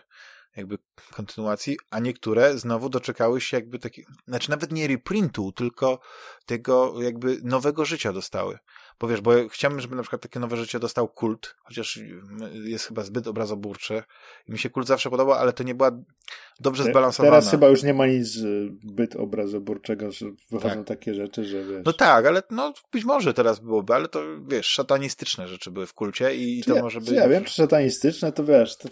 jakby kontynuacji, a niektóre znowu doczekały się jakby takiego, znaczy nawet nie reprintu, tylko tego jakby nowego życia dostały. Bo wiesz, bo chciałbym, żeby na przykład takie nowe życie dostał kult, chociaż jest chyba zbyt obrazoburczy i mi się kult zawsze podobał, ale to nie była dobrze zbalansowana. Teraz chyba już nie ma nic zbyt obrazoburczego, że wychodzą tak. takie rzeczy, że wiesz... No tak, ale no być może teraz byłoby, ale to wiesz, szatanistyczne rzeczy były w kulcie i to ja, może być... Ja wiem, czy szatanistyczne, to wiesz... To...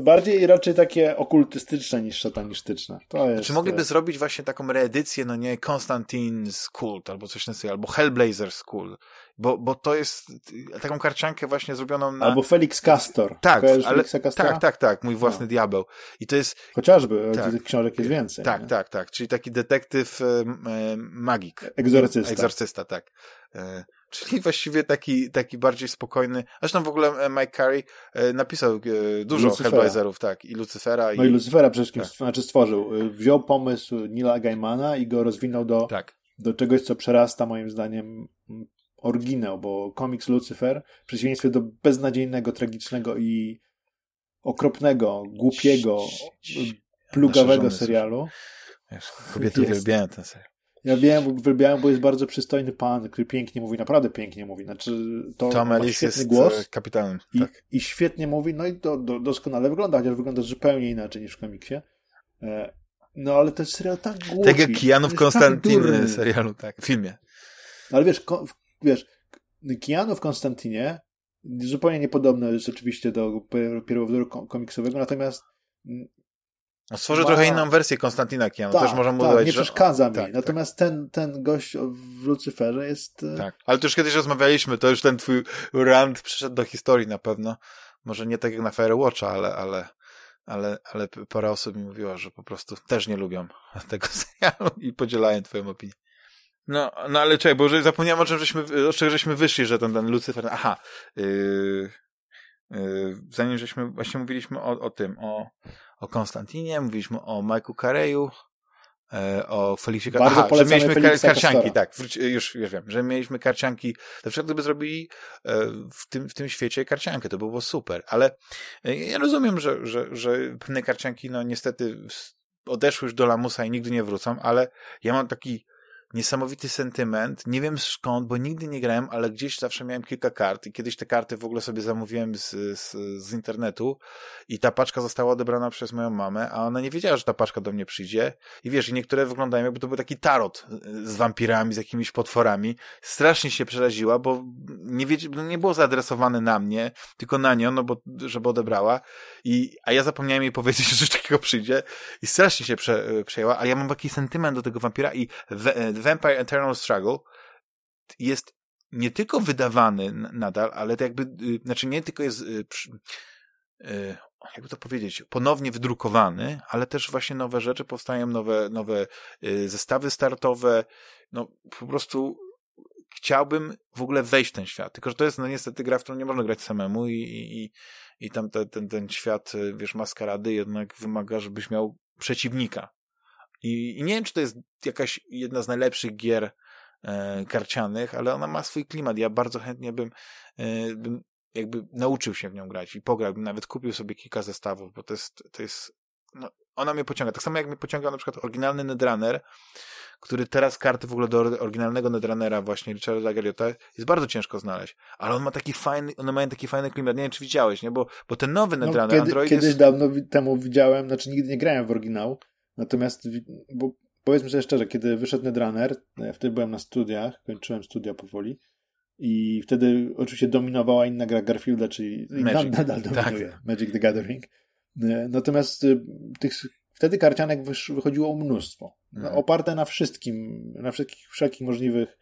Bardziej raczej takie okultystyczne niż szatanistyczne. To jest, Czy mogliby zrobić właśnie taką reedycję, no nie, Constantine's Cult albo coś na albo Hellblazer's Cult, bo, bo to jest taką karciankę właśnie zrobioną na... Albo Felix Castor. Tak, ale, tak, tak, tak, mój własny no. diabeł. I to jest... Chociażby, tak. tych książek jest więcej. Tak, nie? tak, tak, czyli taki detektyw e, e, magik. Egzorcysta. Egzorcysta, tak. E, Czyli właściwie taki, taki bardziej spokojny. Zresztą w ogóle e, Mike Carey e, napisał e, dużo Lucyfera. Hellblazerów, tak, i Lucyfera. No i, i Lucyfera przede wszystkim tak. znaczy stworzył. Wziął pomysł Nila Gaimana i go rozwinął do, tak. do czegoś, co przerasta moim zdaniem oryginał, bo komiks Lucyfer w przeciwieństwie do beznadziejnego, tragicznego i okropnego, głupiego, plugawego serialu. Wiesz, kobiety uwielbiają ten serial. Ja wiem, wybrałem, bo jest bardzo przystojny pan, który pięknie mówi, naprawdę pięknie mówi. Znaczy, to Tom Ellis jest głos e, kapitalnym. I, tak. I świetnie mówi, no i do, do, doskonale wygląda, chociaż wygląda zupełnie inaczej niż w komiksie. E, no ale to jest serial tak głupi. Tak jak Kianu w Konstantinie serialu, tak, w filmie. Ale wiesz, ko, wiesz, Kianu w Konstantinie zupełnie niepodobne jest oczywiście do pierwowzoru komiksowego, natomiast no, stworzy ma... trochę inną wersję Konstantina Kianu, tak, też możemy tak, mówić, nie przeszkadza mi. Tak, Natomiast tak. ten, ten gość w Lucyferze jest... E, tak, ale to już kiedyś rozmawialiśmy, to już ten twój rant przyszedł do historii na pewno. Może nie tak jak na Firewatcha, ale, ale, ale, ale parę osób mi mówiło, że po prostu też nie lubią tego serialu i podzielają twoją opinię. No, no ale czekaj, bo zapomniałem o czym żeśmy, o czym żeśmy wyszli, że ten, ten Lucyfer, aha, yy, zanim żeśmy właśnie mówiliśmy o, o tym, o, o Konstantinie, mówiliśmy o Majku Kareju, e, o Feliksie Aha, że mieliśmy Feliksa karcianki, tak, już, już wiem, że mieliśmy karcianki, na przykład gdyby zrobili e, w tym, w tym świecie karciankę, to by było super, ale e, ja rozumiem, że, że, że pewne karcianki, no niestety odeszły już do lamusa i nigdy nie wrócą, ale ja mam taki niesamowity sentyment. Nie wiem skąd, bo nigdy nie grałem, ale gdzieś zawsze miałem kilka kart i kiedyś te karty w ogóle sobie zamówiłem z, z, z internetu i ta paczka została odebrana przez moją mamę, a ona nie wiedziała, że ta paczka do mnie przyjdzie. I wiesz, i niektóre wyglądają jakby to był taki tarot z wampirami, z jakimiś potworami. Strasznie się przeraziła, bo nie, wiedz, nie było zaadresowane na mnie, tylko na nią, no bo żeby odebrała. I, a ja zapomniałem jej powiedzieć, że coś takiego przyjdzie i strasznie się prze, przejęła, a ja mam taki sentyment do tego wampira i we, Vampire Eternal Struggle jest nie tylko wydawany nadal, ale to jakby, y, znaczy nie tylko jest, y, y, jakby to powiedzieć, ponownie wydrukowany, ale też właśnie nowe rzeczy powstają, nowe, nowe zestawy startowe, no po prostu chciałbym w ogóle wejść w ten świat, tylko że to jest no niestety gra, w którą nie można grać samemu i, i, i tam te, ten, ten świat, wiesz, maskarady jednak wymaga, żebyś miał przeciwnika, i, I, nie wiem, czy to jest jakaś jedna z najlepszych gier e, karcianych, ale ona ma swój klimat. Ja bardzo chętnie bym, e, bym jakby nauczył się w nią grać i pograł, bym nawet kupił sobie kilka zestawów, bo to jest, to jest no, ona mnie pociąga. Tak samo jak mnie pociąga na przykład oryginalny Netrunner, który teraz karty w ogóle do oryginalnego Netrunnera właśnie Richarda Galliota jest bardzo ciężko znaleźć, ale on ma taki fajny, one mają taki fajny klimat, nie wiem czy widziałeś, nie, bo, bo ten nowy no, Netrunner kiedy, Android Kiedyś jest... dawno temu widziałem, znaczy nigdy nie grałem w oryginał, Natomiast, bo powiedzmy sobie szczerze, kiedy wyszedł Netrunner, no ja wtedy byłem na studiach, kończyłem studia powoli i wtedy oczywiście dominowała inna gra Garfielda, czyli Magic. nadal dominuje tak. Magic the Gathering. E, natomiast e, tych, wtedy karcianek wychodziło mnóstwo. Mhm. Oparte na wszystkim, na wszelkich, wszelkich możliwych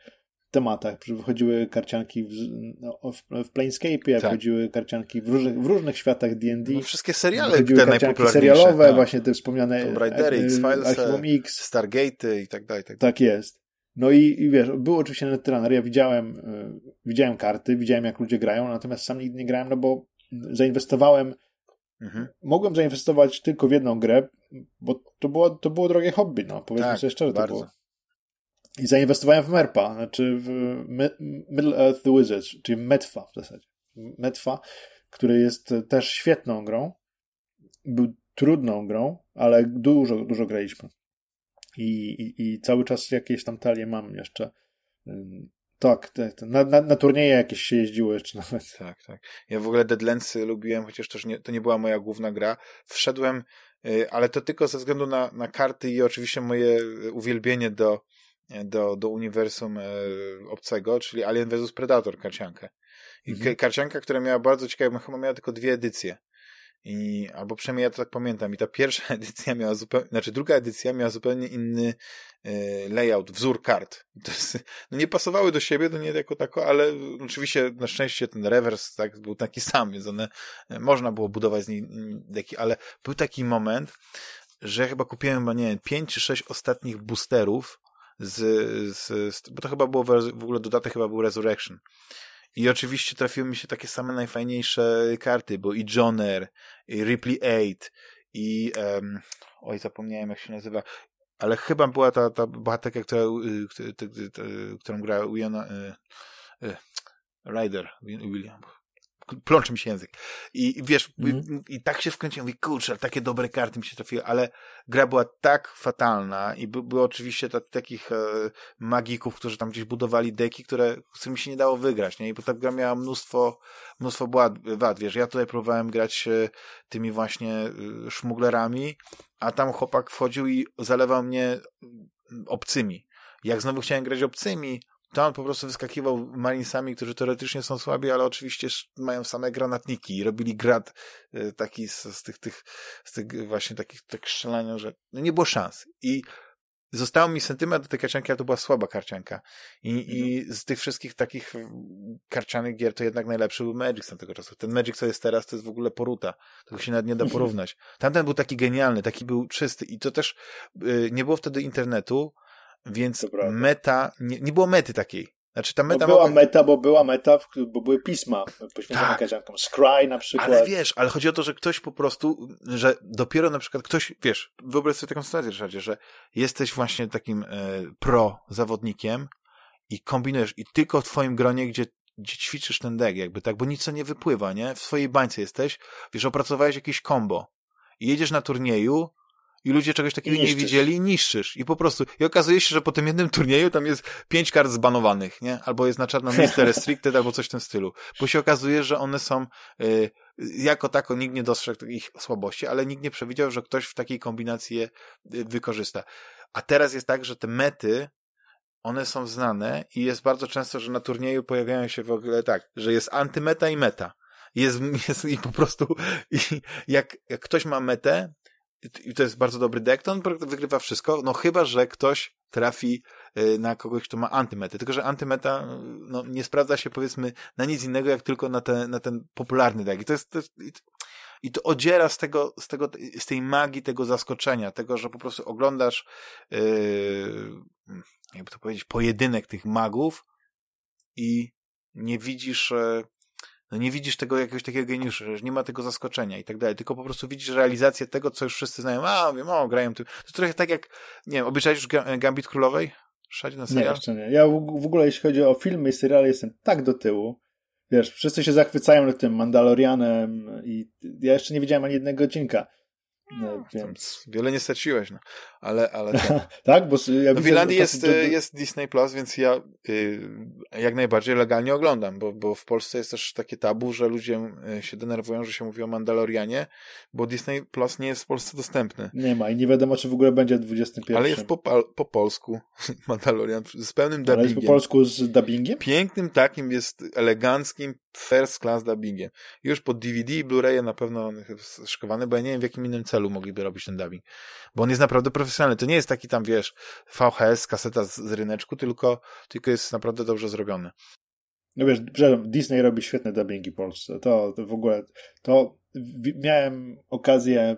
tematach. Wychodziły karcianki w, no, w, w Planescape'ie, tak. wychodziły karcianki w różnych, w różnych światach D&D. No wszystkie seriale wychodziły te karcianki serialowe, tak. właśnie te wspomniane Tomb Raidery, e, X-Files, Archivom X. Stargate'y i tak dalej. Tak, tak jest. No i, i wiesz, był oczywiście Netrunner, ja widziałem, y, widziałem karty, widziałem jak ludzie grają, natomiast sam nigdy nie grałem, no bo zainwestowałem Mhm. Mogłem zainwestować tylko w jedną grę, bo to było, to było drogie hobby, no powiedzmy tak, sobie szczerze. Bardzo. To było. I zainwestowałem w MERPA, znaczy w Middle Earth The Wizards, czyli Metfa w zasadzie. Metfa, który jest też świetną grą. Był trudną grą, ale dużo, dużo graliśmy. I, i, i cały czas jakieś tam talie mam jeszcze. Tak, tak. Na, na, na turnieje jakieś się jeździło jeszcze nawet. Tak, tak. Ja w ogóle Deadlandsy lubiłem, chociaż też nie, to nie była moja główna gra. Wszedłem, y, ale to tylko ze względu na, na karty i oczywiście moje uwielbienie do, do, do uniwersum e, obcego, czyli Alien vs Predator karciankę. I mhm. karcianka, która miała bardzo ciekawe, chyba miała tylko dwie edycje. I, albo przynajmniej ja to tak pamiętam. I ta pierwsza edycja miała zupełnie, znaczy druga edycja miała zupełnie inny y, layout, wzór kart. Jest, no nie pasowały do siebie, to nie jako tako, ale oczywiście na szczęście ten rewers tak, był taki sam, więc one, e, można było budować z nich deki, ale był taki moment, że chyba kupiłem, nie wiem, pięć czy sześć ostatnich boosterów z, z, z, bo to chyba było w, ogóle dodatek chyba był Resurrection. I oczywiście trafiły mi się takie same najfajniejsze karty, bo i Joner, i Ripley 8, i um, oj, zapomniałem jak się nazywa, ale chyba była ta, ta bohaterka, która, y, którą gra Wiona y, y, Ryder, William, plączy mi się język. I, wiesz, mm. i, i, tak się wkręciłem, mówię, kurczę, takie dobre karty mi się trafiły, ale gra była tak fatalna i by, było oczywiście ta, takich e, magików, którzy tam gdzieś budowali deki, które, z którymi się nie dało wygrać, nie? I bo ta gra miała mnóstwo, mnóstwo wad, wiesz, ja tutaj próbowałem grać e, tymi właśnie e, szmuglerami, a tam chłopak wchodził i zalewał mnie obcymi. Jak znowu chciałem grać obcymi, on po prostu wyskakiwał marinesami, którzy teoretycznie są słabi, ale oczywiście mają same granatniki i robili grad y, taki z, z tych, tych, z tych właśnie takich tak strzelania, że no nie było szans. I zostało mi sentyment do tej karcianki, ale to była słaba karcianka. I, mhm. I z tych wszystkich takich karcianych gier to jednak najlepszy był Magic z tamtego czasu. Ten Magic, co jest teraz, to jest w ogóle poruta. Tego się nawet nie da mhm. porównać. Tamten był taki genialny, taki był czysty i to też y, nie było wtedy internetu, więc meta, nie, nie było mety takiej. Znaczy ta meta no była mogła... meta, bo była meta, bo były pisma poświęcone tak. kaziankom. Scry na przykład. Ale wiesz, ale chodzi o to, że ktoś po prostu, że dopiero na przykład ktoś, wiesz, wyobraź sobie taką sytuację, Ryszardzie, że jesteś właśnie takim e, pro zawodnikiem i kombinujesz i tylko w twoim gronie, gdzie gdzie ćwiczysz ten deck, jakby tak, bo nic co nie wypływa, nie? W swojej bańce jesteś, wiesz, opracowałeś jakieś combo i jedziesz na turnieju i ludzie czegoś takiego nie widzieli i niszczysz. I po prostu, i okazuje się, że po tym jednym turnieju tam jest pięć kart zbanowanych, nie? Albo jest na czarną listę restricted, albo coś w tym stylu. Bo się okazuje, że one są, y, jako tako nikt nie dostrzegł ich słabości, ale nikt nie przewidział, że ktoś w takiej kombinacji je y, wykorzysta. A teraz jest tak, że te mety, one są znane i jest bardzo często, że na turnieju pojawiają się w ogóle tak, że jest antymeta i meta. Jest, jest i po prostu i jak, jak ktoś ma metę, i to jest bardzo dobry deck, to on wygrywa wszystko, no chyba, że ktoś trafi y, na kogoś, kto ma antymety. Tylko, że antymeta no, nie sprawdza się powiedzmy na nic innego, jak tylko na, te, na ten popularny deck. I to jest, to jest i to odziera z tego, z tego, z tej magii tego zaskoczenia, tego, że po prostu oglądasz, yy, jakby to powiedzieć, pojedynek tych magów i nie widzisz, yy, no nie widzisz tego jakiegoś takiego geniuszu, że nie ma tego zaskoczenia i tak dalej, tylko po prostu widzisz realizację tego, co już wszyscy znają. A, wiem, o, grają tu. To trochę tak jak, nie wiem, obejrzałeś już Gambit Królowej? Szedź na serial? Nie, jeszcze nie. Ja w ogóle, jeśli chodzi o filmy i seriale, jestem tak do tyłu. Wiesz, wszyscy się zachwycają nad tym Mandalorianem i ja jeszcze nie widziałem ani jednego odcinka. No, więc... Wiele nie straciłeś, no. Ale, ale tak. tak, bo ja no w Irlandii jest, to... jest Disney Plus, więc ja y, jak najbardziej legalnie oglądam, bo, bo w Polsce jest też takie tabu, że ludzie y, się denerwują, że się mówi o Mandalorianie, bo Disney Plus nie jest w Polsce dostępny. Nie ma i nie wiadomo, czy w ogóle będzie w 21. Ale jest po, po polsku Mandalorian z pełnym dubbingiem. Ale jest po polsku z dubbingiem? Pięknym takim, jest eleganckim, first class dubbingiem. Już pod DVD i Blu-ray na pewno szykowany, bo ja nie wiem w jakim innym celu mogliby robić ten dubbing. Bo on jest naprawdę profesjonalny. To nie jest taki tam, wiesz, VHS, kaseta z, z ryneczku, tylko, tylko jest naprawdę dobrze zrobiony. No wiesz, Disney robi świetne dubbingi w Polsce. To, to w ogóle, to miałem okazję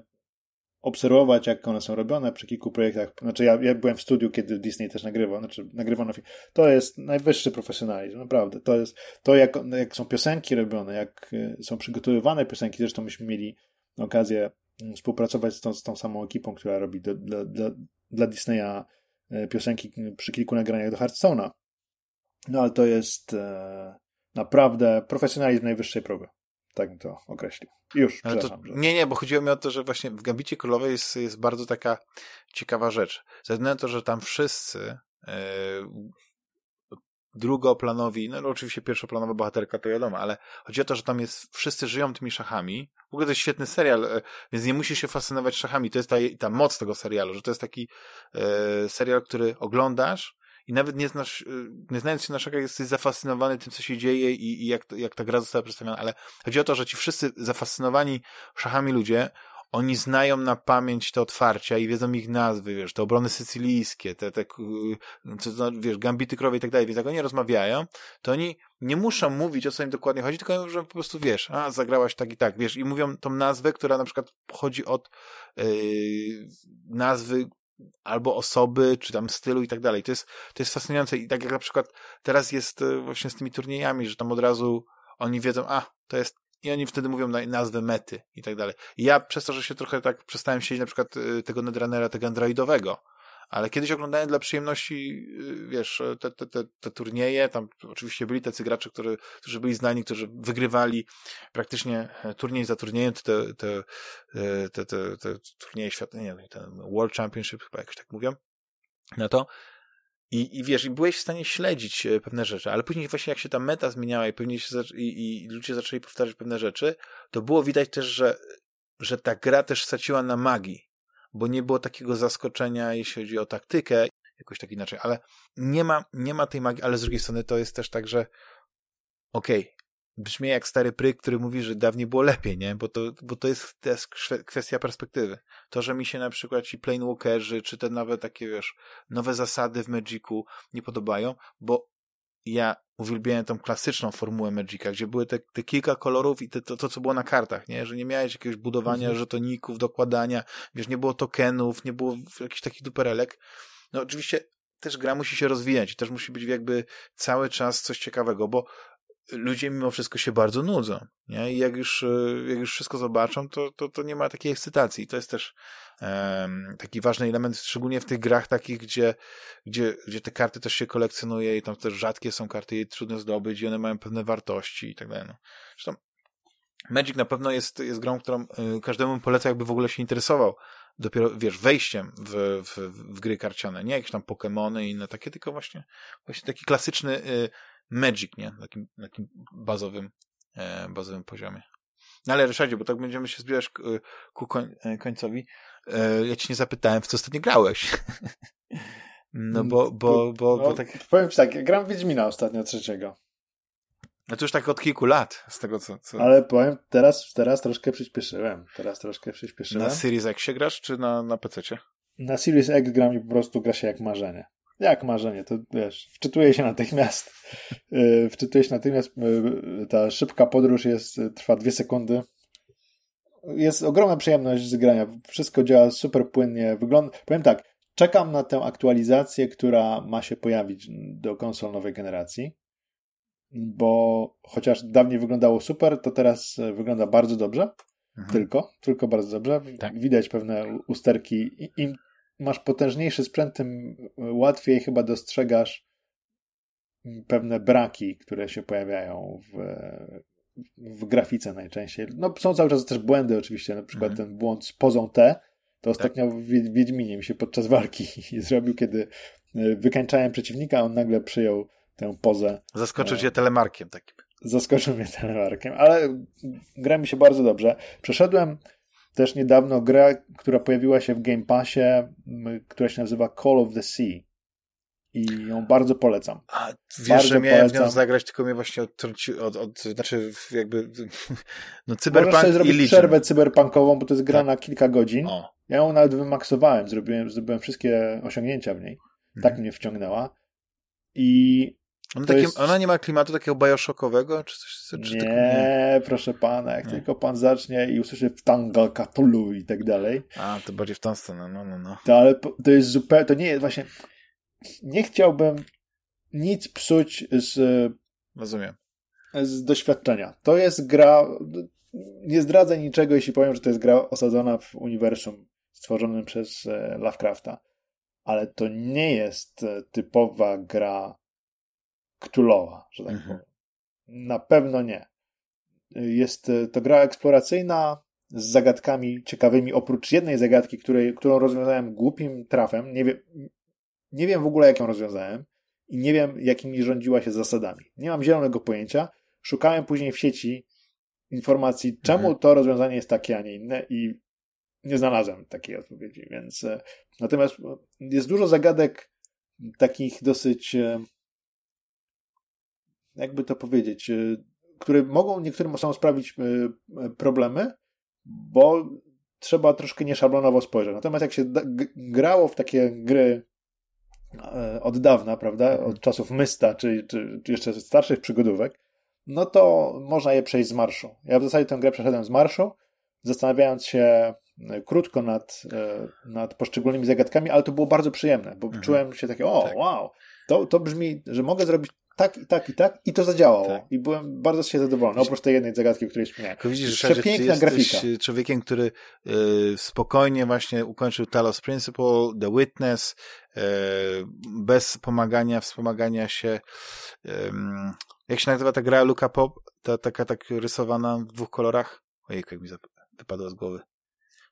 obserwować, jak one są robione przy kilku projektach. Znaczy, ja, ja byłem w studiu, kiedy Disney też nagrywał, znaczy nagrywano film. To jest najwyższy profesjonalizm, naprawdę. To jest to, jak, jak są piosenki robione, jak y, są przygotowywane piosenki. Zresztą myśmy mieli okazję mm, współpracować z tą, z tą samą ekipą, która robi do, dla, dla, dla Disneya y, piosenki przy kilku nagraniach do Hearthstone'a. No ale to jest e, naprawdę profesjonalizm najwyższej próby. Tak bym to określił. Już, to. Nie, nie, bo chodziło mi o to, że właśnie w Gambicie Królowej jest, jest bardzo taka ciekawa rzecz. Ze względu na to, że tam wszyscy yy, drugoplanowi, no oczywiście pierwszoplanowa bohaterka to wiadomo, ale chodzi o to, że tam jest, wszyscy żyją tymi szachami. W ogóle to jest świetny serial, e, więc nie musisz się fascynować szachami. To jest ta, ta moc tego serialu, że to jest taki e, serial, który oglądasz i nawet nie znasz, e, nie znając się na szachach, jesteś zafascynowany tym, co się dzieje i, i jak, jak ta gra została przedstawiona, ale chodzi o to, że ci wszyscy zafascynowani szachami ludzie oni znają na pamięć te otwarcia i wiedzą ich nazwy, wiesz, te obrony sycylijskie, te, te co, wiesz, gambity krowie i tak dalej, więc jak oni rozmawiają, to oni nie muszą mówić, o co im dokładnie chodzi, tylko że po prostu wiesz, a zagrałaś tak i tak, wiesz, i mówią tą nazwę, która na przykład pochodzi od yy, nazwy albo osoby, czy tam stylu i tak dalej. To jest, to jest fascynujące i tak jak na przykład teraz jest e, właśnie z tymi turniejami, że tam od razu oni wiedzą, a, to jest i oni wtedy mówią na nazwę mety i tak dalej. I ja przez to, że się trochę tak przestałem siedzieć na przykład y, tego Netrunnera, tego androidowego, ale kiedyś oglądałem dla przyjemności, y, wiesz, te, te, te, te turnieje, tam oczywiście byli tacy gracze, którzy, którzy byli znani, którzy wygrywali praktycznie e, turniej za turniejem, te, te, te, te, te, te turnieje świata, nie ten World Championship chyba jakoś tak mówią, no to i, I wiesz, i byłeś w stanie śledzić e, pewne rzeczy, ale później właśnie jak się ta meta zmieniała i pewnie się i, i ludzie zaczęli powtarzać pewne rzeczy, to było widać też, że, że ta gra też straciła na magii, bo nie było takiego zaskoczenia, jeśli chodzi o taktykę, jakoś tak inaczej, ale nie ma, nie ma tej magii, ale z drugiej strony to jest też tak, że okej, okay, brzmi jak stary pryk, który mówi, że dawniej było lepiej, nie? Bo to, bo to jest, to jest kwestia perspektywy. To, że mi się na przykład ci Planewalkerzy, czy te nowe takie, wiesz, nowe zasady w Magicu nie podobają, bo ja uwielbiałem tą klasyczną formułę Magica, gdzie były te, te kilka kolorów i te, to, to, co było na kartach, nie? Że nie miałeś jakiegoś budowania mhm. żetoników, dokładania, wiesz, nie było tokenów, nie było jakichś takich duperelek. No oczywiście też gra musi się rozwijać i też musi być jakby cały czas coś ciekawego, bo ludzie mimo wszystko się bardzo nudzą. Nie? I jak już, e, jak już wszystko zobaczą, to, to, to nie ma takiej ekscytacji. To jest też um, taki ważny element, szczególnie w tych grach takich, gdzie, gdzie, gdzie te karty też się kolekcjonuje i tam też rzadkie są karty i trudno zdobyć i one mają pewne wartości i tak dalej. No. Zresztą Magic na pewno jest, jest grą, którą y, każdemu polecam, jakby w ogóle się interesował dopiero, wiesz, wejściem w, w, w gry karciane. Nie jakieś tam Pokémony i inne takie, tylko właśnie, właśnie taki klasyczny y, Magic, nie? Na takim, takim bazowym, e, bazowym poziomie. No ale Ryszardzie, bo tak będziemy się zbliżać ku koń, e, końcowi. E, ja ci nie zapytałem, w co ostatnio grałeś. no bo, bo, bo, no, bo tak... Powiem ci tak, gram Wiedźmina ostatnio trzeciego. No to już tak od kilku lat, z tego co... co... Ale powiem, teraz, teraz troszkę przyspieszyłem. Teraz troszkę przyspieszyłem. Na Series X się grasz, czy na, na PC? Na Series X gram i po prostu gra się jak marzenie. Jak marzenie, to wiesz, wczytuje się natychmiast. Y, wczytuje się natychmiast. Y, ta szybka podróż jest, trwa dwie sekundy. Jest ogromna przyjemność z grania. Wszystko działa super płynnie. Wygląda, powiem tak, czekam na tę aktualizację, która ma się pojawić do konsol nowej generacji. Bo chociaż dawniej wyglądało super, to teraz wygląda bardzo dobrze. Mhm. Tylko, tylko bardzo dobrze. Tak. Widać pewne usterki. Im masz potężniejszy sprzęt, tym łatwiej chyba dostrzegasz pewne braki, które się pojawiają w, w grafice najczęściej. No, są cały czas też błędy oczywiście, na przykład mhm. ten błąd z pozą T, to ostatnio tak. w Wiedźminie mi się podczas walki zrobił, kiedy e, wykańczałem przeciwnika, a on nagle przyjął tę pozę. Zaskoczył e, cię telemarkiem takim. Zaskoczył mnie telemarkiem, ale gra mi się bardzo dobrze. Przeszedłem też niedawno grę, która pojawiła się w Game Passie, która się nazywa Call of the Sea. I ją bardzo polecam. A wiesz, bardzo że miałem polecam. w nią zagrać, tylko mnie właśnie odtrąci, od, od, znaczy jakby no cyberpunk Możesz zrobić Legion. przerwę cyberpunkową, bo to jest gra tak. na kilka godzin. O. Ja ją nawet wymaksowałem, zrobiłem, zrobiłem wszystkie osiągnięcia w niej. Tak mhm. mnie wciągnęła. I ona, takie, jest... ona, nie ma klimatu takiego bajoszockowego? Czy coś, czy nie, nie, proszę pana, jak nie. tylko pan zacznie i usłyszy w Tanga Katulu i tak dalej. A, to bardziej w tą stronę, no, no, no. To, ale to jest zupełnie, to nie jest właśnie, nie chciałbym nic psuć z... Rozumiem. Z doświadczenia. To jest gra, nie zdradzę niczego, jeśli powiem, że to jest gra osadzona w uniwersum stworzonym przez e, Lovecrafta. Ale to nie jest e, typowa gra Ktulowa, że tak powiem. Na pewno nie. Jest e, to gra eksploracyjna z zagadkami ciekawymi, oprócz jednej zagadki, której, którą rozwiązałem głupim trafem. Nie wiem, nie wiem w ogóle, jak ją rozwiązałem. i nie wiem, jakimi rządziła się zasadami. Nie mam zielonego pojęcia. Szukałem później w sieci informacji, czemu mhm. to rozwiązanie jest takie, a nie inne i nie znalazłem takiej odpowiedzi, więc e, natomiast jest dużo zagadek takich dosyć e, jakby to powiedzieć, e, które mogą niektórym osobom sprawić problemy, bo trzeba troszkę nieszablonowo spojrzeć. Natomiast jak się grało w takie gry od dawna, prawda, od czasów Mysta, czy, czy, czy jeszcze starszych przygodówek, no to można je przejść z marszu. Ja w zasadzie tę grę przeszedłem z marszu, zastanawiając się e, krótko nad, e, nad poszczególnymi zagadkami, ale to było bardzo przyjemne, bo mhm. czułem się takie, o, tak. wow, to, to brzmi, że mogę zrobić tak i tak i tak i to zadziałało. Tak. I byłem bardzo się zadowolony, oprócz tej jednej zagadki, o której wspomniałem. Widzisz, Przepiękna grafika. człowiekiem, który y, spokojnie właśnie ukończył Talos Principle, The Witness, y, bez pomagania, wspomagania się y, jak się nazywa ta gra Luka Pop? Ta taka tak rysowana w dwóch kolorach? Ojej, jak mi wypadło z głowy.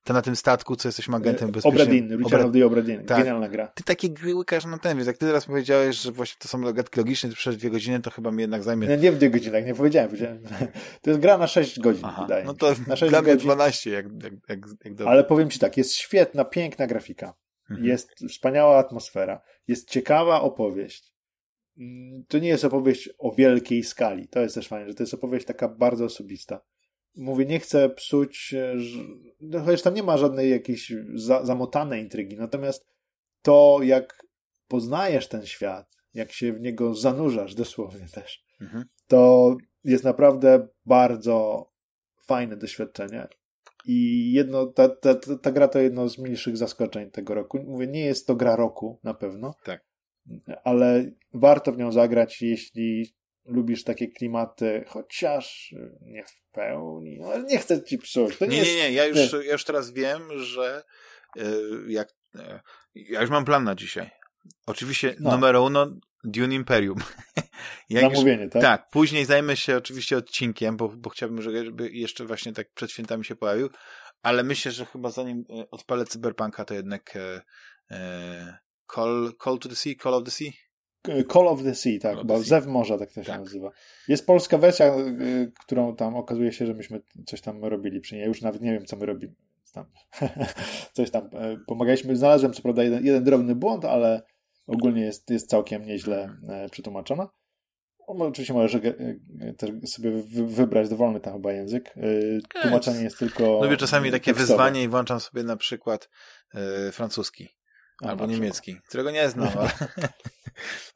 To na tym statku, co jesteśmy agentem e, bezpiecznym. Obradin, Richard of the Obradin. Tak. Genialna gra. Ty takie gry łykasz na ten, więc jak ty teraz powiedziałeś, że właśnie to są zagadki logiczne przez dwie godziny, to chyba mi jednak zajmie... Nie, nie w dwie godziny, nie powiedziałem. powiedziałem. To jest gra na 6 godzin, Aha, wydaje No to na 6 dla mnie 12, jak, jak, jak, jak Ale powiem ci tak, jest świetna, piękna grafika. Mhm. Jest wspaniała atmosfera. Jest ciekawa opowieść. Mm, to nie jest opowieść o wielkiej skali. To jest też fajne, że to jest opowieść taka bardzo osobista. Mówię, nie chcę psuć, no, chociaż tam nie ma żadnej jakiejś za, zamotanej intrygi, natomiast to, jak poznajesz ten świat, jak się w niego zanurzasz dosłownie też, mhm. to jest naprawdę bardzo fajne doświadczenie. I jedno, ta, ta, ta, ta gra to jedno z mniejszych zaskoczeń tego roku. Mówię, nie jest to gra roku na pewno. Tak ale warto w nią zagrać, jeśli lubisz takie klimaty, chociaż nie w pełni. No, ale nie chcę ci psuć. To nie, nie, jest, nie, nie. Ja już, ja już teraz wiem, że yy, jak. Yy, ja już mam plan na dzisiaj. Oczywiście no. numer uno Dune Imperium. Jak Zamówienie, tak? Tak. Później zajmę się oczywiście odcinkiem, bo, bo chciałbym, żeby jeszcze właśnie tak przed świętami się pojawił, ale myślę, że chyba zanim odpalę Cyberpunka, to jednak e, e, Call, Call to the Sea, Call of the Sea? Call of the Sea, tak, bo Zew Morza, tak to się tak. nazywa. Jest polska wersja, y, którą tam okazuje się, że myśmy coś tam robili przy niej. Ja już nawet nie wiem, co my robimy. Tam, coś tam e, pomagaliśmy. Znalazłem co prawda jeden, jeden drobny błąd, ale ogólnie jest, jest całkiem nieźle e, przetłumaczona. Oczywiście możesz e, też sobie wybrać dowolny tam chyba język. Tłumaczenie jest tylko. Lubię czasami takie tekstowe. wyzwanie i włączam sobie na przykład francuski. Albo niemiecki, którego nie znam, ale...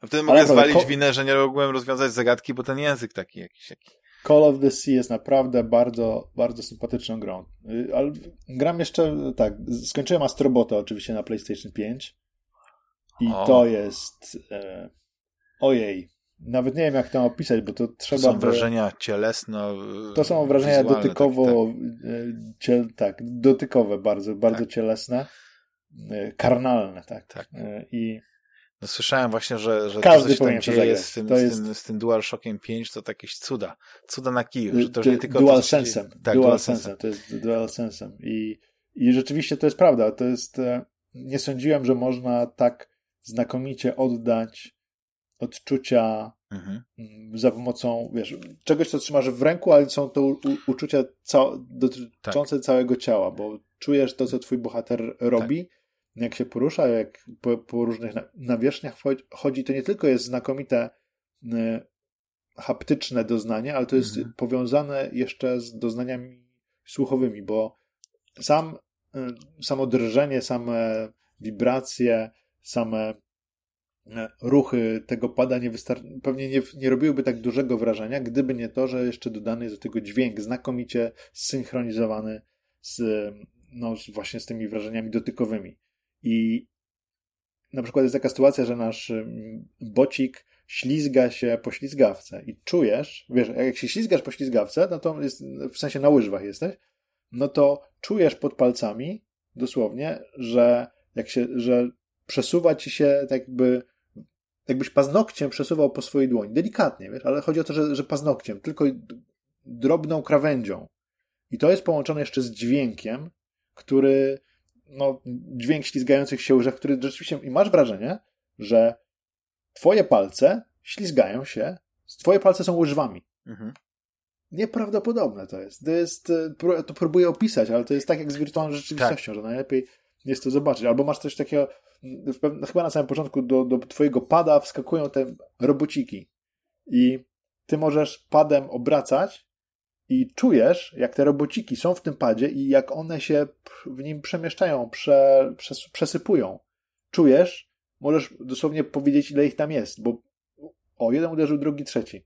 A wtedy mogę zwalić winę, że nie mogłem rozwiązać zagadki, bo ten język taki jakiś. Call of the Sea jest naprawdę bardzo, bardzo sympatyczną grą. Y, ale gram jeszcze, tak, skończyłem Astrobota oczywiście na PlayStation 5 i o. to jest e, ojej, nawet nie wiem jak to opisać, bo to trzeba... To są wrażenia cielesno To są wrażenia dotykowo, tak, tak. Tak, dotykowe bardzo, bardzo tak. cielesne karnalne, tak. tak. E, I no, słyszałem właśnie, że, że Każdy to, co się tam dzieje z tym, to jest... z, tym, z tym DualShockiem 5, to jakieś cuda. Cuda na kiju. Że to nie tylko dual sensem. Tak, dual sensem. To jest dual sensem. I, I rzeczywiście to jest prawda. To jest, e, nie sądziłem, że można tak znakomicie oddać odczucia mhm. Mm, za pomocą, wiesz, czegoś, co trzymasz w ręku, ale są to u, uczucia cał, dotyczące tak. całego ciała, bo czujesz to, co twój bohater robi, tak jak się porusza, jak po, po różnych nawierzchniach chodzi, to nie tylko jest znakomite y, haptyczne doznanie, ale to jest mhm. powiązane jeszcze z doznaniami słuchowymi, bo sam, y, samo drżenie, same wibracje, same y, ruchy tego pada nie wystar- pewnie nie, nie robiłyby tak dużego wrażenia, gdyby nie to, że jeszcze dodany jest do tego dźwięk znakomicie zsynchronizowany z, no, właśnie z tymi wrażeniami dotykowymi. I na przykład jest taka sytuacja, że nasz bocik ślizga się po ślizgawce i czujesz, wiesz, jak się ślizgasz po ślizgawce, no to jest, w sensie na łyżwach jesteś, no to czujesz pod palcami dosłownie, że jak się, że przesuwa ci się tak jakby jakbyś paznokciem przesuwał po swojej dłoni. Delikatnie, wiesz, ale chodzi o to, że, że paznokciem, tylko drobną krawędzią. I to jest połączone jeszcze z dźwiękiem, który no, dźwięk ślizgających się łyżek, który rzeczywiście, i masz wrażenie, że twoje palce ślizgają się, twoje palce są łyżwami. Mhm. Nieprawdopodobne to jest. To jest, e, to próbuję opisać, ale to jest tak jak z wirtualną rzeczywistością, tak. że najlepiej jest to zobaczyć. Albo masz coś takiego, chyba na samym początku do, do twojego pada wskakują te robociki i ty możesz padem obracać i czujesz, jak te robociki są w tym padzie i jak one się w nim przemieszczają, prze, przes, przesypują. Czujesz, możesz dosłownie powiedzieć, ile ich tam jest, bo o, jeden uderzył, drugi, trzeci.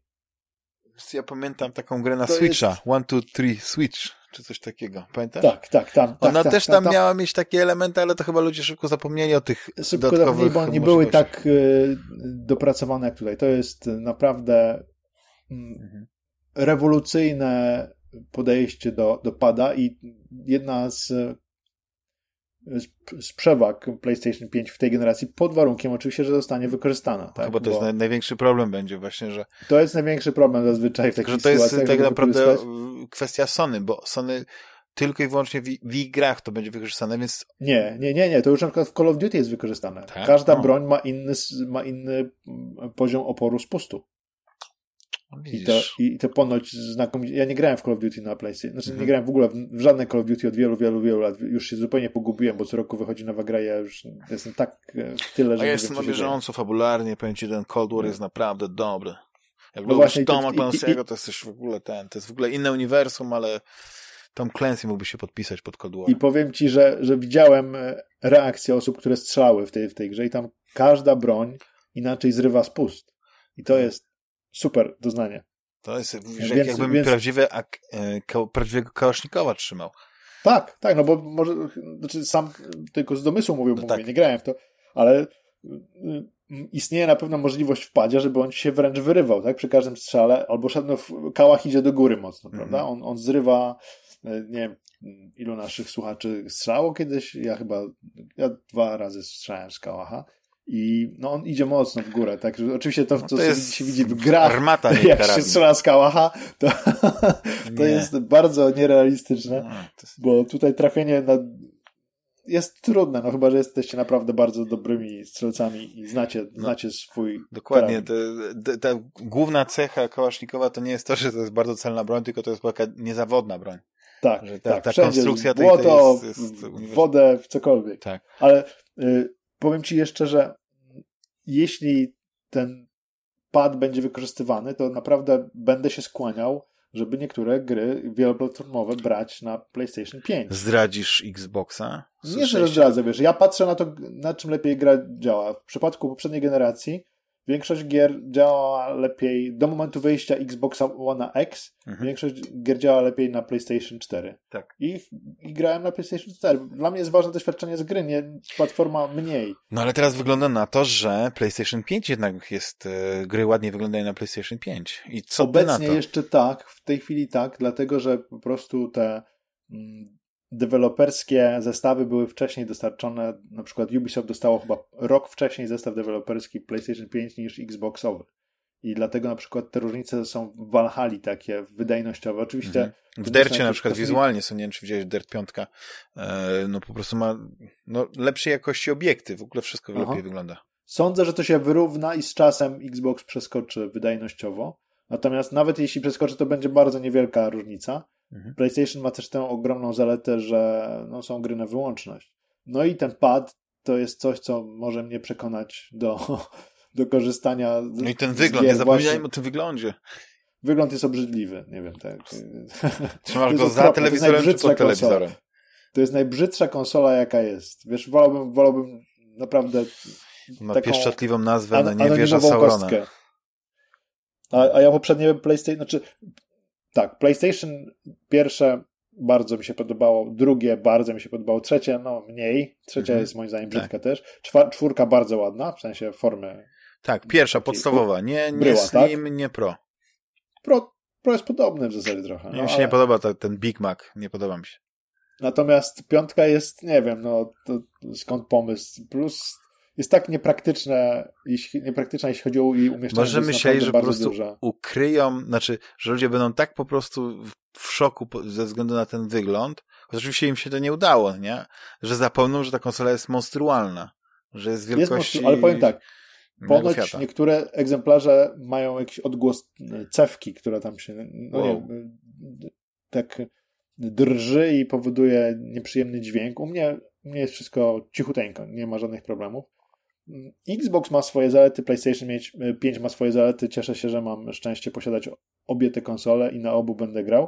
Ja pamiętam taką grę na to Switcha, jest... One, Two, Three Switch, czy coś takiego. Pamiętasz? Tak, tak, tam. Tak, Ona tak, też tam, tam, miała mieć takie elementy, ale to chyba ludzie szybko zapomnieli o tych szybko dodatkowych bo nie były tak y, dopracowane jak tutaj. To jest naprawdę mm, mhm. Rewolucyjne podejście do, do pada i jedna z z przewag PlayStation 5 w tej generacji, pod warunkiem oczywiście, że zostanie wykorzystana. Tak? Chyba to jest Bo największy problem będzie właśnie, że... To jest największy problem zazwyczaj w takich że to jest tak naprawdę kwestia Sony, bo Sony tylko i wyłącznie w, w ich grach to będzie wykorzystane, więc... Nie, nie, nie, nie, to już na przykład w Call of Duty jest wykorzystane. Tak? Każda no. broń ma inny, ma inny poziom oporu spustu. I to, I to ponoć znakomicie. Ja nie grałem w Call of Duty na PlayStation. Znaczy, mhm. nie grałem w ogóle w, w żadne Call of Duty od wielu, wielu, wielu lat. Już się zupełnie pogubiłem, bo co roku wychodzi nowa gra. Ja już jestem tak e, w tyle, że. A ja jestem na bieżąco, fabularnie. Powiem ci, ten Cold War jest naprawdę dobry. Jak no lubisz Toma Clancy'ego, to jesteś w ogóle ten. To jest w ogóle inne uniwersum, ale Tom Clancy mógłby się podpisać pod Cold War. I powiem ci, że, że widziałem e, reakcje osób, które strzelały w tej, w tej grze i tam każda broń inaczej zrywa spust. I to jest super doznanie. To jest, że więc, jakbym więc... prawdziwe, ak, e, prawdziwego kałasznikowa trzymał. Tak, tak, no bo może, znaczy sam tylko z domysłu mówię, no mówię tak. nie grałem w to, ale y, y, istnieje na pewno możliwość wpadzie, żeby on się wręcz wyrywał, tak, przy każdym strzale, albo no, kałach idzie do góry mocno, mm -hmm. prawda, on, on zrywa, y, nie wiem, ilu naszych słuchaczy strzało kiedyś, ja chyba, ja dwa razy strzałem z kałacha, i no, on idzie mocno w górę. Tak? Oczywiście to, no to, to jest się widzi w grach, armata, jak karabin. się strzela z kałacha, to, to jest bardzo nierealistyczne, no, jest... bo tutaj trafienie na... jest trudne, no chyba, że jesteście naprawdę bardzo dobrymi strzelcami i znacie, no, znacie swój Dokładnie. ta główna cecha kałasznikowa to nie jest to, że to jest bardzo celna broń, tylko to jest taka niezawodna broń. Tak, że ta, tak. ta konstrukcja tej, błoto, tej jest, jest, w wodę, w cokolwiek. Tak. Ale y, powiem ci jeszcze, że jeśli ten pad będzie wykorzystywany, to naprawdę będę się skłaniał, żeby niektóre gry wieloplatformowe brać na PlayStation 5. Zdradzisz Xboxa? Nie, że zdradzę, wiesz, ja patrzę na to, na czym lepiej gra działa. W przypadku poprzedniej generacji Większość gier działa lepiej do momentu wyjścia Xboxa One X. Mhm. Większość gier działa lepiej na PlayStation 4. Tak. I, I grałem na PlayStation 4. Dla mnie jest ważne doświadczenie z gry, nie platforma mniej. No ale teraz wygląda na to, że PlayStation 5 jednak jest, e, gry ładnie wyglądają na PlayStation 5. I co Obecnie na to? jeszcze tak, w tej chwili tak, dlatego że po prostu te mm, deweloperskie zestawy były wcześniej dostarczone, na przykład Ubisoft dostało chyba rok wcześniej zestaw deweloperski PlayStation 5 niż Xboxowy. I dlatego na przykład te różnice są w Valhalla takie wydajnościowe. Oczywiście. Mhm. W Dercie na przykład wizualnie są, nie wiem czy widziałeś Dirt 5, e, no po prostu ma no, lepszej jakości obiekty, w ogóle wszystko Aha. lepiej wygląda. Sądzę, że to się wyrówna i z czasem Xbox przeskoczy wydajnościowo. Natomiast nawet jeśli przeskoczy, to będzie bardzo niewielka różnica. Mhm. PlayStation ma też tę ogromną zaletę, że no, są gry na wyłączność. No i ten pad to jest coś, co może mnie przekonać do, do korzystania. No i ten wygląd, nie zapominajmy o tym wyglądzie. Wygląd jest obrzydliwy, nie wiem, tak. Trzymasz go za telewizorem czy pod telewizorem? To jest najbrzydsza konsola, jaka jest. Wiesz, wolałbym, wolałbym naprawdę Ma taką pieszczotliwą nazwę na niewieża Saurona. Kostkę. A, a ja poprzednie PlayStation, znaczy tak, PlayStation pierwsze bardzo mi się podobało, drugie bardzo mi się podobało, trzecie no mniej, trzecia mhm. jest moim zdaniem brzydka tak. też, Czwar czwórka bardzo ładna, w sensie formy. Tak, pierwsza, podstawowa, nie, nie bryła, Slim, tak? nie Pro. Pro. Pro jest podobny w zasadzie trochę. No, mi się ale... nie podoba to, ten Big Mac, nie podoba mi się. Natomiast piątka jest, nie wiem, no to skąd pomysł, plus jest tak niepraktyczne, jeśli, niepraktyczna, jeśli chodzi o jej umieszczenie. Może myśleli, że po prostu duża. ukryją, znaczy, że ludzie będą tak po prostu w szoku ze względu na ten wygląd, chociaż oczywiście im się to nie udało, nie? Że zapomną, że ta konsola jest monstrualna, że jest wielkości... Jest ale powiem tak, Ponoć niektóre egzemplarze mają jakiś odgłos cewki, która tam się no wow. nie, tak drży i powoduje nieprzyjemny dźwięk. U mnie, u mnie jest wszystko cichuteńko, nie ma żadnych problemów. Xbox ma swoje zalety, PlayStation 5 ma swoje zalety. Cieszę się, że mam szczęście posiadać obie te konsole i na obu będę grał.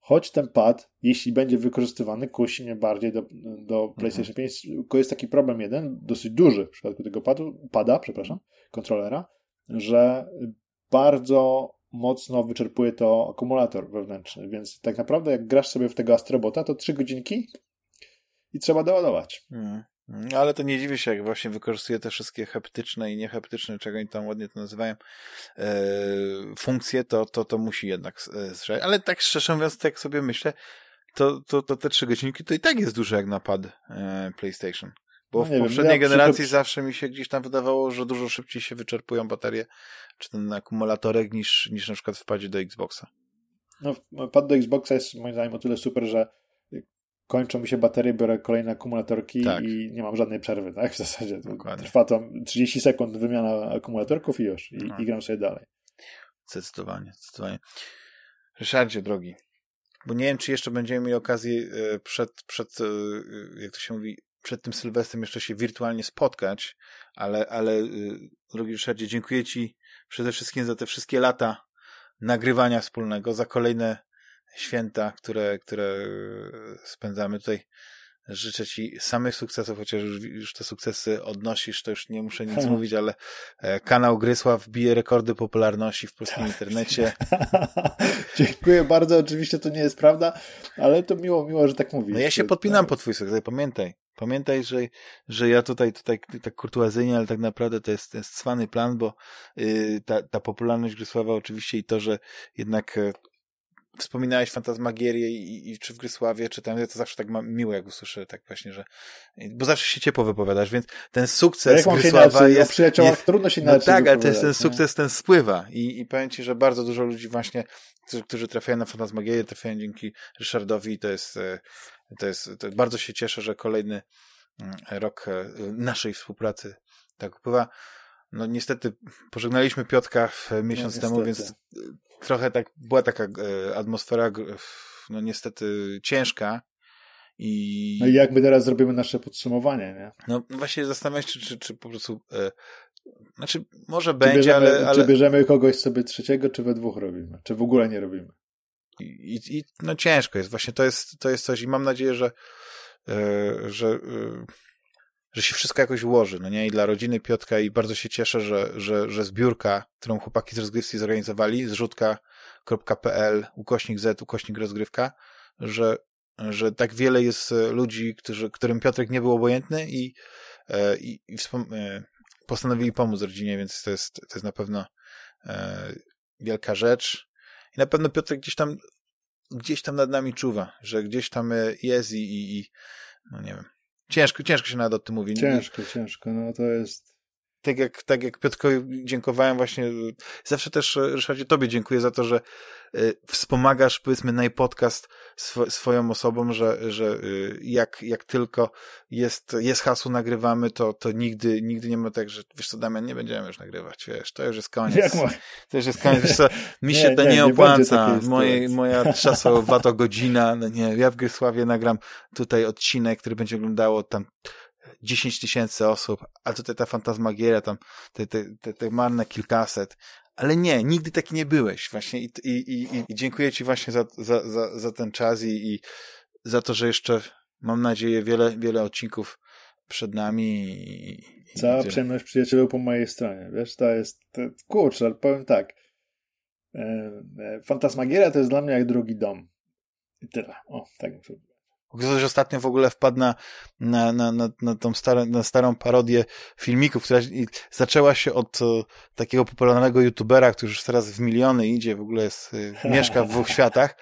Choć ten pad, jeśli będzie wykorzystywany, kusi mnie bardziej do, do mhm. PlayStation 5. Tylko jest taki problem jeden, dosyć duży w przypadku tego padu, pada, przepraszam, kontrolera, że bardzo mocno wyczerpuje to akumulator wewnętrzny, więc tak naprawdę jak grasz sobie w tego Astrobota, to 3 godzinki i trzeba doładować. Hmm. Ale to nie dziwi się, jak właśnie wykorzystuje te wszystkie heptyczne i nieheptyczne, czego oni tam ładnie to nazywają, e, funkcje, to, to, to musi jednak strzelić. Ale tak szczerze mówiąc, tak sobie myślę, to, to, to te trzy godzinki to i tak jest duże jak napad e, PlayStation. Bo no w poprzedniej wiem, generacji ja zawsze mi się gdzieś tam wydawało, że dużo szybciej się wyczerpują baterie, czy ten akumulatorek, niż, niż na przykład wpadzie do Xboxa. No, pad do Xboxa jest moim zdaniem o tyle super, że kończą mi się baterie, biorę kolejne akumulatorki tak. i nie mam żadnej przerwy, tak? W zasadzie. Trwa to 30 sekund wymiana akumulatorków i już. I, no. i gram sobie dalej. Zdecydowanie, zdecydowanie. Ryszardzie, drogi, bo nie wiem, czy jeszcze będziemy mieli okazję e, przed, przed e, jak to się mówi, przed tym Sylwestrem jeszcze się wirtualnie spotkać, ale, ale e, drogi Ryszardzie, dziękuję Ci przede wszystkim za te wszystkie lata nagrywania wspólnego, za kolejne święta, które, które spędzamy tutaj. Życzę Ci samych sukcesów, chociaż już, już te sukcesy odnosisz, to już nie muszę nic hmm. mówić, ale e, kanał Grysław bije rekordy popularności w polskim tak. internecie. Dziękuję bardzo, oczywiście to nie jest prawda, ale to miło, miło, że tak mówisz. No ja się podpinam tak. pod Twój sukces, pamiętaj. Pamiętaj, że, że ja tutaj, tutaj tak kurtuazyjnie, ale tak naprawdę to jest, to jest cwany plan, bo yy, ta, ta popularność Grysława oczywiście i to, że jednak e, wspominałeś Fantasmagierię i, i, czy w Grysławie, czy tam, ja to zawsze tak mam miło, jak usłyszę tak właśnie, że, bo zawsze się ciepło wypowiadasz, więc ten sukces Grysława jest... O przyjaciołach jest, trudno się No tak, ale ten, ten sukces ten spływa i, i powiem ci, że bardzo dużo ludzi właśnie, którzy, którzy trafiają na Fantasmagierię, trafiają dzięki Ryszardowi i to jest, e, to jest, to bardzo się cieszę, że kolejny mm, rok e, naszej współpracy tak upływa. No niestety pożegnaliśmy Piotka miesiąc no, temu, więc trochę tak, była taka e, atmosfera, no niestety ciężka. I... No i jak my teraz zrobimy nasze podsumowanie, nie? No właśnie zastanawiam się, czy, czy, czy po prostu e, znaczy, może czy będzie, bierzemy, ale, ale... Czy bierzemy kogoś sobie trzeciego, czy we dwóch robimy? Czy w ogóle nie robimy? I, i, no ciężko jest. Właśnie to jest, to jest coś i mam nadzieję, że, e, że e, że się wszystko jakoś ułoży, no nie? I dla rodziny Piotka i bardzo się cieszę, że, że, że zbiórka, którą chłopaki z rozgrywki zorganizowali, zrzutka.pl, ukośnik Z, ukośnik rozgrywka, że, że tak wiele jest e, ludzi, którzy, którym Piotrek nie był obojętny i, e, i, i e, postanowili pomóc rodzinie, więc to jest, to jest na pewno wielka rzecz. I na pewno Piotrek gdzieś tam gdzieś tam nad nami czuwa, że gdzieś tam jest i, i, i no nie wiem, Ciężko, ciężko się nawet o tym mówi. Ciężko, ciężko, no to jest... Tak jak, tak jak Piotrkowi dziękowałem właśnie, zawsze też Ryszardzie Tobie dziękuję za to, że y, wspomagasz powiedzmy najpodcast sw swoją osobą, że, że y, jak, jak tylko jest, jest hasło nagrywamy, to, to nigdy, nigdy nie ma tak, że wiesz co Damian, nie będziemy już nagrywać, wiesz, to już jest koniec. Jak to już jest koniec, wiesz co, mi się nie, to nie, nie opłaca, Moje, moja czasowa godzina, no nie, ja w Grysławie nagram tutaj odcinek, który będzie oglądało tam 10 tysięcy osób, a tutaj ta fantasmagieria, tam te, te, te, te marne kilkaset, ale nie, nigdy taki nie byłeś właśnie i, i, i, i dziękuję Ci właśnie za, za, za, za ten czas i, i za to, że jeszcze mam nadzieję wiele, wiele odcinków przed nami. I, Cała przyjemność przyjacielu po mojej stronie, wiesz, to jest, to, kurczę, ale powiem tak, e, e, Fantasmagieria to jest dla mnie jak drugi dom. I tyle. O, tak muszę Ktoś ostatnio w ogóle wpadł na, na, na, na, na tą starą, na starą parodię filmików, która zaczęła się od e, takiego popularnego youtubera, który już teraz w miliony idzie, w ogóle jest, e, mieszka w dwóch światach.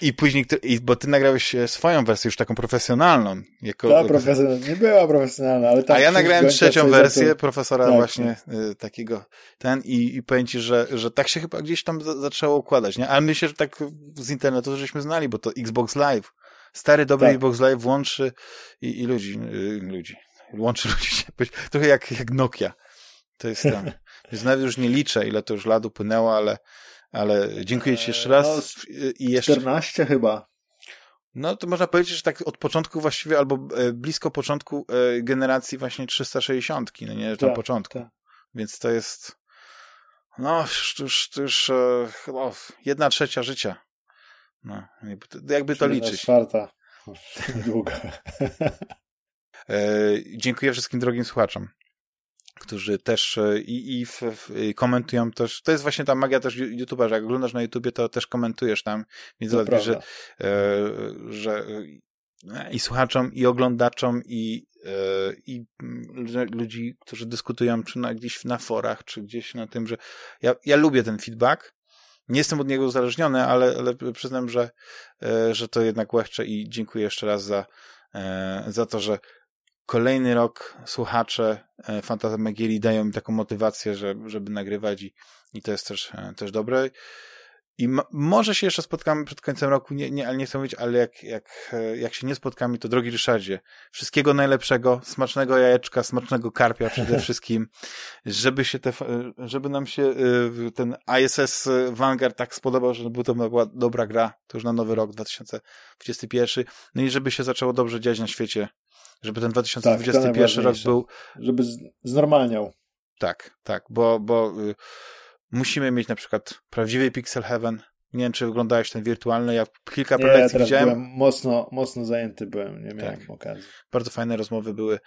I później, i, bo ty nagrałeś e, swoją wersję, już taką profesjonalną. Jako, Ta profesjonalna, nie była profesjonalna, ale A ja nagrałem trzecią wersję to... profesora tak, właśnie tak. Y, takiego, ten i, i powiem ci, że, że tak się chyba gdzieś tam zaczęło układać, nie? Ale myślę, że tak z internetu żeśmy znali, bo to Xbox Live Stary, dobry tak. Xbox Live łączy i, i ludzi, y, ludzi, łączy ludzi, trochę jak, jak Nokia. To jest tam. Więc nawet już nie liczę, ile to już lat upłynęło, ale, ale dziękuję Ci jeszcze raz. No, I jeszcze, 14 chyba. No to można powiedzieć, że tak od początku właściwie, albo e, blisko początku e, generacji właśnie 360, no nie, na Tak, początku. tak. Więc to jest no, już, już, już chyba jedna trzecia życia. No, jakby to, liczyć. czwarta. Długo. E, dziękuję wszystkim drogim słuchaczom, którzy też e, i, i w, i komentują też. To jest właśnie ta magia też YouTube'a, że jak oglądasz na YouTubie, to też komentujesz tam. Więc zobacz, że, e, że i słuchaczom, i oglądaczom, i, i ludzi, którzy dyskutują, czy na, gdzieś na forach, czy gdzieś na tym, że ja, ja lubię ten feedback. Nie jestem od niego uzależniony, ale, ale przyznam, że, e, że to jednak łechcze i dziękuję jeszcze raz za, e, za to, że kolejny rok słuchacze e, Fantasmagierii dają mi taką motywację, że, żeby nagrywać i, i to jest też, też dobre. I może się jeszcze spotkamy przed końcem roku, nie, nie, ale nie chcę mówić, ale jak, jak, e, jak się nie spotkamy, to drogi Ryszardzie, wszystkiego najlepszego, smacznego jajeczka, smacznego karpia przede wszystkim, żeby się te, e, żeby nam się e, ten ISS Vanguard tak spodobał, że by to była dobra gra, to już na nowy rok 2021, no i żeby się zaczęło dobrze dziać na świecie, żeby ten 2021 rok najważniejsze. był Żeby znormalniał. tak, tak, bo, bo y, musimy mieć na przykład prawdziwy Pixel Heaven. Nie wiem, czy oglądałeś ten wirtualny. Ja kilka prelekcji teraz widziałem. byłem mocno, mocno zajęty byłem, nie miałem Tak. okazji. Bardzo fajne rozmowy były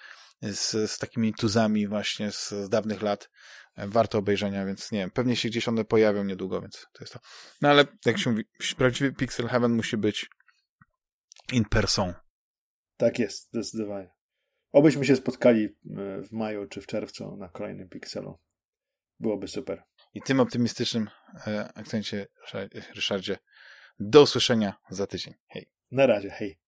z, z takimi tuzami właśnie z, z dawnych lat. Warto obejrzenia, więc nie wiem, pewnie się gdzieś one pojawią niedługo, więc to jest to. No ale jak się mówi, prawdziwy Pixel Heaven musi być in person. Tak jest, zdecydowanie. Obyśmy się spotkali e, w maju czy w czerwcu na kolejnym Pixelu. Byłoby super. I tym optymistycznym e, akcencie, Ryszardzie, do usłyszenia za tydzień. Hej. Na razie, hej.